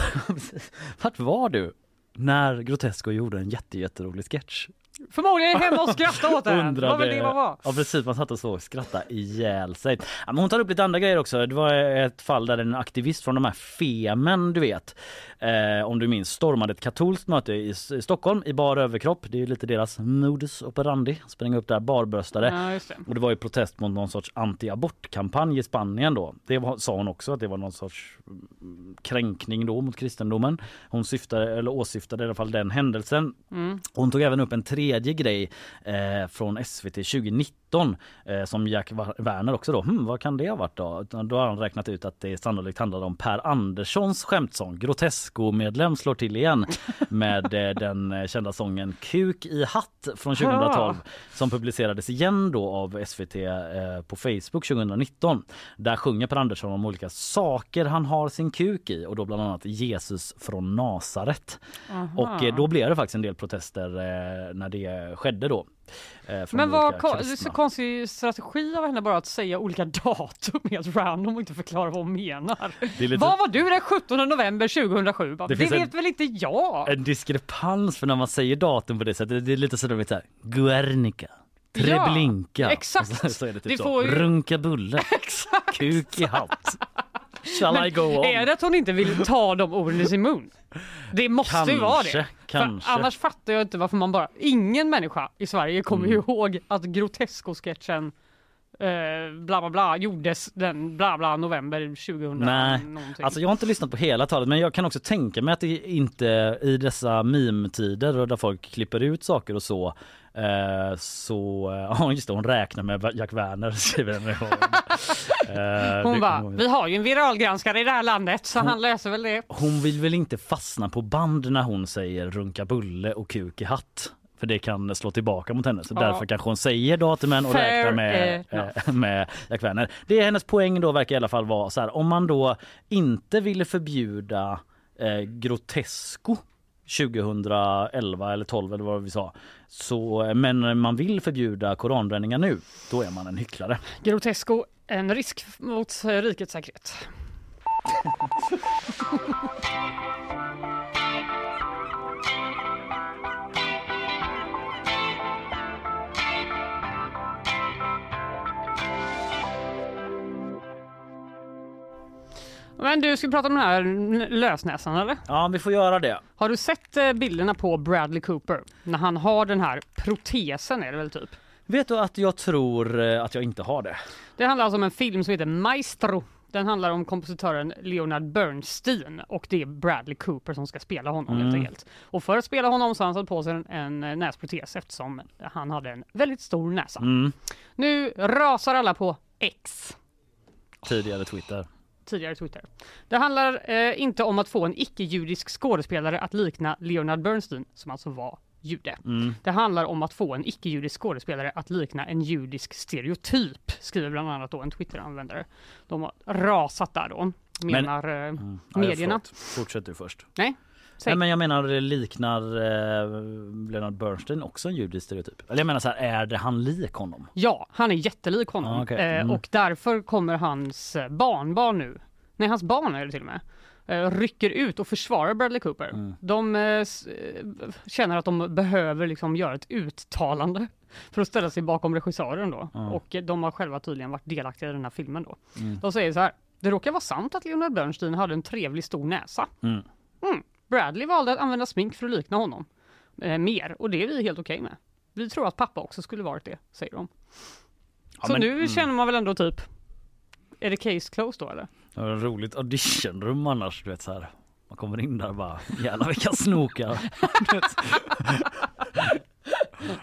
[SPEAKER 1] vart var du när Grotesco gjorde en jätte, jätterolig sketch?
[SPEAKER 2] Förmodligen hemma och skratta åt här. Det var väl det man var.
[SPEAKER 1] Ja precis, man satt och så och skrattade ihjäl sig. Ja, men hon tar upp lite andra grejer också. Det var ett fall där en aktivist från de här Femen, du vet, eh, om du minns, stormade ett katolskt möte i, i Stockholm i bar överkropp. Det är ju lite deras modus operandi, spränga upp där barbröstade.
[SPEAKER 2] Ja, det.
[SPEAKER 1] Och det var ju protest mot någon sorts anti-abortkampanj i Spanien då. Det var, sa hon också att det var någon sorts mm, kränkning då mot kristendomen. Hon syftade, eller åsyftade i alla fall den händelsen.
[SPEAKER 2] Mm.
[SPEAKER 1] Hon tog även upp en tredje grej eh, från SVT 2019 eh, som Jack Werner också då. Hmm, vad kan det ha varit då? Då har han räknat ut att det sannolikt handlade om Per Anderssons skämtsång. Grotesco-medlem slår till igen med eh, den eh, kända sången Kuk i hatt från 2012 som publicerades igen då av SVT eh, på Facebook 2019. Där sjunger Per Andersson om olika saker han har sin kuk i och då bland annat Jesus från Nasaret. Och eh, då blev det faktiskt en del protester när det skedde då. Eh,
[SPEAKER 2] Men vad
[SPEAKER 1] olika
[SPEAKER 2] ko- det är så konstig strategi av henne bara att säga olika datum helt random och inte förklara vad hon menar.
[SPEAKER 1] Det lite-
[SPEAKER 2] Vad var du den 17 november 2007? Bara,
[SPEAKER 1] Det
[SPEAKER 2] Det,
[SPEAKER 1] finns en-
[SPEAKER 2] vet väl inte jag?
[SPEAKER 1] En diskrepans för när man säger datum på det sättet. Det är lite sådär, vet du, Guernica.
[SPEAKER 2] Ja,
[SPEAKER 1] Treblinka.
[SPEAKER 2] exakt.
[SPEAKER 1] Och så, så det typ
[SPEAKER 2] Det
[SPEAKER 1] så.
[SPEAKER 2] får ju-
[SPEAKER 1] Runka bulle.
[SPEAKER 2] Exakt.
[SPEAKER 1] Kuk i hatt. Shall I go on?
[SPEAKER 2] Är det att hon inte vill ta de orden i sin mun? Det måste ju vara det.
[SPEAKER 1] Kanske, kanske.
[SPEAKER 2] För annars fattar jag inte varför man bara... Ingen människa i Sverige kommer
[SPEAKER 1] Mm.
[SPEAKER 2] ihåg att Grotesco-sketchen eh, bla bla bla gjordes den bla bla november 2000
[SPEAKER 1] Nej,
[SPEAKER 2] någonting.
[SPEAKER 1] alltså jag har inte lyssnat på hela talet men jag kan också tänka mig att det inte i dessa meme-tider där folk klipper ut saker och så eh, så, eh, ja just det hon räknar med Jack Werner skriver den. Eh,
[SPEAKER 2] Hon bara, vi har ju en viralgranskare i det här landet så
[SPEAKER 1] Hon-
[SPEAKER 2] han läser väl det.
[SPEAKER 1] Hon vill väl inte fastna på band när hon säger runka bulle och kuk i hatt. För det kan slå tillbaka mot henne. Så
[SPEAKER 2] Ja.
[SPEAKER 1] därför kanske hon säger datumen och
[SPEAKER 2] Fair
[SPEAKER 1] räknar med, eh, med Jack Werner. Det är hennes poäng då verkar i alla fall vara så här. Om man då inte ville förbjuda eh, Grotesco 2011 eller 12 eller vad vi sa. Så, men man vill förbjuda koranbränningar nu. Då är man en hycklare.
[SPEAKER 2] Grotesco, en risk mot eh, rikets säkerhet. Men du, ska prata om den här lösnäsan eller?
[SPEAKER 1] Ja, vi får göra det.
[SPEAKER 2] Har du sett eh, bilderna på Bradley Cooper? När han har den här protesen är det väl typ?
[SPEAKER 1] Vet du att jag tror eh, att jag inte har det?
[SPEAKER 2] Det handlar alltså om en film som heter Maestro. Den handlar om kompositören Leonard Bernstein och det är Bradley Cooper som ska spela honom helt
[SPEAKER 1] Mm.
[SPEAKER 2] enkelt. Och för att spela honom så har han satt på sig en, en eh, näsprotes eftersom han hade en väldigt stor näsa.
[SPEAKER 1] Mm.
[SPEAKER 2] Nu rasar alla på X,
[SPEAKER 1] Tidigare Twitter.
[SPEAKER 2] Tidigare Twitter. Det handlar eh, inte om att få en icke-judisk skådespelare att likna Leonard Bernstein, som alltså var jude.
[SPEAKER 1] Mm.
[SPEAKER 2] Det handlar om att få en icke-judisk skådespelare att likna en judisk stereotyp, skriver bland annat då en Twitter-användare. De har rasat där då, menar eh,
[SPEAKER 1] Mm. Ja,
[SPEAKER 2] medierna.
[SPEAKER 1] förlåt. Fortsätt du först.
[SPEAKER 2] Nej, säg.
[SPEAKER 1] Nej, men jag menar det liknar eh, Leonard Bernstein också en judisk stereotyp? Eller jag menar så här, är det han lik honom?
[SPEAKER 2] Ja, han är jättelik honom
[SPEAKER 1] Ah, okej.
[SPEAKER 2] eh,
[SPEAKER 1] Mm.
[SPEAKER 2] och därför kommer hans eh, barnbarn nu, nej hans barn är det till och med, eh, rycker ut och försvarar Bradley Cooper.
[SPEAKER 1] Mm.
[SPEAKER 2] De eh, eh, känner att de behöver liksom göra ett uttalande för att ställa sig bakom regissören då.
[SPEAKER 1] Ja.
[SPEAKER 2] Och eh, de har själva tydligen varit delaktiga i den här filmen då.
[SPEAKER 1] Mm.
[SPEAKER 2] De säger så här. Det råkar vara sant att Leonard Bernstein hade en trevlig stor näsa. Bradley valde att använda smink för att likna honom eh, mer och det är vi helt okej med. Vi tror att pappa också skulle varit det, säger de.
[SPEAKER 1] Ja,
[SPEAKER 2] Så
[SPEAKER 1] men-
[SPEAKER 2] nu
[SPEAKER 1] mm.
[SPEAKER 2] känner man väl ändå typ, är det case closed då eller?
[SPEAKER 1] Ett roligt auditionrum annars, du vet så här. Man kommer in där och bara, jävlar vilka snokar.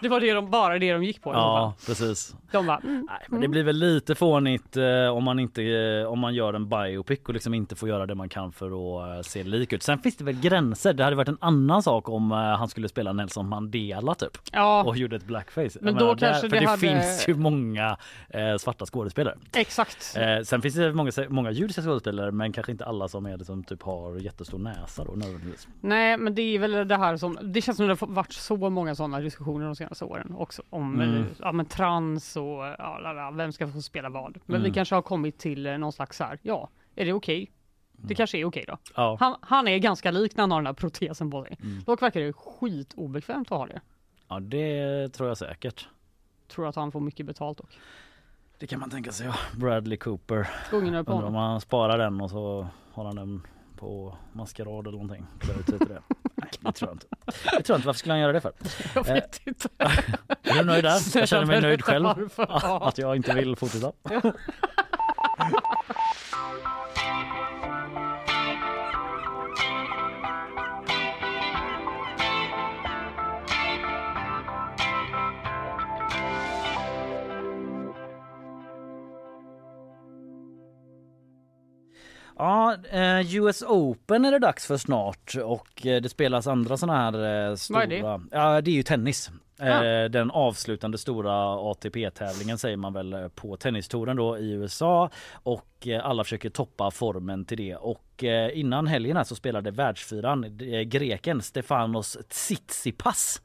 [SPEAKER 2] Det var det de, bara det de gick på.
[SPEAKER 1] ja, precis.
[SPEAKER 2] De bara, mm,
[SPEAKER 1] Nej, men det blir väl lite fånigt eh, om man inte eh, om man gör en biopic och liksom inte får göra det man kan för att eh, se lik ut. Sen finns det väl gränser. Det hade varit en annan sak om eh, han skulle spela Nelson Mandela typ
[SPEAKER 2] ja,
[SPEAKER 1] och gjorde ett blackface.
[SPEAKER 2] Men
[SPEAKER 1] Jag
[SPEAKER 2] då
[SPEAKER 1] menar,
[SPEAKER 2] kanske
[SPEAKER 1] för
[SPEAKER 2] det hade-
[SPEAKER 1] finns ju många eh, svarta skådespelare.
[SPEAKER 2] exakt.
[SPEAKER 1] Eh, sen finns det många, många judiska skådespelare men kanske inte alla som är som typ har jättestor näsa då nödvändigtvis.
[SPEAKER 2] Nej, men det är väl det här som, det känns som det har varit så många sådana diskussioner de senaste åren också om
[SPEAKER 1] Mm.
[SPEAKER 2] ja, men trans och ja, la, la, vem ska få spela vad. Men vi
[SPEAKER 1] Mm.
[SPEAKER 2] kanske har kommit till eh, någon slags så här, ja, är det okej? Det kanske är okej då.
[SPEAKER 1] Ja.
[SPEAKER 2] Han, han är ganska lik när han har den här protesen på sig.
[SPEAKER 1] Mm.
[SPEAKER 2] Dock verkar det skitobekvämt att ha det.
[SPEAKER 1] ja, det tror jag säkert.
[SPEAKER 2] Tror att han får mycket betalt dock.
[SPEAKER 1] Det kan man tänka sig. Ja. Bradley Cooper. Undrar om han sparar den och så har han den på maskerad eller någonting. Klär ut sig till det. Det tror jag inte. Det tror jag inte. Varför skulle han göra det för?
[SPEAKER 2] Jag vet inte.
[SPEAKER 1] Är du nöjd där? Jag känner mig nöjd själv. Att jag inte vill fortsätta. Ja, eh, US Open är det dags för snart och eh, det spelas andra sådana här eh, stora...
[SPEAKER 2] Vad är det?
[SPEAKER 1] Ja, det är ju tennis. Eh, den avslutande stora ATP-tävlingen säger man väl eh, på tennistouren då i USA och eh, alla försöker toppa formen till det och eh, innan helgen här så spelade världsfyran eh, greken Stefanos Tsitsipas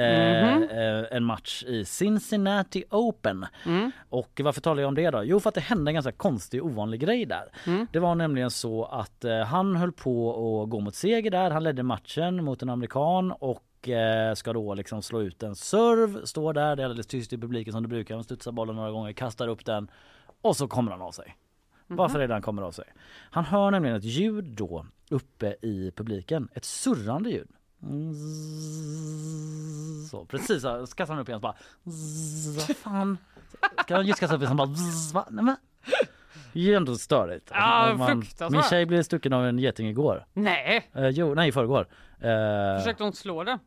[SPEAKER 2] Mhm.
[SPEAKER 1] eh, en match i Cincinnati Open.
[SPEAKER 2] Mm.
[SPEAKER 1] Och varför talar jag om det då? Jo för att det hände en ganska konstig ovanlig grej där.
[SPEAKER 2] Mm.
[SPEAKER 1] Det var nämligen så att eh, han höll på att gå mot seger där. Han ledde matchen mot en amerikan och ska då liksom slå ut en serv, står där, det är alldeles tyst i publiken som det brukar. Han studsar bollen några gånger, kastar upp den och så kommer han av sig. Varför är det han kommer av sig? Han hör nämligen ett ljud då uppe i publiken, ett surrande ljud. Så precis så kastar han upp igen så bara Vad fan? Ska han just kasta upp igen så han bara? Nej, men. Det är ju ändå störigt.
[SPEAKER 2] Ja,
[SPEAKER 1] Och
[SPEAKER 2] fruktansvärt.
[SPEAKER 1] Min tjej blev stucken av en geting igår.
[SPEAKER 2] Nej,
[SPEAKER 1] Eh, jo, nej i förrgår. Eh,
[SPEAKER 2] försökte hon slå det?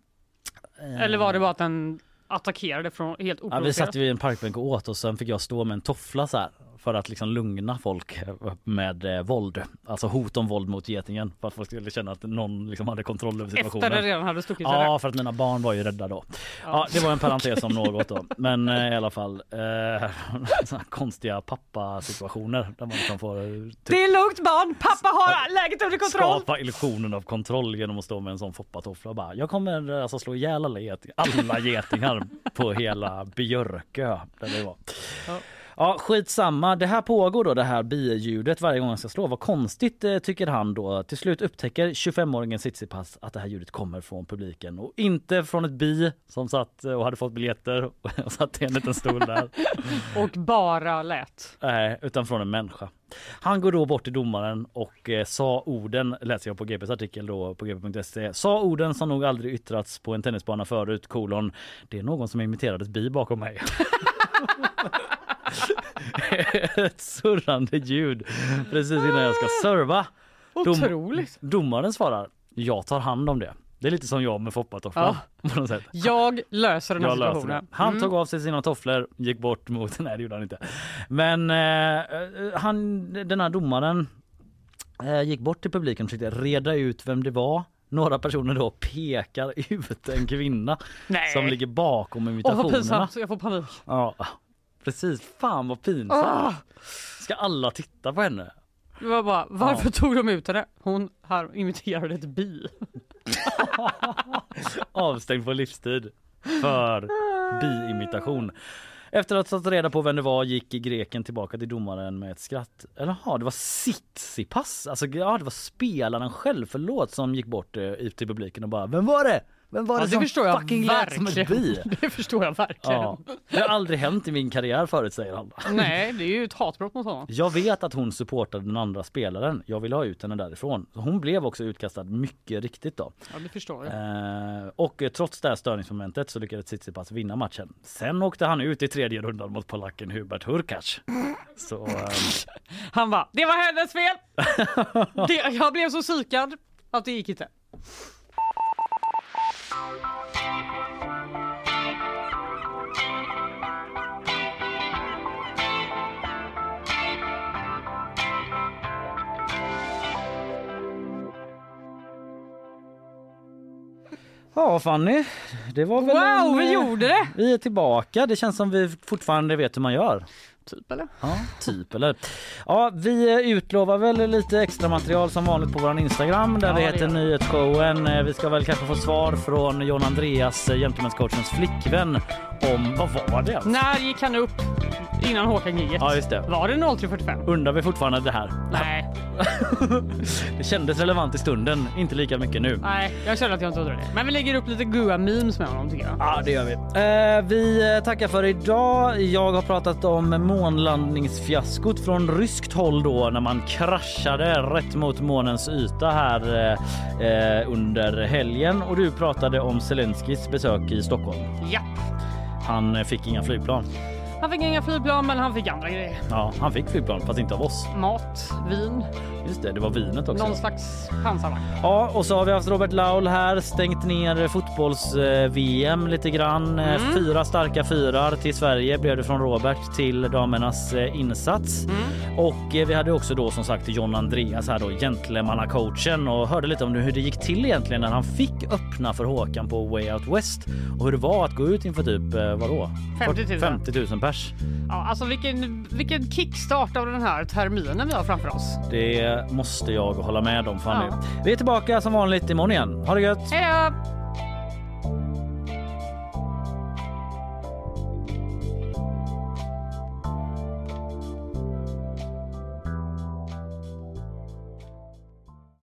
[SPEAKER 1] eh,
[SPEAKER 2] Eller var det bara att den attackerade från helt
[SPEAKER 1] Ja, vi
[SPEAKER 2] oprovocerat?
[SPEAKER 1] satt ju i en parkbänk och åt och sen fick jag stå med en toffla så här för att liksom lugna folk med eh, våld. Alltså hot om våld mot getingen för att folk skulle känna att någon liksom hade kontroll över situationen.
[SPEAKER 2] Efter det redan hade stuckit
[SPEAKER 1] Ja, för att mina barn var ju rädda då. Ja, det var en parentes om något då. Men eh, i alla fall eh, konstiga pappasituationer där man liksom får eh, typ
[SPEAKER 2] Det är lugnt barn, pappa har läget under kontroll!
[SPEAKER 1] skapa illusionen av kontroll genom att stå med en sån foppatoffla och bara jag kommer alltså slå ihjäl alla, get alla getingar på hela Björkö där det var.
[SPEAKER 2] Ja.
[SPEAKER 1] Ja skitsamma, det här pågår då det här biljudet varje gång han ska slå. Vad konstigt eh, tycker han då. Till slut upptäcker 25-åringen Tsitsipas att det här ljudet kommer från publiken och inte från ett bi som satt eh, och hade fått biljetter och satt i en liten stol där.
[SPEAKER 2] Och bara lät.
[SPEAKER 1] Nej, utan från en människa. Han går då bort till domaren och eh, sa orden, läser jag på GPs artikel då på gp.se, sa orden som nog aldrig yttrats på en tennisbana förut, kolon, det är någon som imiterade ett bi bakom mig. ett surrande ljud precis innan jag ska serva. Dom-
[SPEAKER 2] Otroligt!
[SPEAKER 1] Domaren svarar, jag tar hand om det. Det är lite som jag med foppatofflan på något sätt.
[SPEAKER 2] Jag löser den här
[SPEAKER 1] Jag löste det.
[SPEAKER 2] situationen.
[SPEAKER 1] Han
[SPEAKER 2] Mm.
[SPEAKER 1] tog av sig sina tofflor, gick bort mot, nej det gjorde han inte. Men eh, han, den här domaren eh, gick bort till publiken och försökte reda ut vem det var. Några personer då pekar ut en kvinna
[SPEAKER 2] Nej.
[SPEAKER 1] som ligger bakom
[SPEAKER 2] Åh vad
[SPEAKER 1] imitationerna.
[SPEAKER 2] pinsamt, jag får panik.
[SPEAKER 1] ja, precis. Fan vad pinsamt.
[SPEAKER 2] Ah.
[SPEAKER 1] Ska alla titta på henne?
[SPEAKER 2] Det var bara, varför tog de ut henne? Hon här imiterade ett bi.
[SPEAKER 1] Avstängd på livstid för biimitation. Efter att ha tagit reda på vem det var gick greken tillbaka till domaren med ett skratt. Eller ja, det var Tsitsipas. Alltså ja, det var spelaren själv, förlåt, som gick bort eh, ut till publiken och bara Vem var det? Vem var det,
[SPEAKER 2] Ja, det
[SPEAKER 1] som
[SPEAKER 2] förstår jag
[SPEAKER 1] fucking lät som ett bi?
[SPEAKER 2] Det förstår jag verkligen.
[SPEAKER 1] Ja, det har aldrig hänt i min karriär förut säger han.
[SPEAKER 2] Nej, det är ju ett hatbrott mot honom.
[SPEAKER 1] Jag vet att hon supportade den andra spelaren. Jag ville ha ut henne därifrån. Hon blev också utkastad mycket riktigt då.
[SPEAKER 2] Ja, det förstår jag.
[SPEAKER 1] Eh, och eh, trots det här störningsmomentet så lyckades Tsitsipas vinna matchen. Sen åkte han ut i tredje rundan mot polacken Hubert Hurkacz. Så eh,
[SPEAKER 2] Han bara, det var hennes fel! det, jag blev så psykad att det gick inte.
[SPEAKER 1] Ja Fanny, det var väl
[SPEAKER 2] Wow,
[SPEAKER 1] en,
[SPEAKER 2] vi
[SPEAKER 1] eh,
[SPEAKER 2] gjorde det!
[SPEAKER 1] Vi är tillbaka. Det känns som vi fortfarande vet hur man gör.
[SPEAKER 2] Typ eller?
[SPEAKER 1] Ja, typ eller. Ja, vi eh, utlovar väl lite extra material som vanligt på vår Instagram där
[SPEAKER 2] Ja,
[SPEAKER 1] det
[SPEAKER 2] det
[SPEAKER 1] heter
[SPEAKER 2] vi.
[SPEAKER 1] Nyhetsshowen. Eh, Vi ska väl kanske få svar från John Andreas, eh, Gentlemen's flickvän om vad var det? Alltså?
[SPEAKER 2] När gick han upp innan Håkan-giget?
[SPEAKER 1] Ja, just det.
[SPEAKER 2] Var det 03.45?
[SPEAKER 1] Undrar vi fortfarande det här?
[SPEAKER 2] Nej,
[SPEAKER 1] Det kändes relevant i stunden, inte lika mycket nu.
[SPEAKER 2] nej, jag känner att jag inte undrar det. Men vi lägger upp lite goa memes med honom tycker jag.
[SPEAKER 1] Ja, det gör vi. Eh, vi eh, tackar för idag. Jag har pratat om månlandningsfiaskot från ryskt håll då när man kraschade rätt mot månens yta här eh, eh, under helgen och du pratade om Zelenskis besök i Stockholm.
[SPEAKER 2] Ja,
[SPEAKER 1] Han eh, fick inga flygplan.
[SPEAKER 2] Han fick inga flygplan men han fick andra grejer.
[SPEAKER 1] Ja, han fick flygplan fast inte av oss.
[SPEAKER 2] Mat, vin,
[SPEAKER 1] Just det, det var vinet också.
[SPEAKER 2] någon slags pansarvagn.
[SPEAKER 1] Ja, och så har vi haft Robert Laul här, stängt ner fotbolls-VM lite grann. Eh,
[SPEAKER 2] Mm.
[SPEAKER 1] Fyra starka fyrar till Sverige blev det från Robert till damernas eh, insats.
[SPEAKER 2] Mm.
[SPEAKER 1] Och eh, vi hade också då som sagt John Andreas här då, gentlemannacoachen och hörde lite om hur det gick till egentligen när han fick öppna för Håkan på Way Out West och hur det var att gå ut inför typ, eh, vadå?
[SPEAKER 2] 50 000.
[SPEAKER 1] 50 000 pers.
[SPEAKER 2] Ja, alltså vilken, vilken kickstart av den här terminen vi har framför oss.
[SPEAKER 1] Det måste jag hålla med om Fanny.
[SPEAKER 2] Ja.
[SPEAKER 1] Vi är tillbaka som vanligt imorgon igen. Ha det gött!
[SPEAKER 2] Hej då!